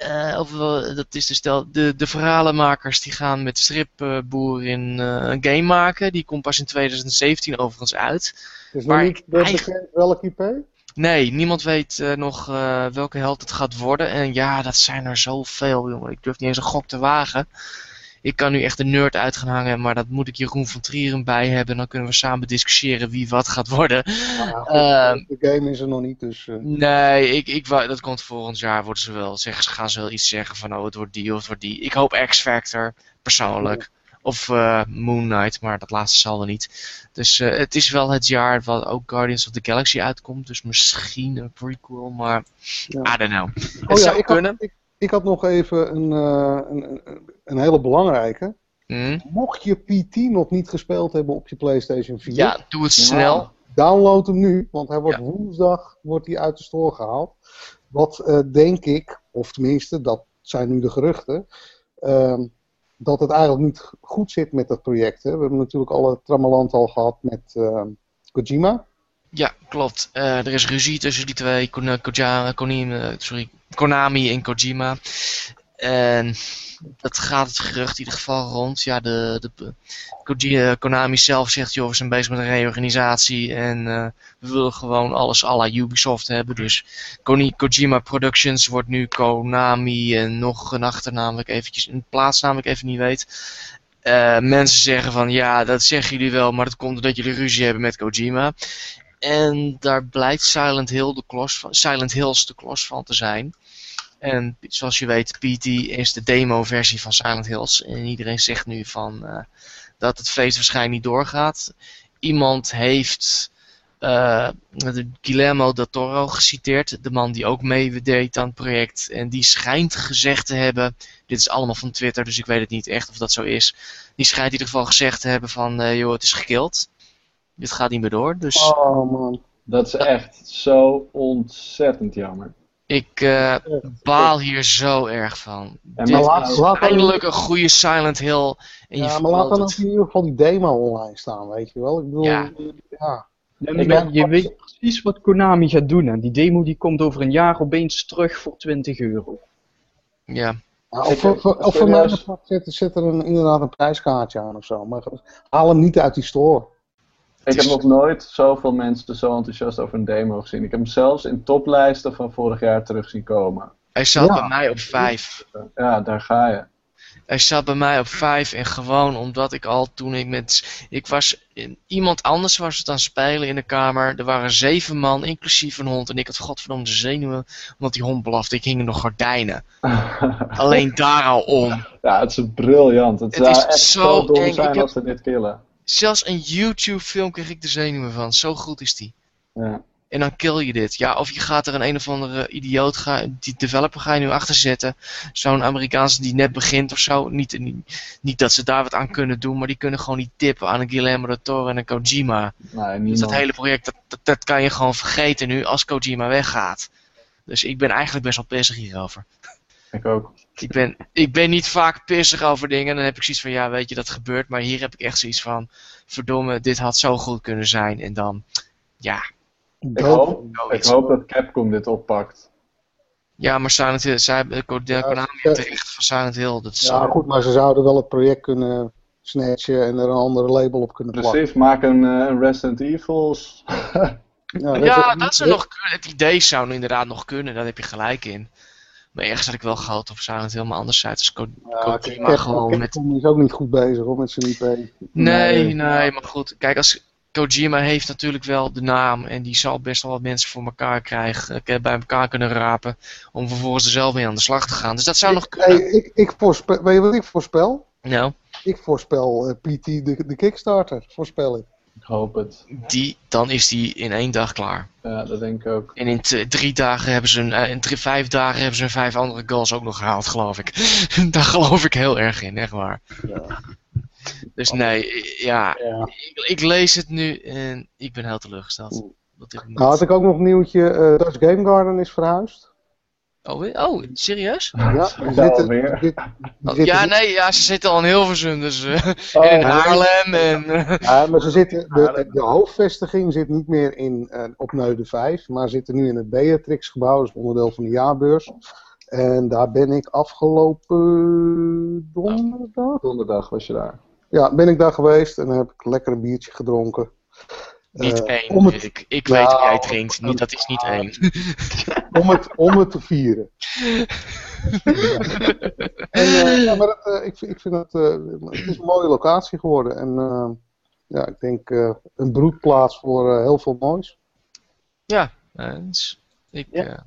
Eh, of, wel, dat is dus tel, de, de verhalenmakers die gaan met de stripboer in eh, een game maken. Die komt pas in 2017 overigens uit. Is Maar niet bekend welk IP? Nee, niemand weet eh, nog eh, welke held het gaat worden. En ja, dat zijn er zoveel, jongen. Ik durf niet eens een gok te wagen. Ik kan nu echt de nerd uit gaan hangen, maar dat moet ik Jeroen van Trieren bij hebben. Dan kunnen we samen discussiëren wie wat gaat worden. Nou ja, goed, Ehm, de game is er nog niet, dus... eh, Nee, ik, ik, dat komt volgend jaar. Worden ze wel, zeggen, ze gaan ze wel iets zeggen van oh, het wordt die of het wordt die. Ik hoop X-Factor, persoonlijk. Of eh, Moon Knight, maar dat laatste zal er niet. Dus eh, het is wel het jaar wat ook Guardians of the Galaxy uitkomt. Dus misschien een prequel, maar Ja. I don't know. Het Oh ja, zou ik had, kunnen. ik, ik had nog even een, eh, een, een, hele belangrijke. Hm? Mocht je PT nog niet gespeeld hebben op je PlayStation 4, Ja, doe het snel. download hem nu, want hij wordt Ja. woensdag wordt hij uit de store gehaald. Wat eh, denk ik, of tenminste, dat zijn nu de geruchten, ehm, dat het eigenlijk niet goed zit met dat project. Hè. We hebben natuurlijk alle trammeland al gehad met ehm, Kojima. Ja, klopt. Eh, er is ruzie tussen die twee, Kon- Koja- Konami, eh, sorry, Konami en Kojima. En dat gaat het gerucht in ieder geval rond. Ja, de, de, Koji- eh, Konami zelf zegt, joh, we zijn bezig met een reorganisatie en eh, we willen gewoon alles à la Ubisoft hebben. Dus Koni- Kojima Productions wordt nu Konami en nog een achternaam, eventjes, een plaatsnaam wat ik even niet weet. Eh, mensen zeggen van, ja, dat zeggen jullie wel, maar dat komt omdat jullie ruzie hebben met Kojima. En daar blijkt Silent, Hill de klos van, Silent Hills de klos van te zijn. En zoals je weet, PT is de demo-versie van Silent Hills. En iedereen zegt nu van eh, dat het feest waarschijnlijk niet doorgaat. Iemand heeft de Guillermo del Toro geciteerd, de man die ook meedeed aan het project. En die schijnt gezegd te hebben, dit is allemaal van Twitter, dus ik weet het niet echt of dat zo is. Die schijnt in ieder geval gezegd te hebben van, eh, joh, het is gekild. Dit gaat niet meer door, dus... Oh man. Dat is echt zo ontzettend jammer. Ik uh, baal hier zo erg van. Ja, Dit laat, is laat eindelijk een goede Silent Hill. En ja, je maar laat dan ook in ieder geval die demo online staan, weet je wel. Ik bedoel, Ja. ja. Ja, maar je weet precies wat Konami gaat doen. En die demo die komt over een jaar opeens terug voor 20 euro. Ja. Ja, of, voor- voor- of voor mij zit, zit er een, inderdaad een prijskaartje aan of zo. Maar haal hem niet uit die store. Ik heb nog nooit zoveel mensen zo enthousiast over een demo gezien. Ik heb hem zelfs in toplijsten van vorig jaar terug zien komen. Hij zat Ja. bij mij op 5. Ja, daar ga je. Hij zat bij mij op 5 en gewoon omdat ik al toen ik met. Ik was. Iemand anders was het aan het spelen in de kamer. Er waren zeven man, inclusief een hond. En ik had godverdomme de zenuwen omdat die hond blafte. Ik hing in de gordijnen. Alleen daar al om. ja, het is briljant. Het, Het zou is echt zo zo dom eng. Ik zijn heb- als ze dit killen. Zelfs een YouTube-film kreeg ik de zenuwen van. Zo goed is die. Ja. En dan kill je dit. Ja, of je gaat er een een of andere idioot, ga, die developer ga je nu achter zetten. Zo'n Amerikaanse die net begint of zo. Niet, niet, niet dat ze daar wat aan kunnen doen, maar die kunnen gewoon niet tippen aan een Guillermo del Toro en een Kojima. Nee, Dus dat hele project, dat, dat, dat kan je gewoon vergeten nu als Kojima weggaat. Dus ik ben eigenlijk best wel pissig hierover. Ik ook. Ik ben, ik ben niet vaak pissig over dingen. Dan heb ik zoiets van, ja, weet je, dat gebeurt. Maar hier heb ik echt zoiets van, verdomme, dit had zo goed kunnen zijn. En dan, ja, Ik hoop, ik hoop dat Capcom dit oppakt. Ja, maar Silent Hill, zij, de Konami heeft de rechten van Silent Hill. Dat is Ja, goed, maar ze zouden wel het project kunnen snatchen en er een andere label op kunnen plakken. Precies, maak een, eh, Resident Evils. Ja, ja, dat zou nog kunnen. Het idee zou nu inderdaad nog kunnen, daar heb je gelijk in. Maar ergens had ik wel op Silent Hill, maar anderzijds is Ko- Ja, Kojima Capcom- gewoon met... Capcom is ook niet goed bezig hoor, met zijn IP. Nee, Nee. nee, maar goed. Kijk, als Kojima heeft natuurlijk wel de naam en die zal best wel wat mensen voor elkaar krijgen, eh, bij elkaar kunnen rapen, om vervolgens er zelf mee aan de slag te gaan. Dus dat zou nog kunnen. Hey, ik, ik voorspel, weet je wat ik voorspel? Nou, Ik voorspel eh, PT de, de Kickstarter, voorspel ik. Ik hoop het. die, dan is die in één dag klaar. Ja, dat denk ik ook. En in drie dagen hebben ze een, eh, in drie, vijf dagen hebben ze hun vijf andere goals ook nog gehaald, geloof ik. Daar geloof ik heel erg in, echt waar. Dus nee, ja, Ja. ik, ik lees het nu en ik ben heel teleurgesteld. Dat niet- Nou had ik ook nog een nieuwtje, eh Dutch Game Garden is verhuisd. Oh, oh, serieus? Ja, zitten, die Oh, zitten- ja, nee, ja, ze zitten al in Hilversum, dus Oh, en in. Haarlem en... Ja, maar ze zitten, de, de hoofdvestiging zit niet meer in, eh, op Neude 5, maar zitten nu in het Beatrix gebouw, dat is onderdeel van de jaarbeurs. En daar ben ik afgelopen donderdag, Donderdag was je daar. ja, ben ik daar geweest en heb ik lekker een biertje gedronken. Niet Eh, één, om het- ik, ik Nou, weet hoe jij drinkt, niet, dat is niet één. om het, om het te vieren. En, eh, ja, maar dat, eh, ik, ik vind het, eh, het is een mooie locatie geworden. En ja, ik denk een broedplaats voor heel veel moois. Ja, eh, dus ik, Ja.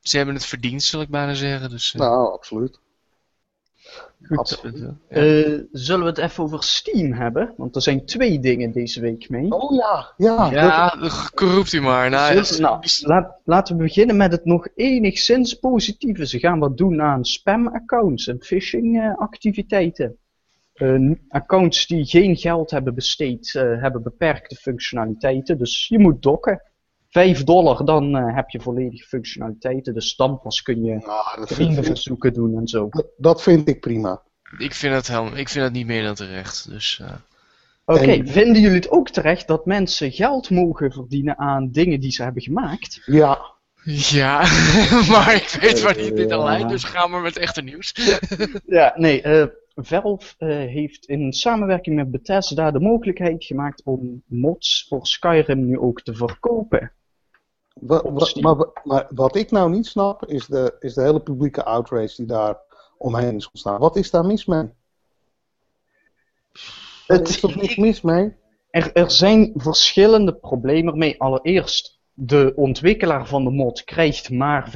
ze hebben het verdiend, zal ik bijna zeggen. Dus, Nou, absoluut. Goed. absoluut. ja. Eh, zullen we het even over Steam hebben? Want er zijn twee dingen deze week mee. Oh ja, ja. Ja, corrupt u maar. Nou, nou, laat, laten we beginnen met het nog enigszins positieve. Ze gaan wat doen aan spam-accounts en phishing-activiteiten. accounts die geen geld hebben besteed, eh, hebben beperkte functionaliteiten. Dus je moet dokken. 5 dollar, dan eh, heb je volledige functionaliteiten. Dus dan pas kun je Nou, dat, vind, vriendenverzoeken doen en zo. dat, dat vind ik prima. ik, vind het helemaal, ik vind het niet meer dan terecht. Dus, eh, Oké, En- vinden jullie het ook terecht dat mensen geld mogen verdienen aan dingen die ze hebben gemaakt? Ja, ja, maar ik weet waar dit, dit al Ja. leidt, dus gaan we met echte nieuws. Ja, nee, eh, Valve eh, heeft in samenwerking met Bethesda de mogelijkheid gemaakt om mods voor Skyrim nu ook te verkopen. Maar, wa- maar wat ik nou niet snap, is de, is de hele publieke outrage die daar omheen is ontstaan. Wat is daar mis mee? Er is toch niks mis mee? Er, er zijn verschillende problemen mee. Allereerst, de ontwikkelaar van de mod krijgt maar 25%.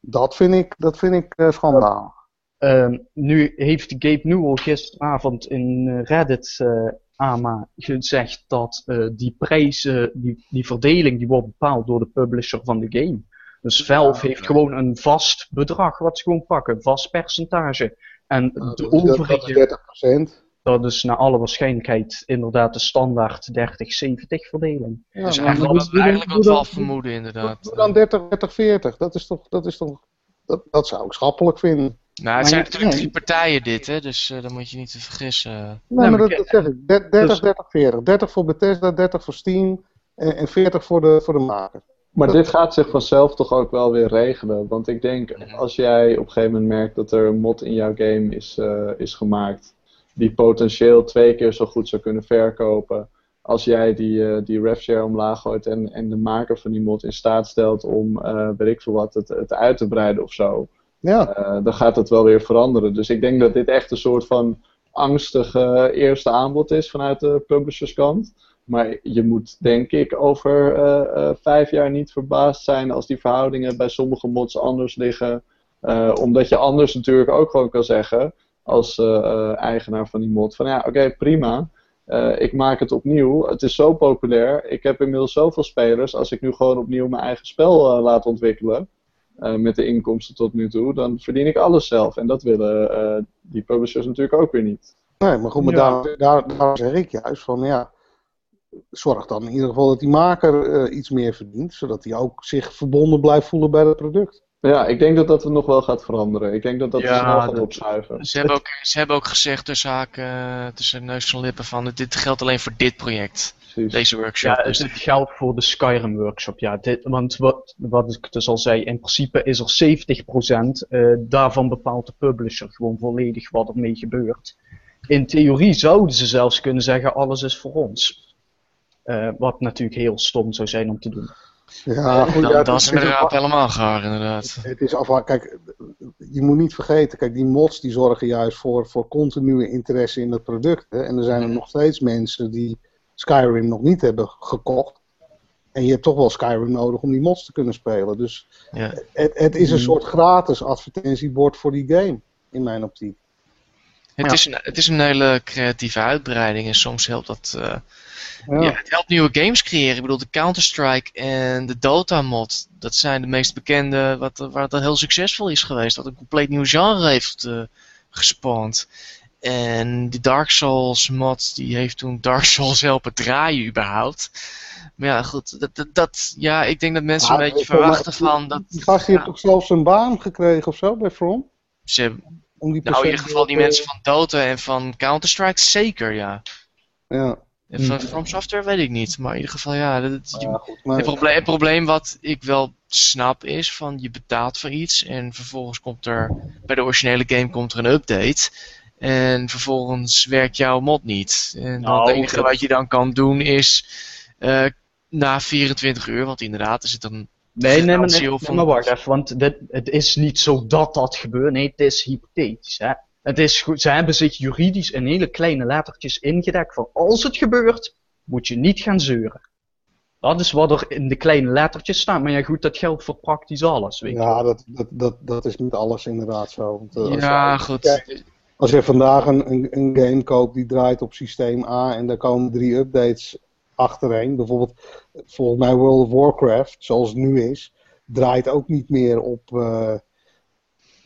Dat vind ik, dat vind ik eh, schandaal. Ehm, nu heeft Gabe Newell gisteravond in eh, Reddit eh AMA gezegd dat eh, die prijzen, die, die verdeling, die wordt bepaald door de publisher van de game. Dus Valve heeft gewoon een vast bedrag wat ze gewoon pakken, een vast percentage. En de Dat- dat is overige, 30%. dat is naar alle waarschijnlijkheid inderdaad de standaard 30-70 verdeling. Ja, dus we doe- eigenlijk wat we al vermoeden inderdaad. Dan 30, 30, 40. Dat is toch, dat is toch, dat, dat zou ik schappelijk vinden. Nou, het Maar zijn natuurlijk nee. drie partijen dit, hè, dus eh dan moet je niet te vergissen. Nee, maar maar dat, zeg ik. Der- 30, dus- 30, 40. 30 voor Bethesda, 30 voor Steam en, en 40 voor de, voor de maker. Maar dit gaat zich vanzelf toch ook wel weer regelen. Want ik denk, als jij op een gegeven moment merkt dat er een mod in jouw game is, eh, is gemaakt, die potentieel twee keer zo goed zou kunnen verkopen. Als jij die, eh die refshare omlaag gooit en, en de maker van die mod in staat stelt om, eh weet ik veel wat, het, het uit te breiden of zo. Ja, eh, dan gaat het wel weer veranderen. Dus ik denk dat dit echt een soort van angstig eerste aanbod is vanuit de publisherskant. Maar je moet denk ik over eh, eh, vijf jaar niet verbaasd zijn als die verhoudingen bij sommige mods anders liggen. Omdat je anders natuurlijk ook gewoon kan zeggen als eigenaar van die mod van ja oké prima. Ik maak het opnieuw. Het is zo populair. Ik heb inmiddels zoveel spelers. Als ik nu gewoon opnieuw mijn eigen spel laat ontwikkelen eh, met de inkomsten tot nu toe, dan verdien ik alles zelf. En dat willen eh, die publishers natuurlijk ook weer niet. nee, maar goed, maar Ja. daar, daar, daar zeg ik juist van, ja, zorg dan in ieder geval dat die maker eh, iets meer verdient, zodat hij ook zich verbonden blijft voelen bij het product. Ja, ik denk dat dat nog wel gaat veranderen. Ik denk dat dat Ja, snel gaat opschuiven. Ze hebben, ook, ze hebben ook gezegd tussen haken, eh, tussen neus en lippen van dit geldt alleen voor dit project, Precies. deze workshop. Ja, Dus het geldt voor de Skyrim workshop. Ja, dit, want wat, wat ik dus al zei, in principe is er 70% eh daarvan bepaalt de publisher gewoon volledig wat ermee gebeurt. In theorie zouden ze zelfs kunnen zeggen: alles is voor ons. Eh, wat natuurlijk heel stom zou zijn om te doen. Ja, goed, dan, ja, dan het is het raap helemaal gaar inderdaad. Het is afhankelijk. Kijk, je moet niet vergeten, kijk, die mods die zorgen juist voor, voor continue interesse in het product. Hè? En er zijn er nog steeds mensen die Skyrim nog niet hebben gekocht. En je hebt toch wel Skyrim nodig om die mods te kunnen spelen. Dus Ja. het, het is een soort gratis advertentiebord voor die game, in mijn optiek. Het, Ja. is een, het is een hele creatieve uitbreiding en soms helpt dat. eh, Ja. ja. het helpt nieuwe games creëren. Ik bedoel, de Counter-Strike en de Dota-mod, dat zijn de meest bekende, wat, waar het heel succesvol is geweest. Wat een compleet nieuw genre heeft eh gespannen. En die Dark Souls mod, die heeft toen Dark Souls helpen draaien überhaupt. Maar ja, goed, dat, dat, dat- ja, ik denk dat mensen Ja, een beetje verwachten dat- van dat... Die gast die ja, heeft toch zelfs een baan gekregen of zo bij From? ze hebben- Om die nou, in ieder geval die mensen van Dota en van Counter-Strike, zeker, ja. Ja, En van From Software weet ik niet, maar in ieder geval ja. Dat, ja goed. Maar, het, probleem, het probleem wat ik wel snap is van je betaalt voor iets en vervolgens komt er bij de originele game komt er een update en vervolgens werkt jouw mod niet. En dan Nou, het enige wat je dan kan doen is eh, na 24 uur, want inderdaad is het een Nee, nee, maar, garantie nee, of nee, een- maar wacht even, want dit, het is niet zo dat dat gebeurt. Nee, het is hypothetisch. Hè? Het is goed, ze hebben zich juridisch in hele kleine lettertjes ingedekt van als het gebeurt, moet je niet gaan zeuren. Dat is wat er in de kleine lettertjes staat. Maar ja, goed, dat geldt voor praktisch alles. Weet je. ja, dat, dat, dat, dat is met alles inderdaad zo. Want, eh, als ja, jij- goed. Kijk, Als je vandaag een, een, een game koopt die draait op systeem A en daar komen drie updates achtereen, bijvoorbeeld volgens mij World of Warcraft, zoals het nu is, draait ook niet meer op, eh,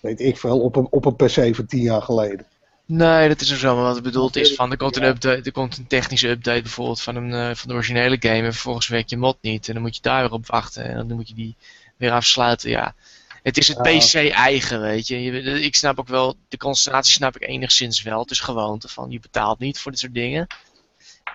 weet ik veel, op een, op een PC van tien jaar geleden. Nee, dat is ook zo. Maar wat het bedoeld is van er komt een, update, er komt een technische update bijvoorbeeld van, een, eh, van de originele game en vervolgens werkt je mod niet. En dan moet je daar weer op wachten en dan moet je die weer afsluiten. Ja. Het is het Ja. PC eigen, weet je. je. Ik snap ook wel, de concentratie snap ik enigszins wel. Het is gewoonte van je betaalt niet voor dit soort dingen.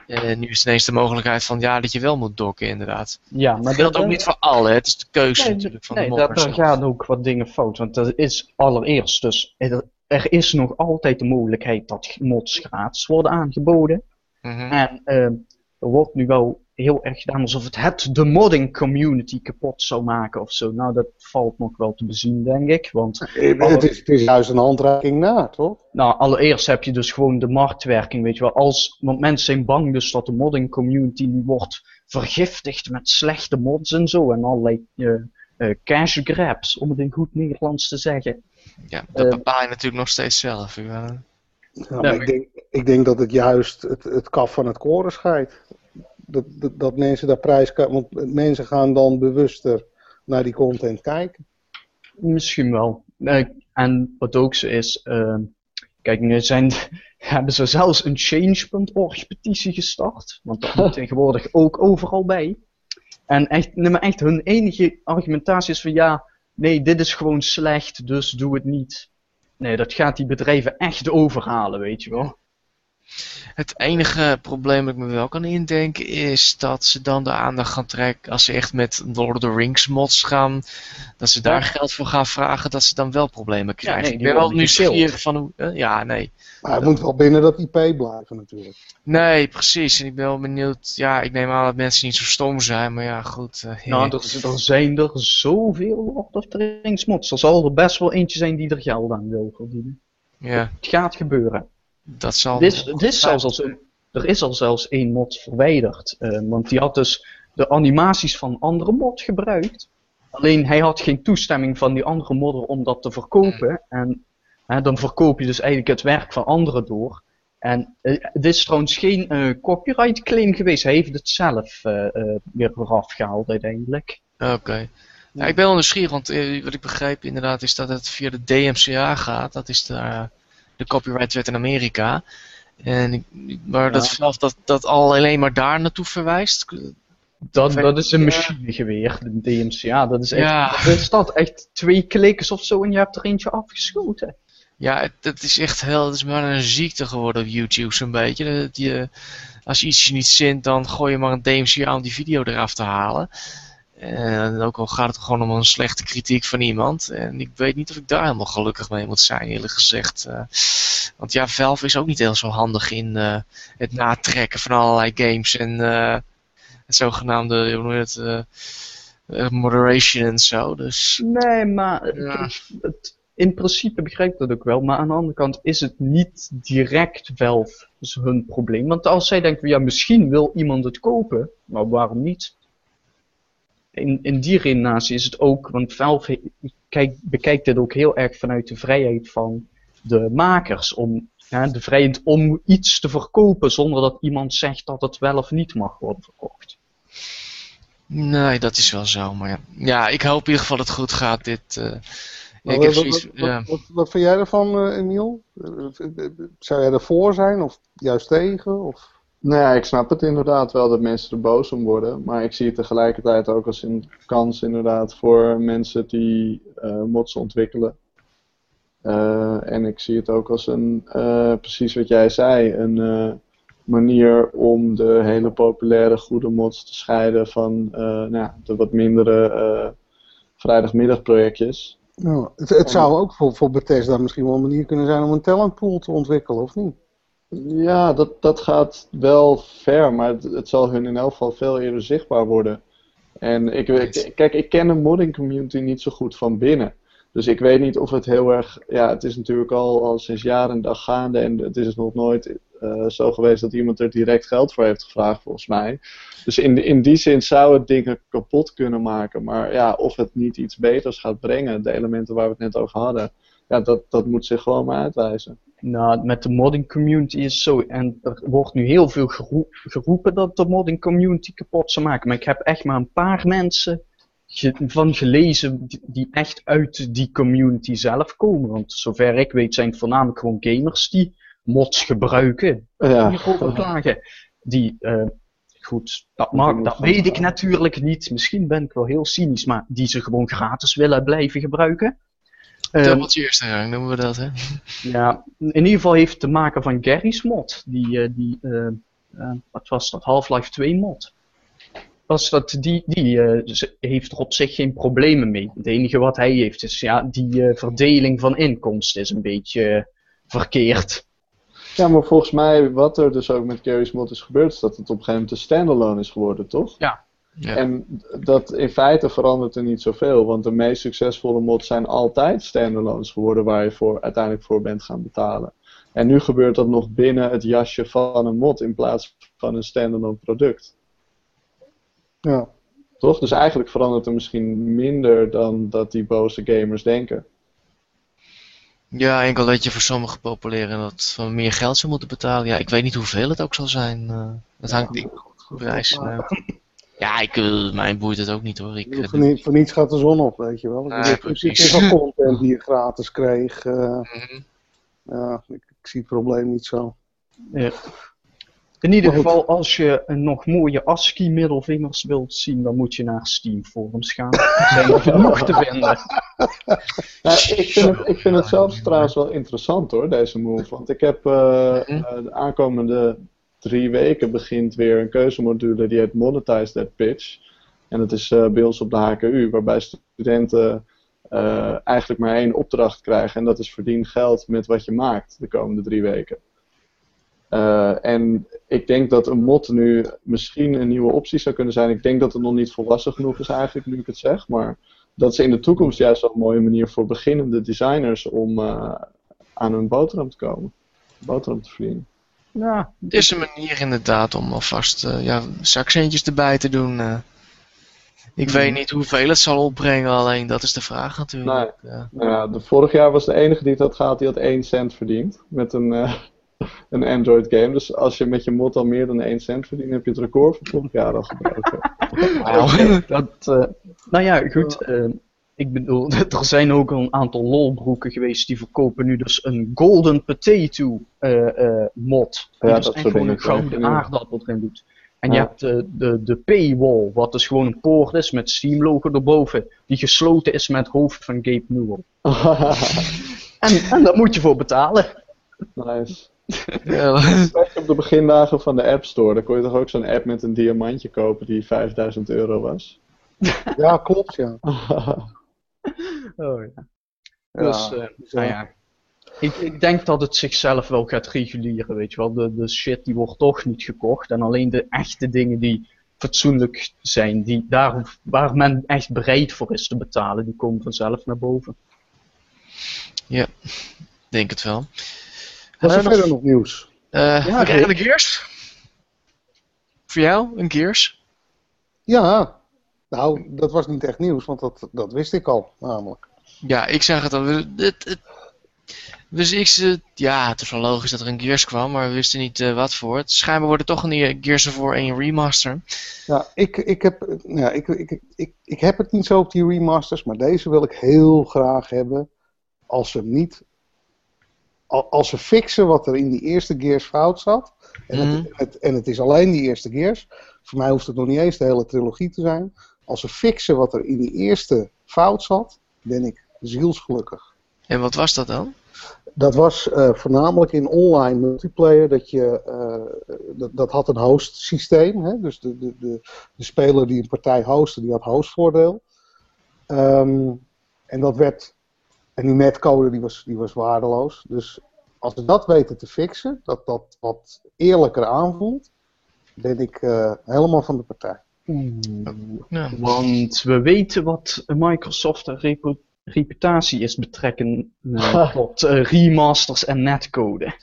En nu is ineens de mogelijkheid van ja, dat je wel moet dokken inderdaad. Ja, Maar dat geldt ook niet voor alle, het is de keuze Nee, natuurlijk van nee, de modders. daar gaan ook wat dingen fout. Want dat is allereerst dus, er, er is nog altijd de mogelijkheid dat mods gratis worden aangeboden. Mhm. En eh, er wordt nu wel heel erg gedaan alsof het het de modding community kapot zou maken of zo. Nou, dat valt nog wel te bezien, denk ik. Want Het is, het is juist een handreiking na, toch? nou, allereerst heb je dus gewoon de marktwerking, weet je wel. Als, want mensen zijn bang dus dat de modding community nu wordt vergiftigd met slechte mods en zo. En allerlei eh, eh, cash grabs, om het in goed Nederlands te zeggen. Ja, dat eh, bepaal je natuurlijk nog steeds zelf. Ja, maar- ik, denk, ik denk dat het juist het, het kaf van het koren scheidt. Dat, dat, dat mensen daar prijs... Want mensen gaan dan bewuster naar die content kijken. Misschien wel. En wat ook zo is, eh, kijk, nu zijn, hebben ze zelfs een change.org petitie gestart. Want dat moet tegenwoordig ook overal bij. En echt, nee, maar echt hun enige argumentatie is van ja, nee, dit is gewoon slecht, dus doe het niet. Nee, dat gaat die bedrijven echt overhalen, weet je wel. Het enige probleem dat ik me wel kan indenken is dat ze dan de aandacht gaan trekken als ze echt met Lord of the Rings mods gaan, dat ze daar geld voor gaan vragen, dat ze dan wel problemen krijgen. nee, ik ben wel nieuwsgierig van hoe, eh, ja, nee. Maar het moet wel binnen dat IP blijven natuurlijk. Nee, precies. En ik ben wel benieuwd, ja, ik neem aan dat mensen niet zo stom zijn, maar ja, goed. eh, Nou, er, er zijn er zoveel Lord of the Rings mods. Er zal er best wel eentje zijn die er geld aan wil verdienen. ja, Het gaat gebeuren. Dat zal... Dit is, dit is zelfs al zo- er is al zelfs één mod verwijderd. eh, want die had dus de animaties van andere mod gebruikt. Alleen hij had geen toestemming van die andere modder om dat te verkopen. En hè, dan verkoop je dus eigenlijk het werk van anderen door. En eh, dit is trouwens geen eh, copyright claim geweest. Hij heeft het zelf weer eraf gehaald uiteindelijk. Oké. Ja, ik ben wel nieuwsgierig, want wat ik begrijp inderdaad is dat het via de DMCA gaat. Dat is de, de copyrightwet in Amerika. En ik, maar dat, zelf, dat, dat al alleen maar daar naartoe verwijst. Dat, dat is een machinegeweer, de DMCA. Dat is echt, Ja. dat is dat echt twee kliks of zo en je hebt er eentje afgeschoten. Ja, het, het is echt heel, het is maar een ziekte geworden op YouTube zo'n beetje. Dat je, als je iets niet zint, dan gooi je maar een DMCA om die video eraf te halen. En ook al gaat het gewoon om een slechte kritiek van iemand. En ik weet niet of ik daar helemaal gelukkig mee moet zijn, eerlijk gezegd. Eh, want ja, Valve is ook niet heel zo handig in eh, het natrekken van allerlei games en eh, het zogenaamde, hoe noem je het, moderation en zo. Dus Nee, maar Ja. het, in principe begrijp ik dat ook wel. Maar aan de andere kant is het niet direct Valve hun probleem. Want als zij denken, ja, misschien wil iemand het kopen, maar waarom niet? In, in die redenatie is het ook, want Valve kijk, bekijkt dit ook heel erg vanuit de vrijheid van de makers. Om ja, de vrijheid om iets te verkopen zonder dat iemand zegt dat het wel of niet mag worden verkocht. Nee, dat is wel zo. Maar ja, ja ik hoop in ieder geval dat het goed gaat. Dit, eh, ik heb wat, zoiets, wat, ja. wat, wat, wat vind jij ervan, eh, Emiel? Eh, Zou jij ervoor zijn of juist tegen? Of... Nou ja, ik snap het inderdaad wel dat mensen er boos om worden. Maar ik zie het tegelijkertijd ook als een kans inderdaad voor mensen die eh, mods ontwikkelen. Eh, en ik zie het ook als een, eh, precies wat jij zei, een manier om de hele populaire goede mods te scheiden van nou, de wat mindere vrijdagmiddagprojectjes. Nou, het, het zou ook voor, voor Bethesda misschien wel een manier kunnen zijn om een talentpool te ontwikkelen, of niet? Ja, dat, dat gaat wel ver, maar het, het zal hun in elk geval veel eerder zichtbaar worden. En ik, ik- kijk, ik ken de modding community niet zo goed van binnen. Dus ik weet niet of het heel erg. Ja, het is natuurlijk al, al sinds jaren en dag gaande. En het is nog nooit eh, zo geweest dat iemand er direct geld voor heeft gevraagd, volgens mij. Dus in, in die zin zou het dingen kapot kunnen maken. Maar ja, of het niet iets beters gaat brengen, de elementen waar we het net over hadden. Ja, dat, dat moet zich gewoon maar uitwijzen. Nou, met de modding community is zo. En er wordt nu heel veel geroe- geroepen dat de modding community kapot zou maken. Maar ik heb echt maar een paar mensen ge- van gelezen die, echt uit die community zelf komen. Want zover ik weet zijn het voornamelijk gewoon gamers die mods gebruiken. Ja. Hierover klagen. Die, eh, goed, dat, mag, dat weet ik natuurlijk niet. Misschien ben ik wel heel cynisch, maar die ze gewoon gratis willen blijven gebruiken. Ehm, Dubbeltje eerste rang noemen we dat, hè? ja, in ieder geval heeft het te maken van Gary's mod. Die, eh, die eh, eh, wat was dat? Half-Life 2 mod. Was dat, die die eh, heeft er op zich geen problemen mee. Het enige wat hij heeft is, ja, die eh, verdeling van inkomsten is een beetje verkeerd. Ja, maar volgens mij, wat er dus ook met Gary's Mod is gebeurd, is dat het op een gegeven moment een standalone is geworden, toch? Ja. En dat in feite verandert er niet zoveel, want de meest succesvolle mods zijn altijd standalones geworden waar je voor, uiteindelijk voor bent gaan betalen. En nu gebeurt dat nog binnen het jasje van een mod in plaats van een standalone product. Ja. Toch? Dus eigenlijk verandert er misschien minder dan dat die boze gamers denken. Ja, enkel dat je voor sommige populairen dat van meer geld zou moeten betalen. Ja, ik weet niet hoeveel het ook zal zijn. eh, dat hangt ik prijs. eh. Ja, ik, eh, mij boeit het ook niet hoor. Ik, eh, Voor, niet, voor niets gaat de zon op, weet je wel. Er is precies. veel content die je gratis kreeg. eh, mhm. Ja, ik, ik zie het probleem niet zo. Ja. In ieder geval, als je een nog mooie ASCII middelvingers wilt zien, dan moet je naar Steam forums gaan. Er zijn er genoeg te vinden. Ja, ik, vind het, ik vind het zelfs trouwens wel interessant hoor, deze move. Want ik heb eh, Mhm. de aankomende drie weken begint weer een keuzemodule die heet Monetize That Pitch. En dat is eh, bij ons op de HKU, waarbij studenten eh, eigenlijk maar één opdracht krijgen. En dat is verdien geld met wat je maakt de komende drie weken. Eh, en ik denk dat een mod nu misschien een nieuwe optie zou kunnen zijn. Ik denk dat het nog niet volwassen genoeg is eigenlijk, nu ik het zeg. Maar dat is in de toekomst juist wel een mooie manier voor beginnende designers om aan hun boterham te komen. Boterham te verdienen. Ja, Het is een manier inderdaad om alvast eh, ja, zakcentjes erbij te doen. eh. Ik Mhm. weet niet hoeveel het zal opbrengen, alleen dat is de vraag natuurlijk. Ja. Nou ja, de, vorig jaar was de enige die het had gehad, die had 1 cent verdiend met een, eh, een Android game. Dus als je met je mod al meer dan 1 cent verdient, heb je het record van vorig jaar al gebroken. Wauw. dat, eh, nou ja, goed. Eh, ik bedoel, er zijn ook een aantal lolbroeken geweest die verkopen nu dus een golden potato eh, eh, mod. Die Ja, dus dat echt soort gewoon een gouden aardappel erin doet. En je hebt de, de, de paywall, wat dus gewoon een poort is met Steam logo erboven, die gesloten is met het hoofd van Gabe Newell. En, en daar moet je voor betalen. nice. Ja, op de begindagen van de App Store, dan kon je toch ook zo'n app met een diamantje kopen die 5000 euro was? Ja, klopt, ja. Oh, ja. Ja, Dus, eh, nou ja. Ik, ik denk dat het zichzelf wel gaat reguleren, weet je wel. De, de shit die wordt toch niet gekocht. En alleen de echte dingen die fatsoenlijk zijn, die daar, waar men echt bereid voor is te betalen, die komen vanzelf naar boven. denk het wel. Was Eh, er nog- verder nog nieuws? Eh, Ja, we krijgen een Gears. Voor jou, een Gears? Ja, nou, dat was niet echt nieuws, want dat, dat wist ik al, namelijk. Ja, ik zeg het al. we- Het, het, dus ik, ze- ja, het is wel logisch dat er een Gears kwam, maar we wisten niet eh, wat voor. Het schijnbaar wordt het toch een Gears War 1 remaster. Ja, ik, ik, heb, ja, ik, ik, ik, ik heb het niet zo op die remasters, maar deze wil ik heel graag hebben. Als ze niet. al- Als ze fixen wat er in die eerste Gears fout zat. En, Mhm. het, het, en het is alleen die eerste Gears. Voor mij hoeft het nog niet eens de hele trilogie te zijn. Als ze fixen wat er in die eerste fout zat, ben ik zielsgelukkig. En wat was dat dan? Dat was eh, voornamelijk in online multiplayer. Dat, je, eh, dat, dat had een host systeem. Hè? Dus de, de, de, de speler die een partij hostte, die had hostvoordeel. Ehm, en dat werd. En die netcode die was, die was waardeloos. Dus als we dat weten te fixen, dat dat wat eerlijker aanvoelt, ben ik eh, helemaal van de partij. Ja. Want we weten wat Microsoft repu- reputatie is betrekken eh, tot eh, remasters en netcode.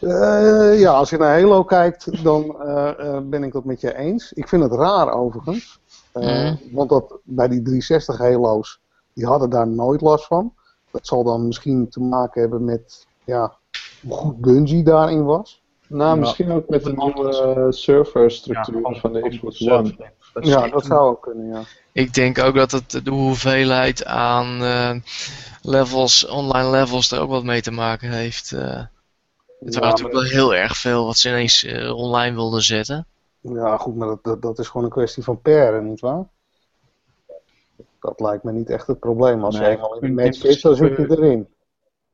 Eh, ja, als je naar Halo kijkt, dan eh, eh, ben ik dat met je eens. Ik vind het raar overigens. Eh, Mhm. Want dat, bij die 360 Halo's, die hadden daar nooit last van. Dat zal dan misschien te maken hebben met ja, hoe goed Bungie daarin was. Nou, Ja. misschien ook met de een nieuwe andere- eh, serverstructuur Ja, van de Xbox server. One. Ja, dat zou ook kunnen, ja. Ik denk ook dat het, de hoeveelheid aan eh, levels, online levels er ook wat mee te maken heeft. eh. het Ja, waren natuurlijk wel heel erg veel wat ze ineens eh, online wilden zetten. Ja, goed, maar dat, dat, dat is gewoon een kwestie van paren, nietwaar? Dat lijkt me niet echt het probleem. Als Nee, je eenmaal in de match zit, dan zit je erin.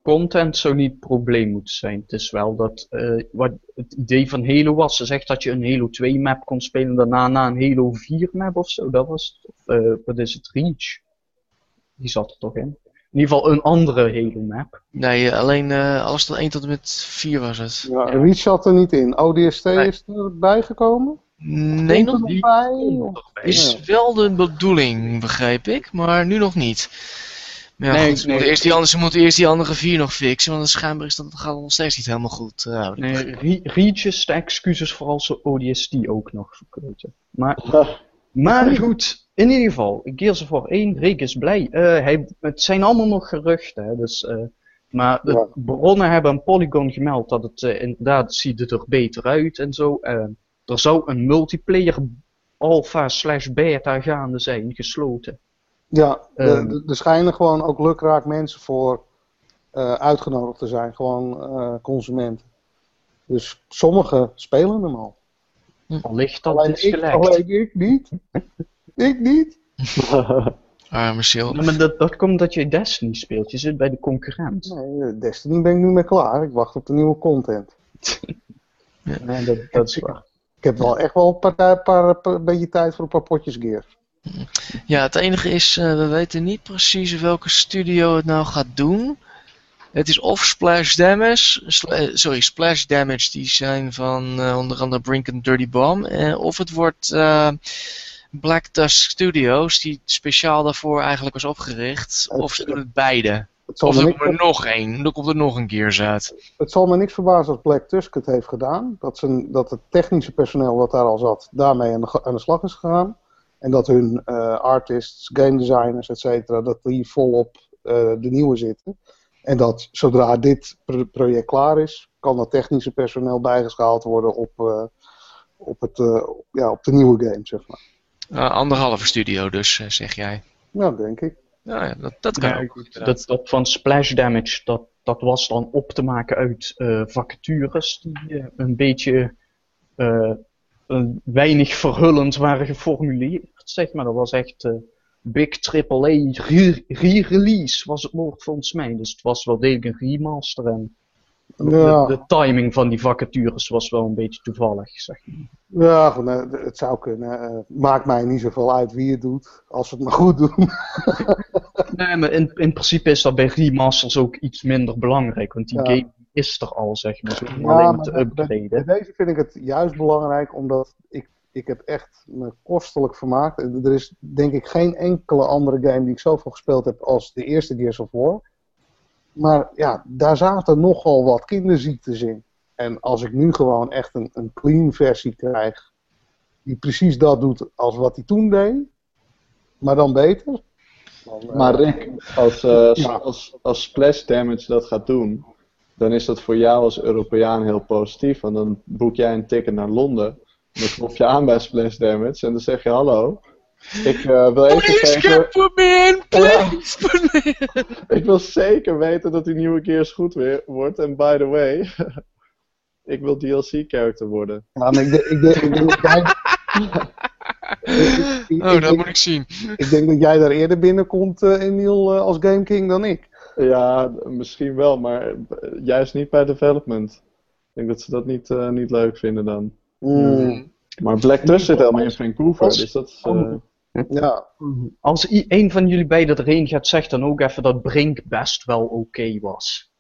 Content zou niet het probleem moeten zijn. Het is wel dat eh, wat het idee van Halo was. Ze zegt dat je een Halo 2 map kon spelen en daarna na een Halo 4 map of zo. Dat was het. Of, eh, wat is het? Reach. Die zat er toch in? In ieder geval een andere Halo map. Nee, eh, alleen eh, alles tot 1 tot en met 4 was het. Ja, Reach zat er niet in. ODST Nee. is erbij gekomen? Nee, nog niet. bij? Is wel de bedoeling, begreep ik, maar nu nog niet. Maar ja, Nee, goed, ze, nee. moeten eerst die andere, ze moeten eerst die andere vier nog fixen, want schijnbaar is dat, dat gaat nog steeds niet helemaal goed. eh, ik Nee. Re- Reach is de excuses voor als ze ODST ook nog verkloten. Maar, maar goed, in ieder geval, Gears of War 1, Rick is blij. Eh, hij, het zijn allemaal nog geruchten, hè, dus... eh, maar de Ja. bronnen hebben aan Polygon gemeld dat het inderdaad ziet het er beter uit en zo. Eh, er zou een multiplayer alpha slash beta gaande zijn, gesloten. Ja, Ehm. er- schijnen gewoon ook lukraak mensen voor eh, uitgenodigd te zijn, gewoon eh, consumenten. Dus sommigen spelen hem al. Allicht dat Alleen is ik, alleen ik niet. ik niet. Arme ziel. Ja, maar dat, dat komt omdat je Destiny speelt. Je zit bij de concurrent. Nee, eh, Destiny ben ik nu mee klaar. Ik wacht op de nieuwe content. Nee, dat, dat is waar. Ik heb wel echt wel een paar, paar, paar- beetje tijd voor een paar potjes gear. Ja, het enige is, eh, we weten niet precies welke studio het nou gaat doen. Het is of Splash Damage, eh, sorry, Splash Damage, die zijn van eh, onder andere Brink and Dirty Bomb. of het wordt Black Tusk Studios, die speciaal daarvoor eigenlijk was opgericht. Of ze doen het beide. Het Of er komt er nog één, dan komt er nog een Gears uit. het zal me niks verbazen als Black Tusk het heeft gedaan. Dat, dat het technische personeel wat daar al zat, daarmee aan de, ga- aan de slag is gegaan. En dat hun eh, artists, game designers, et cetera, dat die volop eh, de nieuwe zitten. En dat zodra dit pro- project klaar is, kan dat technische personeel bijgeschaald worden op, eh, op, het, eh, ja, op de nieuwe game, zeg maar. Anderhalve studio dus, zeg jij. Nou, denk ik. Ja, ja, dat, dat kan Ja, ook. inderdaad. Dat, dat van splash damage, dat, dat was dan op te maken uit eh, vacatures die een beetje eh, weinig verhullend waren geformuleerd, zeg maar. Dat was echt eh, Big AAA re- re-release was het woord volgens mij. Dus het was wel degelijk een remaster en Ja. de, de timing van die vacatures was wel een beetje toevallig, zeg maar. Ja, goed, nou, het zou kunnen. Eh, maakt mij niet zoveel uit wie het doet, als ze het maar goed doen. Nee, maar in, in principe is dat bij remasters ook iets minder belangrijk, want die Ja. game is er al, zeg maar. Zo Ja, alleen maar te upgraden. Bij deze vind ik het juist belangrijk, omdat ik, ik heb echt me kostelijk vermaakt. Er is denk ik geen enkele andere game die ik zoveel gespeeld heb als de eerste Gears of War. Maar ja, daar zaten nogal wat kinderziektes in. En als ik nu gewoon echt een, een clean versie krijg, die precies dat doet als wat hij toen deed, maar dan beter. dan, Maar Rick, als, eh, Ja. als, als splash damage dat gaat doen, dan is dat voor jou als Europeaan heel positief. Want dan boek jij een ticket naar Londen. Dan klop je aan bij splash damage en dan zeg je hallo. Ik eh, wil even Please put me in, please put me in. ik wil zeker weten dat die nieuwe Gears goed weer wordt. En by the way, ik wil DLC-character worden. ja, maar ik, denk- ik, denk- ik denk dat jij. Ik- ik- Oh, dat denk- moet ik zien. Ik denk dat jij daar eerder binnenkomt, eh Emiel, eh, als Game King dan ik. Ja, misschien wel, maar eh, juist niet bij development. Ik denk dat ze dat niet, eh, niet leuk vinden dan. Mm, Maar Black Tusk zit helemaal in Vancouver, Als- dus dat is... eh, ja, Als i- een van jullie beiden erheen gaat, zeg dan ook even dat Brink best wel oké was.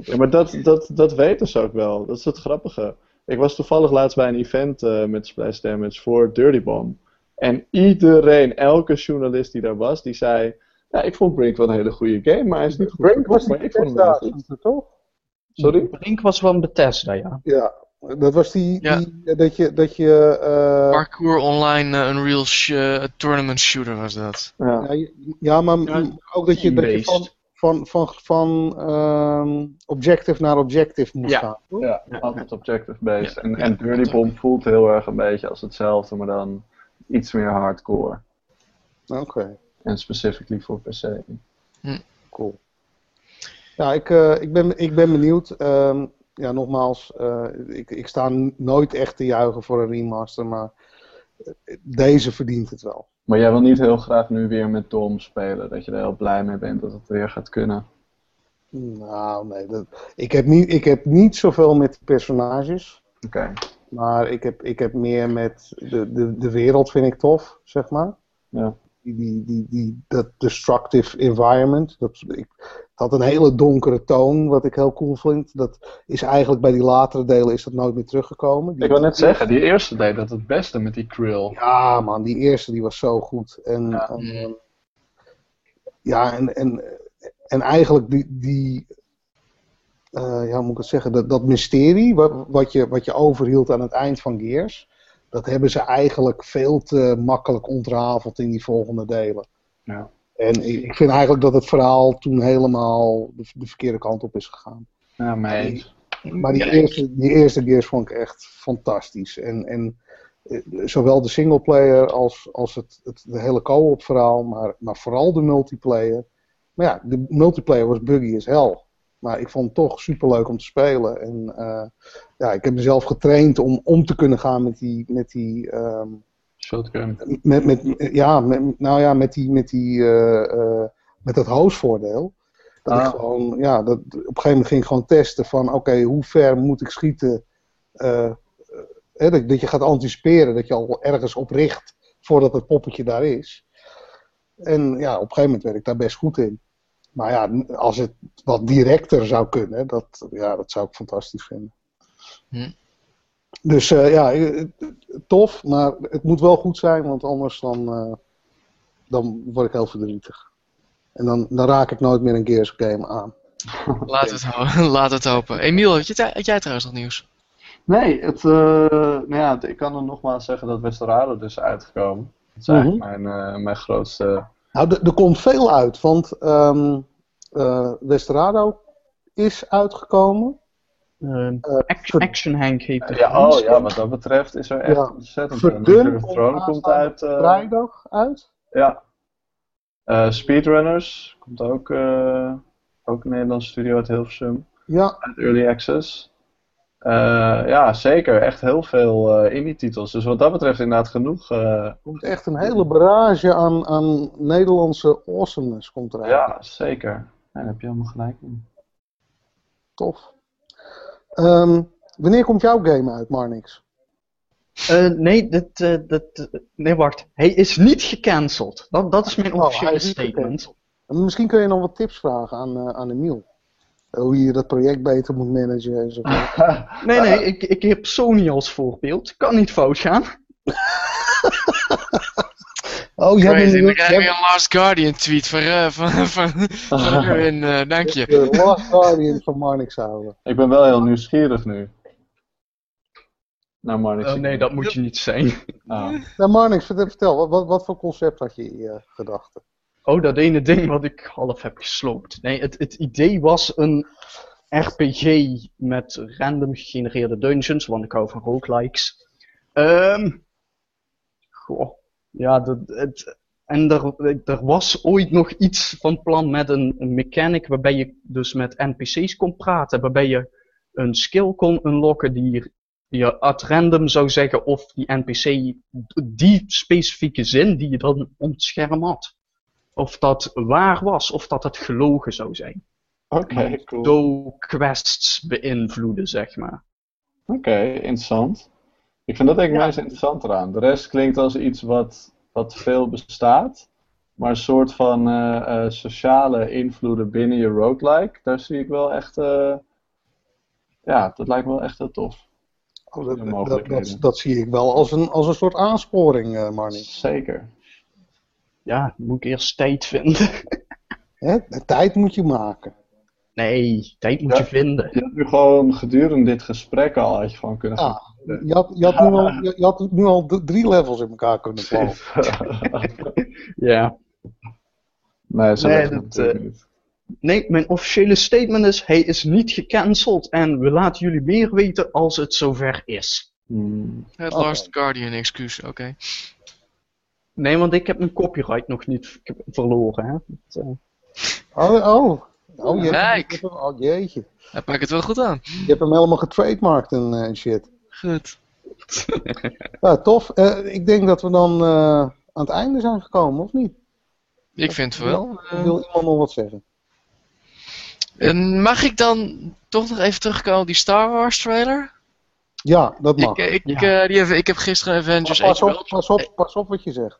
Ja, maar dat, dat, dat weten ze ook wel. Dat is het grappige. Ik was toevallig laatst bij een event eh, met Splash Damage voor Dirty Bomb. En iedereen, elke journalist die daar was, die zei... Ja, ik vond Brink wel een hele goede game, maar hij is niet goed Brink was maar ik vond hem wel Bethesda, goed. toch? Sorry? Brink was wel een Bethesda, ja. Ja, dat was die, Ja. die eh, dat je, dat je eh, Parkour online Unreal sh eh, tournament shooter was dat. Ja. ja, maar Ja, ook dat je, dat je van, van, van, van ehm, objective naar objective moest Ja. gaan. toch? Ja, altijd objective-based. Ja. En, en Dirty Bomb voelt heel erg een beetje als hetzelfde, maar dan iets meer hardcore. Oké, En specifically voor PC. cool. Ja, ik, eh, ik, ben, ik ben benieuwd. Ehm, ja, nogmaals, eh, ik, ik sta nooit echt te juichen voor een remaster, maar eh, deze verdient het wel. Maar jij wil niet heel graag nu weer met Dom spelen, dat je er heel blij mee bent dat het weer gaat kunnen. Nou, nee. Dat, ik, heb niet, ik heb niet zoveel met personages. Oké. Maar ik heb, ik heb meer met de, de, de wereld vind ik tof, zeg maar. Ja. Die, die, die, dat destructive environment. Dat, ik, het had een hele donkere toon, wat ik heel cool vind. Dat is eigenlijk bij die latere delen is dat nooit meer teruggekomen. Die- Ik wil net zeggen, die eerste deed dat het beste met die krill. Ja, man, die eerste die was zo goed. En Ja. en, ja, en, en, en eigenlijk die, die eh, ja, hoe moet ik het zeggen, dat, dat mysterie wat, wat, je, wat je overhield aan het eind van Gears, dat hebben ze eigenlijk veel te makkelijk ontrafeld in die volgende delen. Ja. En ik, ik vind eigenlijk dat het verhaal toen helemaal de, de verkeerde kant op is gegaan. Ja. Maar die, Ja, eerste, die eerste Gears vond ik echt fantastisch. En, en eh, zowel de singleplayer als, als het, het de hele co-op verhaal, maar, maar vooral de multiplayer. Maar ja, de multiplayer was buggy as hell. Maar ik vond het toch superleuk om te spelen. En eh, ja, ik heb mezelf getraind om om te kunnen gaan met die. Met die ehm, Shotgun. met, met, ja, met, nou ja, met die. Met, die, eh, eh, met dat hoostvoordeel. Dat Ah. ik gewoon, ja, dat, op een gegeven moment ging ik gewoon testen van, oké, hoe ver moet ik schieten? eh, eh, dat, dat je gaat anticiperen, dat je al ergens op richt voordat het poppetje daar is. En ja, op een gegeven moment werd ik daar best goed in. Maar ja, als het wat directer zou kunnen, dat, ja, dat zou ik fantastisch vinden. Hm. Dus eh, ja, eh, tof, maar het moet wel goed zijn, want anders dan, eh, dan word ik heel verdrietig. En dan, dan raak ik nooit meer een Gears game aan. Laten we het, ho- laten we het hopen. Emiel, had, je, had jij trouwens nog nieuws? Nee, het, eh, nou ja, ik kan er nogmaals zeggen dat Westerado dus is uitgekomen. Dat is eigenlijk mijn, eh, mijn grootste... Nou, er- komt veel uit, want ehm eh, Westerado is uitgekomen. Eh, Eh, Action, Action Hank heet het. Ja, oh ja, wat dat betreft is er echt Ja. ontzettend veel. Thrones komt uit. eh, vrijdag uit. ja. Eh, Speedrunners komt ook, eh, ook een Nederlandse studio uit Hilversum. Ja, Uit Early Access. Eh, ja, zeker. Echt heel veel eh indie-titels. Dus wat dat betreft inderdaad genoeg. eh, er komt echt een hele barrage aan, aan Nederlandse awesomeness komt eruit. ja, zeker. Ja, daar heb je helemaal gelijk in. Tof. Ehm, wanneer komt jouw game uit, Marnix? Eh, nee, eh, dit, eh, nee, wacht. Hij is niet gecanceld. Dat, dat is mijn Oh, officiële statement. Misschien kun je nog wat tips vragen aan, eh, aan Emiel. Hoe je dat project beter moet managen en zo. Nee, nee, ik, ik heb Sony als voorbeeld. Kan niet fout gaan. Oh, jij Crazy, bent dan krijg je jij een Last Guardian tweet van, eh, van, van, van eh, dank je. de last guardian van Marnix houden. Ik ben wel heel nieuwsgierig nu. Nou, maar Oh, nee, dat moet je niet zijn. Ah. Nou, Marnix, vertel, vertel wat, wat, wat voor concept had je in je gedachten? Oh, dat ene ding wat ik half heb gesloopt. Nee, het, het idee was een RPG met random gegenereerde dungeons, want ik hou van roguelikes. Ehm goh, ja, dat, het, en er, er was ooit nog iets van plan met een, een mechanic waarbij je dus met NPC's kon praten, waarbij je een skill kon unlocken die je at random zou zeggen of die NPC die specifieke zin die je dan op het scherm had of dat waar was, of dat het gelogen zou zijn. Oké, cool. Zo quests beïnvloeden, zeg maar. Oké, interessant. Ik vind dat denk ik Ja. meest interessant eraan. De rest klinkt als iets wat, wat veel bestaat. Maar een soort van eh, eh, sociale invloeden binnen je roguelike, daar zie ik wel echt... eh, ja, dat lijkt me wel echt heel tof. Oh, dat, dat, dat, dat zie ik wel als een, als een soort aansporing, eh Marnix. Zeker. Ja, moet ik eerst tijd vinden. Hè? De tijd moet je maken. Nee, tijd moet Ja. je vinden. Je had nu gewoon gedurende dit gesprek al had je gewoon kunnen gaan. Ah, je, had, je, had nu al, je, je had nu al drie levels in elkaar kunnen vallen. Ja. nee, zo Nee, dat, eh, niet. Nee, mijn officiële statement is: hij is niet gecanceld en we laten jullie meer weten als het zover is. Hmm. Het. Last Guardian excuus, oké. Nee, want ik heb mijn copyright nog niet verloren. Hè? Dat, eh, Oh, oh. oh je, Kijk. oh jeetje. Hij pakt het wel goed aan. Je hebt hem helemaal getrademarkt en eh, shit. Goed. Ja, tof. Eh, ik denk dat we dan eh, aan het einde zijn gekomen, of niet? Ik vind het wel. Wil iemand nog wat zeggen? en mag ik dan toch nog even terugkomen op die Star Wars trailer? Ja, dat mag. Ik, ik, Ja. eh, die heb, ik heb gisteren Avengers Maar pas op, pas op, pas op wat je zegt.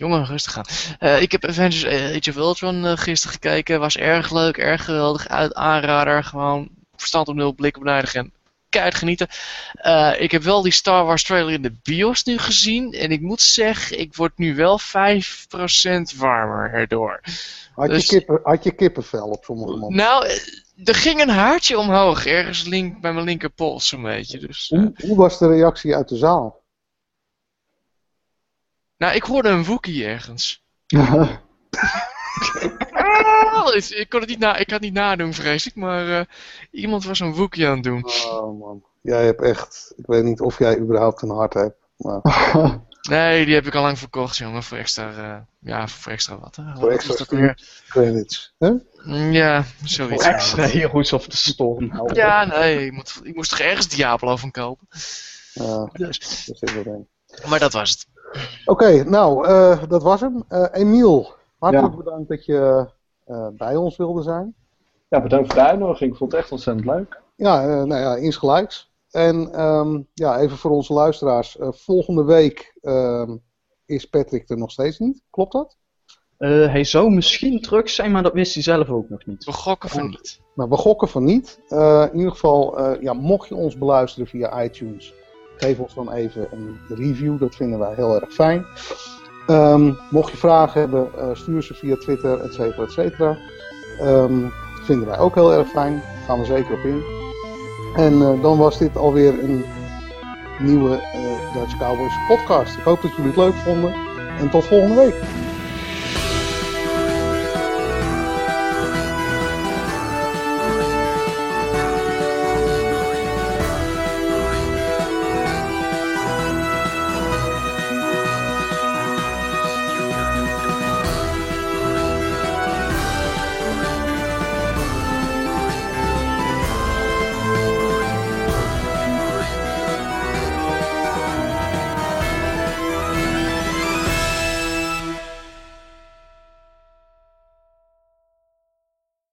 Jongen, rustig aan. Eh, ik heb Avengers Age of Ultron eh, gisteren gekeken. Was erg leuk, erg geweldig. Uit aanrader. Gewoon verstand op nul, blik op nijdig en keihard genieten. Eh, ik heb wel die Star Wars trailer in de bios nu gezien. En ik moet zeggen, ik word nu wel 5% warmer erdoor. Had, Dus- je, kippen, had je kippenvel op sommige momenten? Nou, eh, er ging een haartje omhoog. Ergens link, bij mijn linkerpols zo'n beetje. Dus, eh, Hoe, hoe was de reactie uit de zaal? Nou, ik hoorde een Wookie ergens. Ah, ik, ik kon het niet na, ik kan het niet nadoen, vrees ik. Maar eh, iemand was een Wookie aan het doen. Oh man, jij hebt echt, ik weet niet of jij überhaupt een hart hebt. Maar Nee, die heb ik al lang verkocht, jongen, voor extra, uh, ja, voor extra wat. Hè? Voor extra weer? credits. Hè? Mm, ja, zoiets. Voor extra Heroes of the Storm. Helpen. Ja, nee, ik, moet, ik moest toch ergens Diablo van kopen. Uh, dus. Dat erin. Maar dat was het. Oké, okay, nou, uh, dat was hem. Emiel, hartelijk ja. bedankt dat je bij ons wilde zijn. Ja, bedankt voor de uitnodiging. Ik vond het echt ontzettend leuk. Ja, nou ja, insgelijks. En um, ja, even voor onze luisteraars. Uh, volgende week um, is Patrick er nog steeds niet. Klopt dat? Uh, hij zou misschien terug zijn, maar dat wist hij zelf ook nog niet. We gokken van niet. Nou, we gokken van niet. Uh, in ieder geval, ja, mocht je ons beluisteren via iTunes, geef ons dan even een review. Dat vinden wij heel erg fijn. Um, mocht je vragen hebben, stuur ze via Twitter, et cetera, et cetera. vinden wij ook heel erg fijn. Daar gaan we zeker op in. En uh, dan was dit alweer een nieuwe uh, Dutch Cowboys podcast. Ik hoop dat jullie het leuk vonden. En tot volgende week.